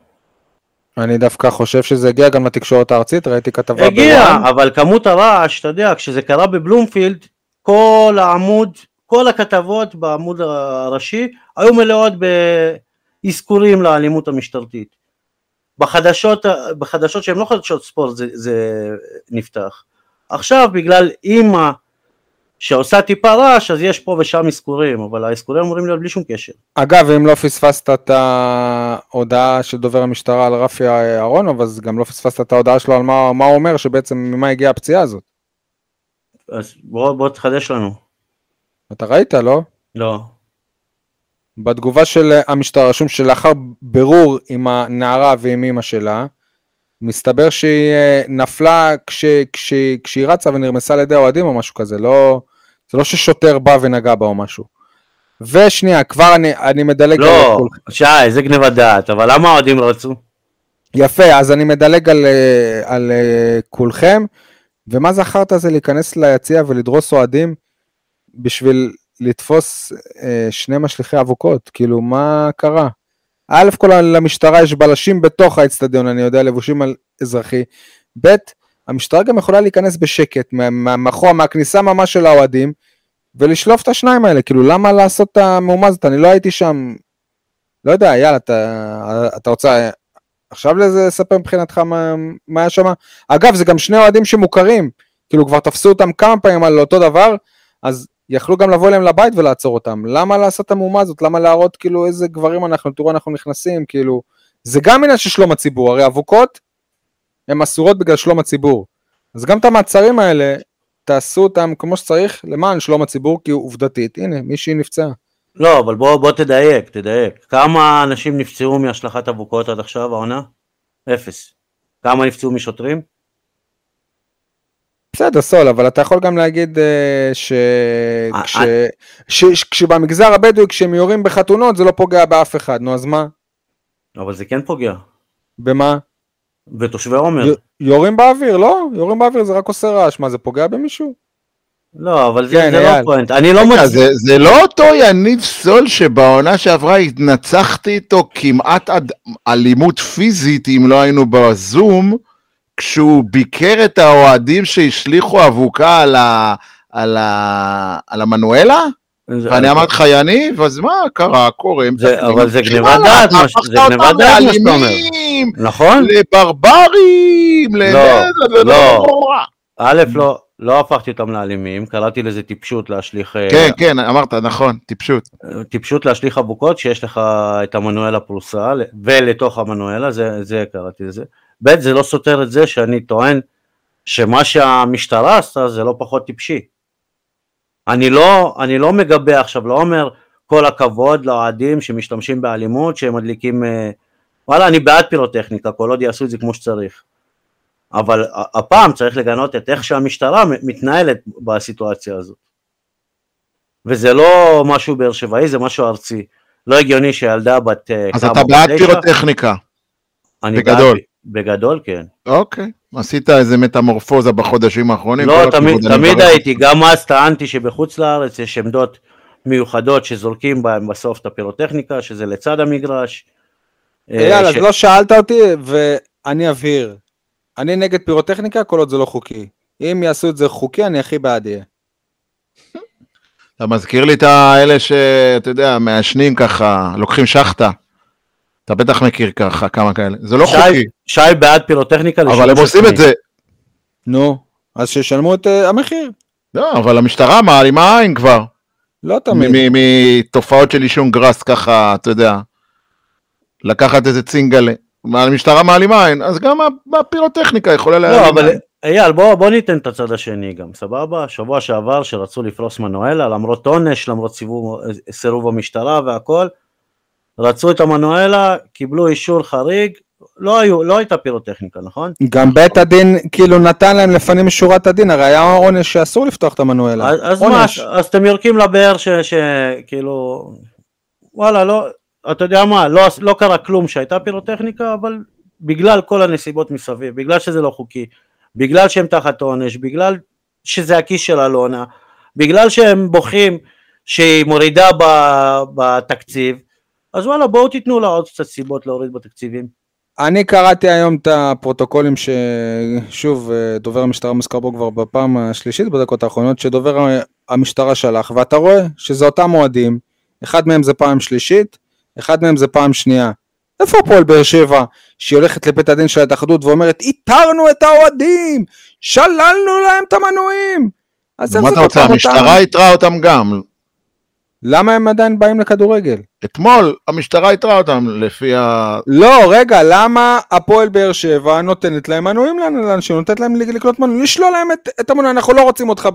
אני דווקא חושב שזה הגיע גם לתקשורת הארצית, ראיתי כתבה הגיע, בוואן. אבל כמות הרעש, אתה יודע, כשזה קרה בבלומפילד, כל העמוד, כל הכתבות בעמוד הראשי היו מלאות באזכורים לאלימות המשטרתית. בחדשות, בחדשות שהן לא חדשות ספורט זה, זה נפתח. עכשיו בגלל אימא שעושה טיפה רעש אז יש פה ושם אזכורים, אבל האזכורים אמורים להיות בלי שום קשר. אגב, אם לא פספסת את ההודעה של דובר המשטרה על רפי אהרונוב, אז גם לא פספסת את ההודעה שלו על מה, מה הוא אומר, שבעצם ממה הגיעה הפציעה הזאת. אז בוא, בוא תחדש לנו. אתה ראית, לא? לא. בתגובה של המשטרה רשום שלאחר בירור עם הנערה ועם אמא שלה, מסתבר שהיא אה, נפלה כש, כש, כשהיא רצה ונרמסה על ידי האוהדים או משהו כזה, לא, זה לא ששוטר בא ונגע בה או משהו. ושנייה, כבר אני, אני מדלג לא, על כול- שי, זה גניבת דעת, אבל למה האוהדים רצו? יפה, אז אני מדלג על, אה, על אה, כולכם, ומה זה החרטא הזה להיכנס ליציע ולדרוס אוהדים בשביל לתפוס אה, שני משליכי אבוקות? כאילו, מה קרה? א' כל למשטרה יש בלשים בתוך האצטדיון, אני יודע, לבושים על אזרחי. ב', המשטרה גם יכולה להיכנס בשקט, מה- מה- מאחור, מהכניסה ממש של האוהדים, ולשלוף את השניים האלה, כאילו, למה לעשות את המהומה הזאת? אני לא הייתי שם, לא יודע, יאללה, אתה, אתה רוצה עכשיו לספר מבחינתך מה, מה היה שם? אגב, זה גם שני אוהדים שמוכרים, כאילו כבר תפסו אותם כמה פעמים על אותו דבר, אז יכלו גם לבוא אליהם לבית ולעצור אותם. למה לעשות את המהומה הזאת? למה להראות כאילו איזה גברים אנחנו, תראו אנחנו נכנסים, כאילו, זה גם עניין של שלום הציבור, הרי אבוקות הן אסורות בגלל שלום הציבור. אז גם את המעצרים האלה, תעשו אותם כמו שצריך למען שלום הציבור, כי עובדתית, הנה, מישהי נפצעה. לא, אבל בוא, בוא תדייק, תדייק. כמה אנשים נפצעו מהשלכת אבוקות עד עכשיו, העונה? אפס. כמה נפצעו משוטרים? בסדר, סול, אבל אתה יכול גם להגיד אה, ש... אה, כש... ש... ש... כשבמגזר הבדואי, כשהם יורים בחתונות, זה לא פוגע באף אחד. נו, אז מה? אבל זה כן פוגע. במה? ותושבי עומר. י... יורים באוויר, לא? יורים באוויר זה רק עושה רעש. מה, זה פוגע במישהו? לא, אבל זה, כן, זה לא. פואנט. אני לא מצ... זה, זה לא אותו יניב סול שבעונה שעברה התנצחתי איתו כמעט עד אלימות פיזית, אם לא היינו בזום, כשהוא ביקר את האוהדים שהשליכו אבוקה על, ה, על, ה, על המנואלה? ואני אמרתי לך, יניב, אז מה קרה? קורה. אבל זה גניבת דעת, זה גניבת אותם דעת, מה שאתה אומר. נכון? לברברים, ל... לא, לא. א', לא, לא הפכתי אותם לאלימים, קראתי לזה טיפשות להשליך... אה, כן, כן, אמרת, נכון, טיפשות. טיפשות להשליך אבוקות שיש לך את המנואלה פרוסה ולתוך המנואלה, זה, זה קראתי לזה. ב', זה לא סותר את זה שאני טוען שמה שהמשטרה עשתה זה לא פחות טיפשי. אני לא, אני לא מגבה עכשיו, לא אומר כל הכבוד לאוהדים שמשתמשים באלימות, שהם מדליקים... אה, וואלה, אני בעד פירוטכניקה, כל עוד יעשו את זה כמו שצריך. אבל הפעם צריך לגנות את איך שהמשטרה מתנהלת בסיטואציה הזאת. וזה לא משהו באר שבעי, זה משהו ארצי. לא הגיוני שילדה בת... אה, אז אתה בעד? פירוטכניקה. אני בגדול. בעד, בגדול כן. אוקיי, עשית איזה מטמורפוזה בחודשים האחרונים. לא, תמיד, תמיד הייתי, גם אז טענתי שבחוץ לארץ יש עמדות מיוחדות שזורקים בהם בסוף את הפירוטכניקה, שזה לצד המגרש. אה, אייל, אז ש- לא שאלת אותי, ואני אבהיר. אני נגד פירוטכניקה כל עוד זה לא חוקי. אם יעשו את זה חוקי, אני הכי בעד יהיה. אתה מזכיר לי את האלה שאתה יודע, מעשנים ככה, לוקחים שחטה. אתה בטח מכיר ככה כמה כאלה. זה לא שי- חוקי, שי בעד פירוטכניקה אבל הם עושים. את זה. נו, אז שישלמו את אה, המחיר. לא, אבל המשטרה מעלימה עין כבר. לא תמיד. מ- מ- מתופעות של עישון גראס ככה, אתה יודע. לקחת איזה צינגלה. המשטרה מעלימה עין, אז גם הפירוטכניקה יכולה להעלים לא, אבל עין. אייל, בוא, בוא ניתן את הצד השני גם, סבבה? שבוע שעבר שרצו לפרוס מנואלה, למרות עונש, למרות סיבוב, סירוב המשטרה והכל, רצו את המנואלה, קיבלו אישור חריג, לא, היו, לא הייתה פירוטכניקה, נכון? גם בית הדין כאילו נתן להם לפנים משורת הדין, הרי היה עונש שאסור לפתוח את המנואלה. אז, אז מה, עונש. אז אתם יורקים לבאר שכאילו, וואלה, לא, אתה יודע מה, לא, לא קרה כלום שהייתה פירוטכניקה, אבל בגלל כל הנסיבות מסביב, בגלל שזה לא חוקי, בגלל שהם תחת עונש, בגלל שזה הכיס של אלונה, בגלל שהם בוכים שהיא מורידה בתקציב, אז וואלה בואו תיתנו לה עוד קצת סיבות להוריד בתקציבים. אני קראתי היום את הפרוטוקולים ששוב אה, דובר המשטרה מוזכר בו כבר בפעם השלישית בדקות האחרונות שדובר המשטרה שלח ואתה רואה שזה אותם אוהדים, אחד מהם זה פעם שלישית, אחד מהם זה פעם שנייה. איפה הפועל באר שבע שהיא הולכת לבית הדין של ההתאחדות ואומרת איתרנו את האוהדים, שללנו להם את המנויים. אז איך מה זה אתה רוצה, פותח המשטרה? איתרה אותם גם. למה הם עדיין באים לכדורגל? אתמול המשטרה איתרה אותם לפי ה... לא, רגע, למה הפועל באר שבע נותנת להם מנויים לאנשים, נותנת להם לקנות מנויים, לשלול להם את, את המנוי, אנחנו לא רוצים אותך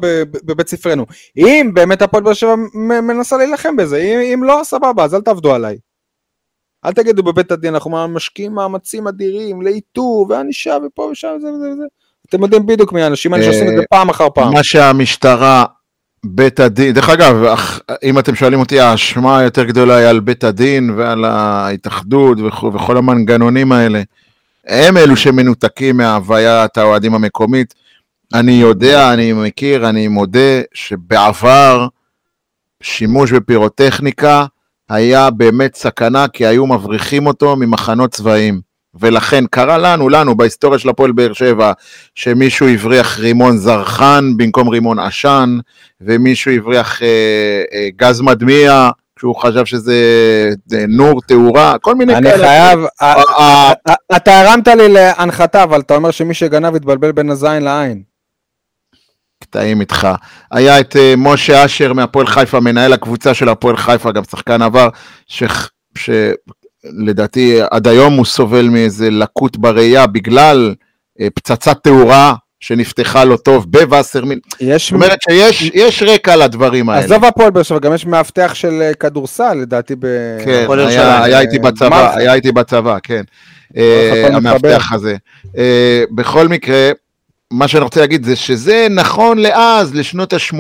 בבית ספרנו. אם באמת הפועל באר שבע מנסה להילחם בזה, אם, אם לא, סבבה, אז אל תעבדו עליי. אל תגידו בבית הדין, אנחנו משקיעים מאמצים אדירים לאיתור וענישה ופה ושם וזה וזה וזה. אתם יודעים בדיוק מי האנשים האלה שעושים את זה פעם אחר פעם. מה שהמשטרה, בית הדין, דרך אגב, אם אתם שואלים אותי, האשמה היותר גדולה היא על בית הדין ועל ההתאחדות וכו- וכל המנגנונים האלה. הם אלו שמנותקים מהוויית האוהדים המקומית. אני יודע, אני מכיר, אני מודה שבעבר שימוש בפירוטכניקה היה באמת סכנה, כי היו מבריחים אותו ממחנות צבאיים. ולכן קרה לנו, לנו, בהיסטוריה של הפועל באר שבע, שמישהו הבריח רימון זרחן במקום רימון עשן, ומישהו הבריח אה, אה, גז מדמיע, כשהוא חשב שזה אה, נור, תאורה, כל מיני אני כאלה. חייב, אה, אה, אתה הרמת לי להנחתה, אבל אתה אומר שמי שגנב התבלבל בין הזין לעין. קטעים איתך. היה את אה, משה אשר מהפועל חיפה, מנהל הקבוצה של הפועל חיפה, גם שחקן עבר, ש- שלדעתי עד היום הוא סובל מאיזה לקות בראייה בגלל אה, פצצת תאורה שנפתחה לו טוב בווסרמיל. יש, זאת אומרת שיש יש רקע לדברים האלה. עזוב הפועל באר שבע, גם יש מאבטח של אה, כדורסל לדעתי ב... כן, היה. היה איתי בצבא. היה איתי בצבא, כן. הכל אה. המאבטח הזה. בכל מקרה, מה שאני רוצה להגיד זה שזה נכון לאז, לשנות ה-80,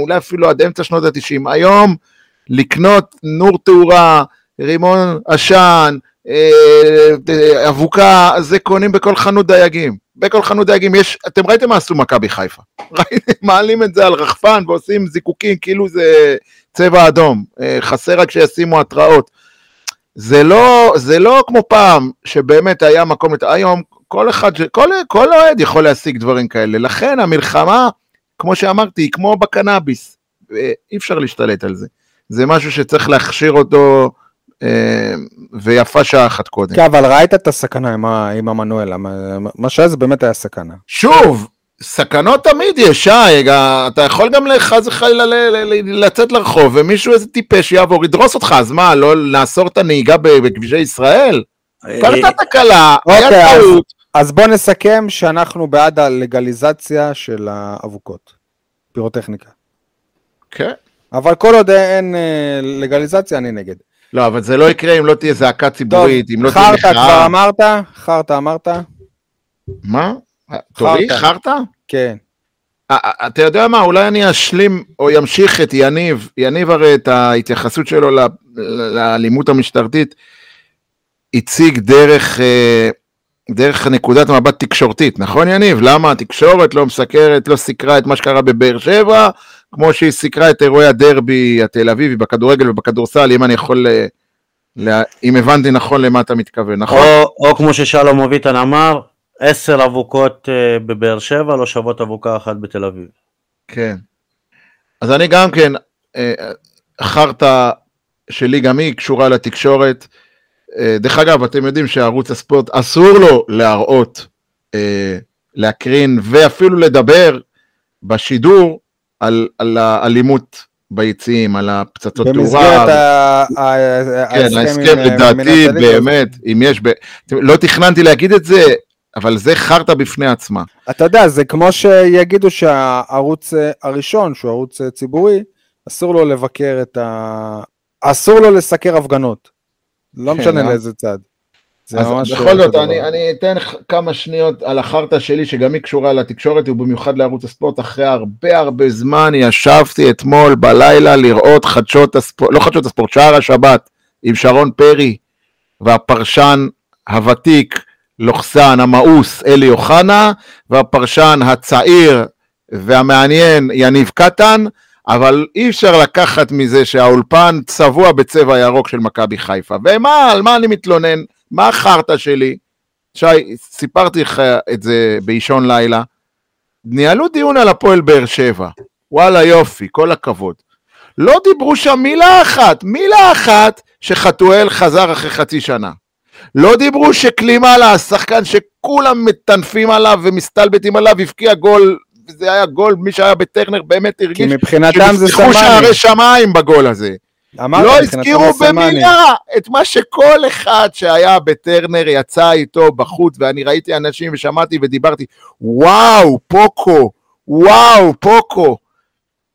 אולי אפילו עד אמצע שנות ה-90. היום, לקנות נור תאורה, רימון עשן, אה, אה, אבוקה, זה קונים בכל חנות דייגים. בכל חנות דייגים יש, אתם ראיתם מה עשו מכבי חיפה. ראיתם, מעלים את זה על רחפן ועושים זיקוקים כאילו זה צבע אדום. אה, חסר רק שישימו התראות. זה לא, זה לא כמו פעם, שבאמת היה מקום, היום כל אחד, כל, אוהד יכול להשיג דברים כאלה. לכן המלחמה, כמו שאמרתי, היא כמו בקנאביס. אי אפשר להשתלט על זה. זה משהו שצריך להכשיר אותו, ויפה שעה אחת קודם. כן, אבל ראית את הסכנה עם ה- עם המנואל, המ- מה שהיה זה באמת היה סכנה. שוב, סכנות תמיד יש, שי, אתה יכול גם חס וחלילה ל- ל- ל- לצאת לרחוב ומישהו איזה טיפש יעבור, ידרוס אותך, אז מה, לא נאסור את הנהיגה בכבישי ישראל? קרתה תקלה, היה אוקיי, אז- טעות. אז בוא נסכם שאנחנו בעד הלגליזציה של האבוקות, פירוטכניקה. כן. אבל כל עוד אין אה, לגליזציה, אני נגד. לא, אבל זה לא יקרה אם לא תהיה זעקה טוב, ציבורית, אם לא תהיה חרטא כבר מחאה. אמרת? חרטא אמרת? מה? תורי? חרטא. כן. אתה יודע מה, אולי אני אשלים או ימשיך את יניב, יניב הרי את ההתייחסות שלו לאלימות המשטרתית, הציג דרך, אה, דרך נקודת מבט תקשורתית, נכון יניב? למה התקשורת לא מסקרת, לא סיקרה את מה שקרה בבאר שבע, כמו שהיא סיקרה את אירועי הדרבי התל אביבי בכדורגל ובכדורסל, אם אני יכול, אה, לה- אם הבנתי נכון למה אתה מתכוון, נכון? או, או כמו ששלום אביטן אמר, עשר אבוקות אה, בבאר שבע לא שוות אבוקה אחת בתל אביב. כן. אז אני גם כן, אה, חרטא שלי גם היא קשורה לתקשורת. דרך אגב, אתם יודעים שערוץ הספורט אסור לו להראות, להקרין ואפילו לדבר בשידור על, על האלימות ביציעים, על הפצצות במסגרת תאורה. ה- כן, עם, ההסכם אה, לדעתי. באמת, אם יש, ב... לא תכננתי להגיד את זה, אבל זה חרטא בפני עצמה. אתה יודע, זה כמו שיגידו שהערוץ אה, הראשון, שהוא ערוץ אה, ציבורי, אסור לו לבקר את ה... אסור לו לסקר הפגנות. לא כן, משנה? לאיזה צד. זה אז ממש בכל זאת. אני, אני אתן כמה שניות על החרטא שלי, שגם היא קשורה לתקשורת, ובמיוחד לערוץ הספורט. אחרי הרבה הרבה זמן ישבתי אתמול בלילה לראות חדשות הספורט, לא חדשות הספורט, שער השבת, עם שרון פרי, והפרשן הוותיק, לוחסן, המאוס, אלי אוחנה, והפרשן הצעיר והמעניין, יניב קטן, אבל אי אפשר לקחת מזה שהאולפן צבוע בצבע ירוק של מכבי חיפה. ומה, על מה אני מתלונן? מה החרטא שלי? שי, סיפרתי לך את זה באישון לילה. ניהלו דיון על הפועל באר שבע. וואלה יופי, כל הכבוד. לא דיברו שם מילה אחת, מילה אחת שחתואל חזר אחרי חצי שנה. לא דיברו שקלימאלה, השחקן שכולם מטנפים עליו ומסתלבטים עליו, הבקיע גול, זה היה גול, מי שהיה בטרנר באמת כי הרגיש מבחינתם זה סמני. שערי שמיים בגול הזה. אמרת, לא הזכירו. במילה את מה שכל אחד שהיה בטרנר יצא איתו בחוץ, ואני ראיתי אנשים ושמעתי ודיברתי, וואו, פוקו, וואו, פוקו.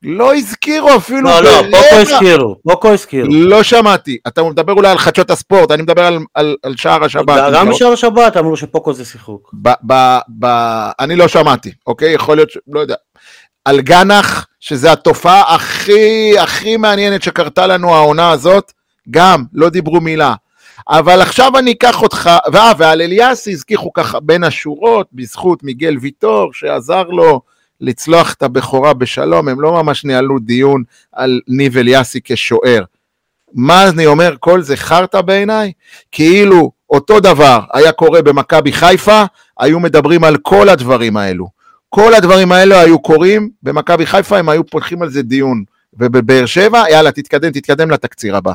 לא הזכירו אפילו לא, לא, ברבע. פוקו הזכירו, פוקו הזכירו. לא שמעתי. אתה מדבר אולי על חדשות הספורט, אני מדבר על, על, על שער השבת. גם לא- בשער השבת אמרו שפוקו זה שיחוק. ב, ב, ב, אני לא שמעתי, אוקיי? יכול להיות, ש... לא יודע. על גנח, שזה התופעה הכי הכי מעניינת שקרתה לנו העונה הזאת, גם לא דיברו מילה. אבל עכשיו אני אקח אותך, ואה, ועל אליאסי הזכיחו ככה בין השורות, בזכות מיגל ויטור, שעזר לו לצלוח את הבכורה בשלום, הם לא ממש ניהלו דיון על ניב אליאסי כשוער. מה אני אומר, כל זה חרטא בעיניי? כאילו אותו דבר היה קורה במכבי חיפה, היו מדברים על כל הדברים האלו. כל הדברים האלו היו קורים במכבי חיפה, הם היו פותחים על זה דיון. ובבאר שבע, יאללה, תתקדם, תתקדם לתקציר הבא.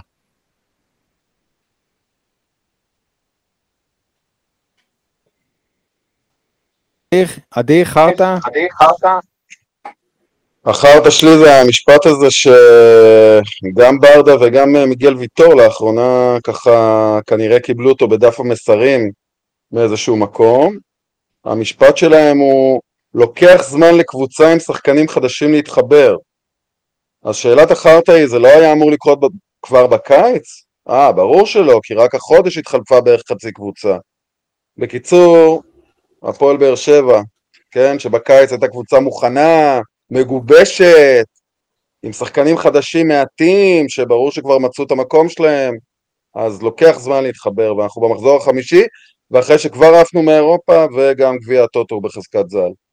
עדי, חרטא? החרטא שלי זה המשפט הזה שגם ברדה וגם מיגל ויטור לאחרונה ככה כנראה קיבלו אותו בדף המסרים מאיזשהו מקום. המשפט שלהם הוא לוקח זמן לקבוצה עם שחקנים חדשים להתחבר. אז שאלת החרטא היא, זה לא היה אמור לקרות ב- כבר בקיץ? אה, ברור שלא, כי רק החודש התחלפה בערך חצי קבוצה. בקיצור, הפועל באר שבע, כן, שבקיץ הייתה קבוצה מוכנה, מגובשת, עם שחקנים חדשים מעטים, שברור שכבר מצאו את המקום שלהם, אז לוקח זמן להתחבר, ואנחנו במחזור החמישי, ואחרי שכבר עפנו מאירופה, וגם גביע הטוטו בחזקת ז"ל.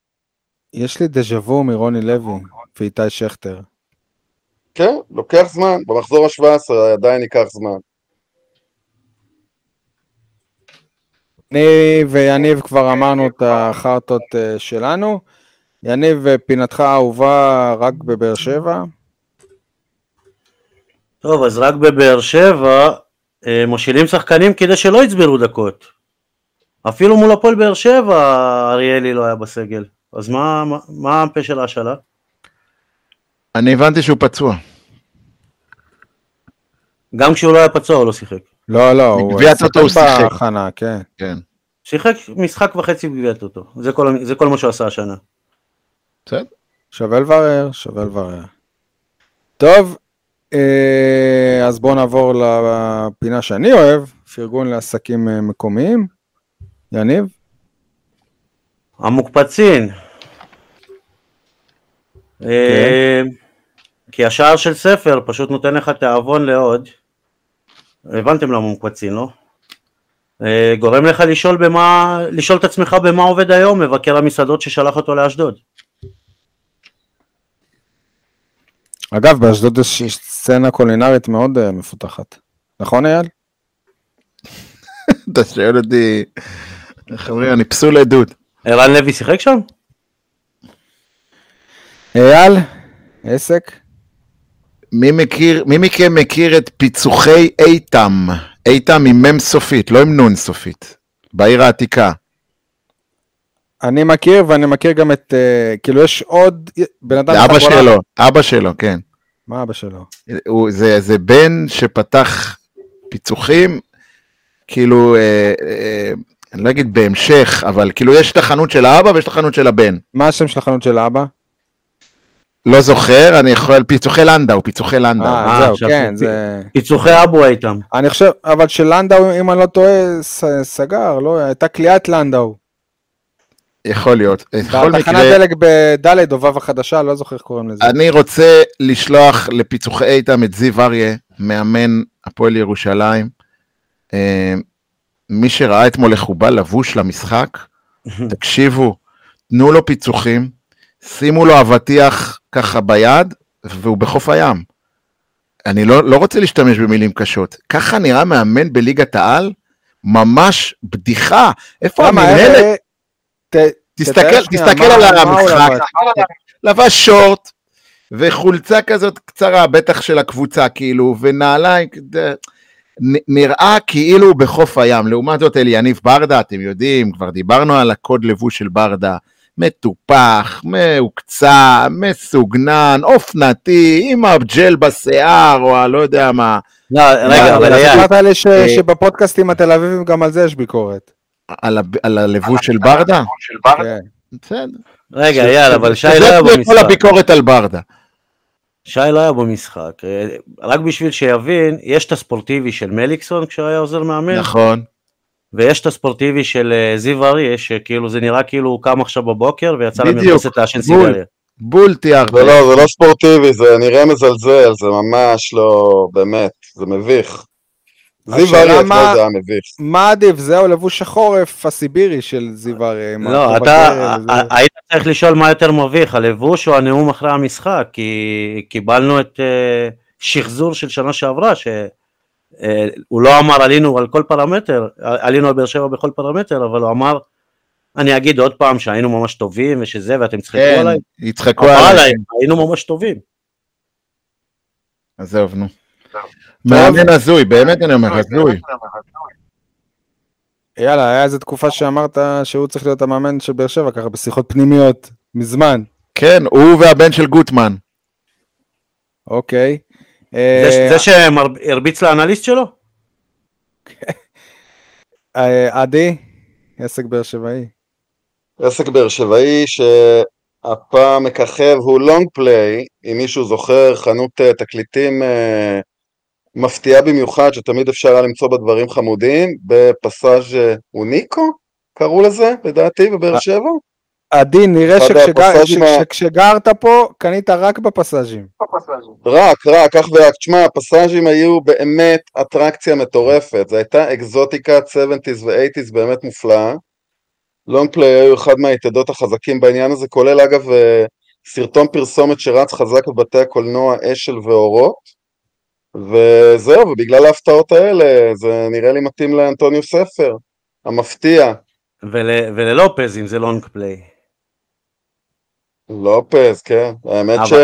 יש לי דז'ה וו מרוני לוי ואיתי שכטר. כן, לוקח זמן, במחזור ה-17 עדיין ייקח זמן. אני ויניב כבר אמרנו את החרטות אה, שלנו. יניב, אה, פינתך האהובה רק בבאר שבע. טוב, אז רק בבאר שבע אה, מושילים שחקנים כדי שלא יצברו דקות. אפילו מול הפועל באר שבע אריאלי לא היה בסגל. אז מה, מה, מה הפה של ההשאלה? אני הבנתי שהוא פצוע. גם כשהוא לא היה פצוע הוא לא שיחק. לא, לא, הוא הטוטו הוא שיחק. בהכנה, כן. כן. שיחק משחק וחצי בגביע הטוטו. זה כל, זה כל מה שהוא עשה השנה. בסדר. שווה לברר, שווה לברר. טוב, אה, אז בואו נעבור לפינה שאני אוהב, פרגון לעסקים אה, מקומיים. יניב? המוקפצין. אה, כי השער של ספר פשוט נותן לך תיאבון לעוד. הבנתם למה מוקפצין, לא? אה, גורם לך לשאול במה, לשאול את עצמך במה עובד היום מבקר המסעדות ששלח אותו לאשדוד. אגב, באשדוד יש סצנה קולינרית מאוד אה, מפותחת. נכון, אייל? אתה שואל אותי, איך אומרים, אני פסול עדות. ערן לוי שיחק שם? אייל, עסק? מי מכיר, מי מכם מכיר את פיצוחי איתם? איתם עם מ' סופית, לא עם נ' סופית. בעיר העתיקה. אני מכיר, ואני מכיר גם את, אה, כאילו יש עוד בן אדם... זה אבא שלו, אבא שלו, כן. מה אבא שלו? הוא, זה, זה בן שפתח פיצוחים, כאילו, אה, אה, אני לא אגיד בהמשך, אבל כאילו יש את החנות של האבא ויש את החנות של הבן. מה השם של החנות של האבא? לא זוכר, אני יכול, פיצוחי לנדאו, פיצוחי לנדאו. אה, אה, זהו, כן, זה... פיצוחי אבו איתם. אני חושב, אבל של לנדאו, אם אני לא טועה, סגר, לא? הייתה כליאת לנדאו. יכול להיות. בכל בתחנת דלק בדלת, או וו החדשה, לא זוכר איך קוראים לזה. אני רוצה לשלוח לפיצוחי איתם את זיו אריה, מאמן הפועל ירושלים. אה, מי שראה אתמול איך הוא בא לבוש למשחק, תקשיבו, תנו לו פיצוחים, שימו לו אבטיח ככה ביד, והוא בחוף הים. אני לא, לא רוצה להשתמש במילים קשות. ככה נראה מאמן בליגת העל? ממש בדיחה. איפה המנהלת? אה, ת- תסתכל, על המשחק. לבש? שורט וחולצה כזאת קצרה, בטח של הקבוצה, כאילו, ונעליים, נראה כאילו הוא בחוף הים. לעומת זאת, אליניב ברדה, אתם יודעים, כבר דיברנו על הקוד לבוש של ברדה. מטופח, מהוקצע, מסוגנן, אופנתי, עם הג'ל בשיער, או הלא יודע מה. לא, רגע, אבל אייל, אמרת לי אה, שבפודקאסטים התל אביבים גם על זה יש ביקורת. על, הלבוש של ברדה? כן. בסדר. רגע, אייל, אבל שי לא היה כל במשחק. הביקורת על ברדה. שי לא היה במשחק. אה, רק בשביל שיבין, יש את הספורטיבי של מליקסון כשהוא היה עוזר מאמן, נכון. ויש את הספורטיבי של אה, זיו אריה, שכאילו זה נראה כאילו הוא קם עכשיו בבוקר ויצא למרפסת לעשן. סיגריה. בול תיארת. זה לא, זה לא ספורטיבי, זה נראה מזלזל, זה ממש לא, באמת, זה מביך. זיו אריה אתמול זה היה מביך. מה עדיף, זה או לבוש החורף הסיבירי של זיו אריה? לא, אתה היית צריך לשאול מה יותר מביך, הלבוש או הנאום אחרי המשחק, כי קיבלנו את אה, שחזור של שנה שעברה, שהוא לא אמר עלינו על כל פרמטר, עלינו על באר שבע בכל פרמטר, אבל הוא אמר, אני אגיד עוד פעם שהיינו ממש טובים ושזה, ואתם תצחקו כן, עליי, יצחקו אבל עליי. היינו ממש טובים. עזוב, נו. מאמן הזוי, באמת אני אומר, הזוי. יאללה, היה איזה תקופה שאמרת שהוא צריך להיות המאמן של באר שבע, ככה בשיחות פנימיות, מזמן. כן, הוא והבן של גוטמן. אוקיי. זה- אה, זה שהרביץ לאנליסט שלו? אה, עדי, עסק באר שבעי. עסק באר שבעי שהפעם מככב הוא לונג פליי, אם מישהו זוכר, חנות אה, תקליטים מפתיעה במיוחד, שתמיד אפשר היה למצוא בה דברים חמודים, בפסאז' אוניקו, קראו לזה, לדעתי, בבאר שבע. עדי, נראה שכשגרת פה, קנית רק בפסאז'ים. רק, רק, אך ורק. תשמע, הפסאז'ים היו באמת אטרקציה מטורפת. זו הייתה אקזוטיקה 70's ו-80's באמת מופלאה. Long Play היו אחד מהיתדות החזקים בעניין הזה, כולל אגב אה, סרטון פרסומת שרץ חזק בבתי הקולנוע אשל ואורות. וזהו, ובגלל ההפתעות האלה, זה נראה לי מתאים לאנטוניו ספר. המפתיע. ול, וללופז אם זה Long Play. לופז, כן. האמת אבל-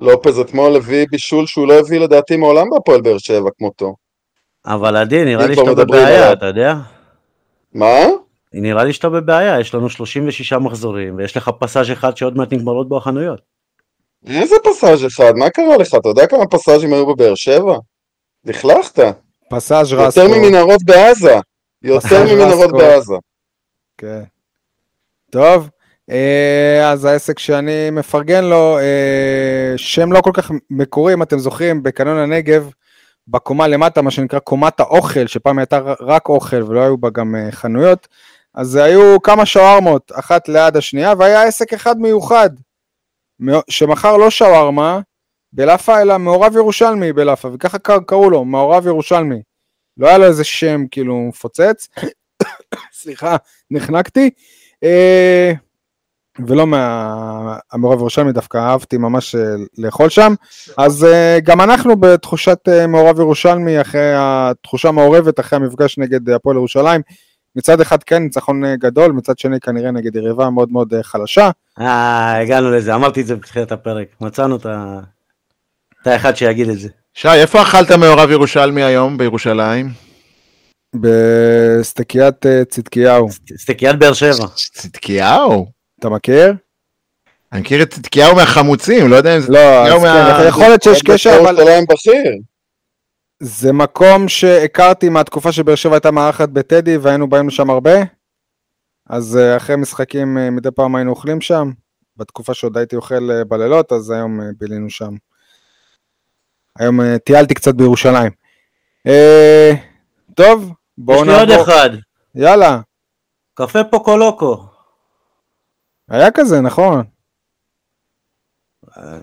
שלופז אתמול הביא בישול שהוא לא הביא לדעתי מעולם בהפועל באר שבע כמותו. אבל עדי, נראה לי שאתה בבעיה, עליו. אתה יודע? מה? נראה לי שאתה בבעיה, יש לנו 36 מחזורים, ויש לך פסאז' אחד שעוד מעט נגמרות בו החנויות. איזה פסאז' אחד? מה קרה לך? אתה יודע כמה פסאז'ים היו בבאר שבע? לכלכת. פסאז' יותר רסקו. ממנהרות בעזה. יותר ממנהרות. בעזה. כן. טוב, אז העסק שאני מפרגן לו, אה, שם לא כל כך מקורי, אם אתם זוכרים, בקנון הנגב, בקומה למטה, מה שנקרא קומת האוכל, שפעם הייתה רק אוכל ולא היו בה גם אה, חנויות, אז היו כמה שווארמות, אחת ליד השנייה, והיה עסק אחד מיוחד, שמכר לא שווארמה בלאפה, אלא מעורב ירושלמי בלאפה, וככה קר- קראו לו, מעורב ירושלמי. לא היה לו איזה שם כאילו מפוצץ. סליחה, נחנקתי. אה, ולא מהמעורב ירושלמי, דווקא אהבתי ממש אה, לאכול שם. אז אה, גם אנחנו בתחושת אה, מעורב ירושלמי, אחרי התחושה המעורבת, אחרי המפגש נגד הפועל ירושלים. מצד אחד כן, ניצחון גדול, מצד שני כנראה נגד יריבה מאוד מאוד חלשה. אה, הגענו לזה, אמרתי את זה בתחילת הפרק, מצאנו את ה... את האחד שיגיד את זה. שי, איפה אכלת מעורב ירושלמי היום בירושלים? בסטקיית צדקיהו. סטקיית באר שבע. צדקיהו? אתה מכיר? אני מכיר את צדקיהו מהחמוצים, לא יודע אם זה... לא, אז צדקיהו מה- כן, יכול להיות שיש קשר, אבל. זה מקום שהכרתי מהתקופה שבאר שבע הייתה מארחת בטדי והיינו באים לשם הרבה. אז אה, אחרי משחקים אה, מדי פעם היינו אוכלים שם. בתקופה שעוד הייתי אוכל אה, בלילות, אז היום בילינו שם. היום טיילתי קצת בירושלים. אה, טוב, יש בואו לי עוד נעבור. אחד, יאללה, קפה פוקולוקו. היה כזה, נכון.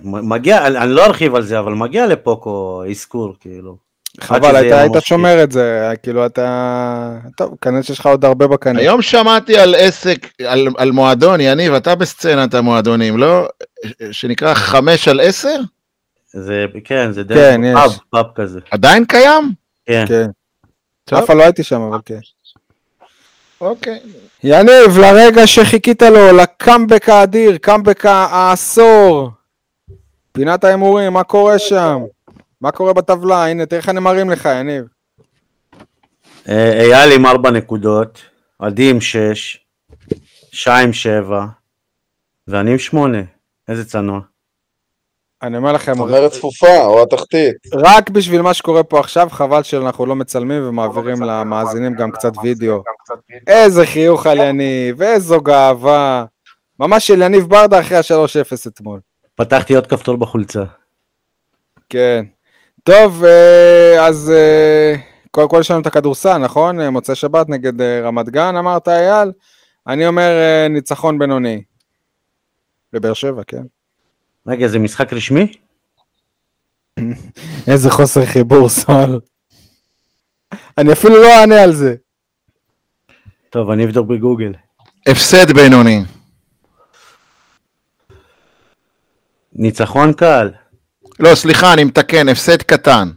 מגיע, אני אני לא ארחיב על זה, אבל מגיע לפוקו אזכור, כאילו. חבל, היית, היית שומר את זה, כאילו אתה... טוב, כנראה שיש לך עוד הרבה בקנה. היום שמעתי על עסק, על, על מועדון, יניב, אתה בסצנת המועדונים, לא? שנקרא חמש על עשר? זה, כן, זה כן, דרך יש. פאב, פאב כזה. עדיין קיים? כן. כן. טוב. אף פעם לא הייתי שם, אבל כן. אוקיי. יניב, לרגע שחיכית לו, לקאמבק האדיר, קאמבק העשור. פינת ההימורים, מה קורה שם? מה קורה בטבלה? הנה, תראה איך אני מרים לך, יניב. אה, אייל עם ארבע נקודות, עדי עם שש, שי עם שבע, ואני עם שמונה. איזה צנוע. אני אומר לכם, צמרת צפופה, או התחתית. רק בשביל מה שקורה פה עכשיו, חבל שאנחנו לא מצלמים ומעבירים למאזינים גם קצת וידאו. איזה חיוך על יניב, איזו גאווה. ממש של יניב ברדה אחרי ה-3-0 אתמול. פתחתי עוד כפתור בחולצה. כן. טוב, אה, אז אה, קודם כל יש לנו את הכדורסל, נכון? אה, מוצאי שבת נגד אה, רמת גן, אמרת אייל? אני אומר אה, ניצחון בינוני. בבאר שבע, כן. רגע, זה משחק רשמי? איזה חוסר חיבור, סול. אני אפילו לא אענה על זה. טוב, אני אבדוק בגוגל. הפסד בינוני. ניצחון קל. לא, סליחה, אני מתקן, הפסד קטן.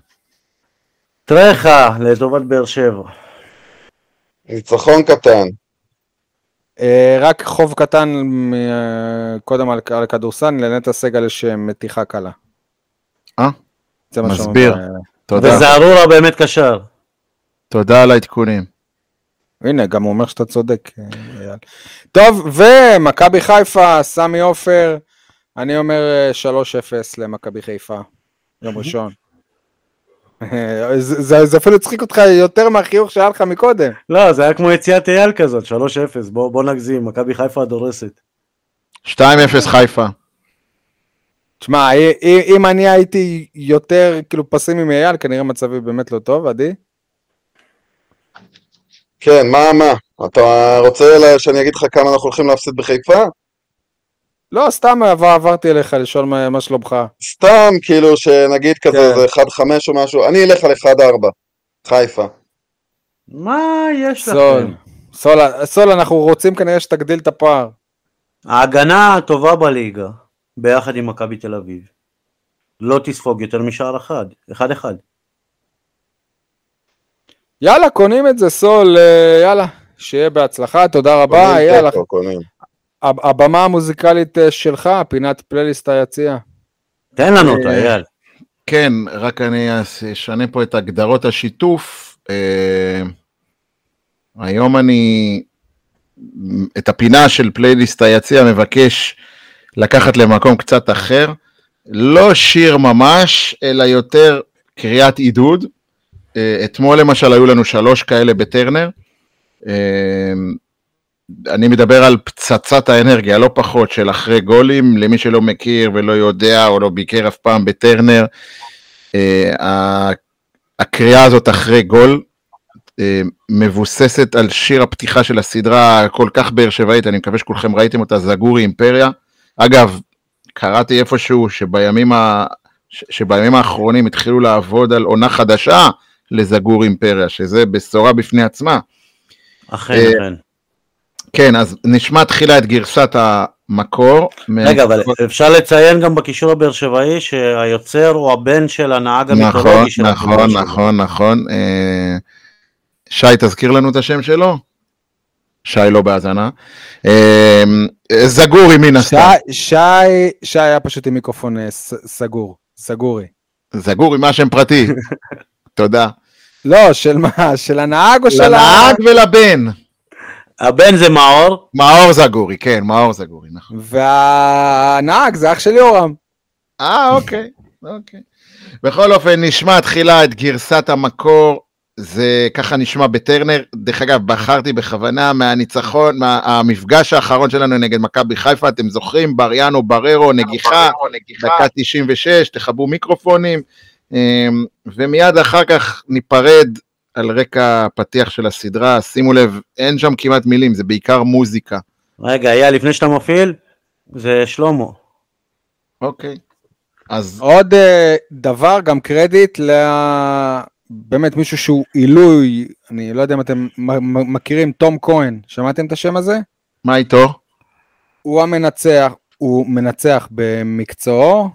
טרחה לטובת באר שבע. ניצחון קטן. אה, רק חוב קטן אה, קודם על, על כדורסל, לנטע סגל יש אה, מתיחה קלה. אה? זה מה מסביר. תודה. וזערורה באמת קשר. תודה על העדכונים. הנה, גם הוא אומר שאתה צודק. טוב, ומכבי חיפה, סמי עופר, אני אומר אה, 3-0 למכבי חיפה, יום ראשון. זה, זה, זה אפילו הצחיק אותך יותר מהחיוך שהיה לך מקודם. לא, זה היה כמו יציאת אייל כזאת, 3-0, בוא, בוא נגזים, מכבי חיפה הדורסת. 2-0 חיפה. תשמע, אם, אני הייתי יותר כאילו פסימי מאייל, כנראה מצבי באמת לא טוב, עדי. כן, מה, מה? אתה רוצה שאני אגיד לך כמה אנחנו הולכים להפסיד בחיפה? לא, סתם עבר, עברתי אליך לשאול מה, מה שלומך. סתם, כאילו, שנגיד כזה, כן. זה 1-5 או משהו, אני אלך על 1-4, חיפה. מה יש סול. לכם? סול, סול, אנחנו רוצים כנראה שתגדיל את הפער. ההגנה הטובה בליגה, ביחד עם מכבי תל אביב, לא תספוג יותר משער אחד, אחד אחד. יאללה, קונים את זה, סול, אה, יאללה, שיהיה בהצלחה, תודה רבה, קונים יאללה. קונים. הב- הבמה המוזיקלית אה, שלך, פינת פלייליסט היציע. תן לנו אותה, אה, אייל. כן, רק אני אשנה פה את הגדרות השיתוף. אה, היום אני את הפינה של פלייליסט היציע מבקש לקחת למקום קצת אחר. לא שיר ממש, אלא יותר קריאת עידוד. אתמול למשל היו לנו שלוש כאלה בטרנר. אני מדבר על פצצת האנרגיה, לא פחות, של אחרי גולים, למי שלא מכיר ולא יודע או לא ביקר אף פעם בטרנר. אה, הקריאה הזאת אחרי גול אה, מבוססת על שיר הפתיחה של הסדרה הכל כך באר שבעית, אני מקווה שכולכם ראיתם אותה, זגורי אימפריה. אגב, קראתי איפשהו שבימים, ה... שבימים האחרונים התחילו לעבוד על עונה חדשה לזגור אימפריה, שזה בשורה בפני עצמה. אכן, אה, אכן. כן, אז נשמע תחילה את גרסת המקור. רגע, אבל אפשר לציין גם בקישור הבאר שבעי שהיוצר הוא הבן של הנהג נכון, המיתולוגי של נכון. נכון, נכון. אה, שי, תזכיר לנו את השם שלו? שי לא בהאזנה. אה, זגורי מן הסתם. שי, שי, היה פשוט עם מיקרופון אה, ס- סגור, סגורי. זגורי, מה שם פרטי? תודה. לא, של מה? של הנהג או של ה... לנהג ולבן. הבן זה מאור, מאור זגורי, כן, מאור זגורי, נכון. והנהג זה אח של יורם. אה, אוקיי, אוקיי. בכל אופן, נשמע תחילה את גרסת המקור, זה ככה נשמע בטרנר. דרך אגב, בחרתי בכוונה מהניצחון, מהמפגש האחרון שלנו נגד מכבי חיפה, אתם זוכרים? בריאנו בררו, נגיחה, דקה 96, תכבו מיקרופונים, אמ, ומיד אחר כך ניפרד על רקע הפתיח של הסדרה. שימו לב, אין שם כמעט מילים, זה בעיקר מוזיקה. רגע, אייל, לפני שאתה מפעיל, זה שלמה. אוקיי. אז עוד אה, דבר, גם קרדיט ל... באמת מישהו שהוא עילוי, אני לא יודע אם אתם מכירים, תום כהן, שמעתם את השם הזה? מה איתו? הוא המנצח, הוא מנצח במקצועו,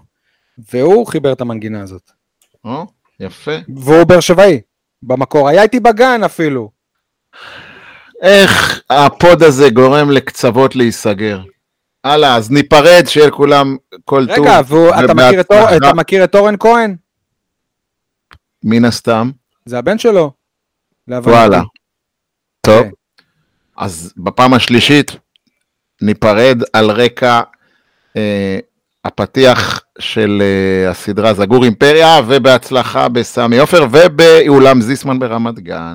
והוא חיבר את המנגינה הזאת. או, יפה. והוא באר שבעי, במקור. היה איתי בגן אפילו. איך הפוד הזה גורם לקצוות להיסגר? הלאה, אז ניפרד, שיהיה לכולם כל טוב. רגע, ואתה מכיר את אור-. אתה מכיר את אורן כהן? מן הסתם. זה הבן שלו. וואלה. טוב. כן. אז בפעם השלישית ניפרד על רקע אה, הפתיח של אה, הסדרה זגור אימפריה, ובהצלחה בסמי עופר ובאולם זיסמן ברמת גן.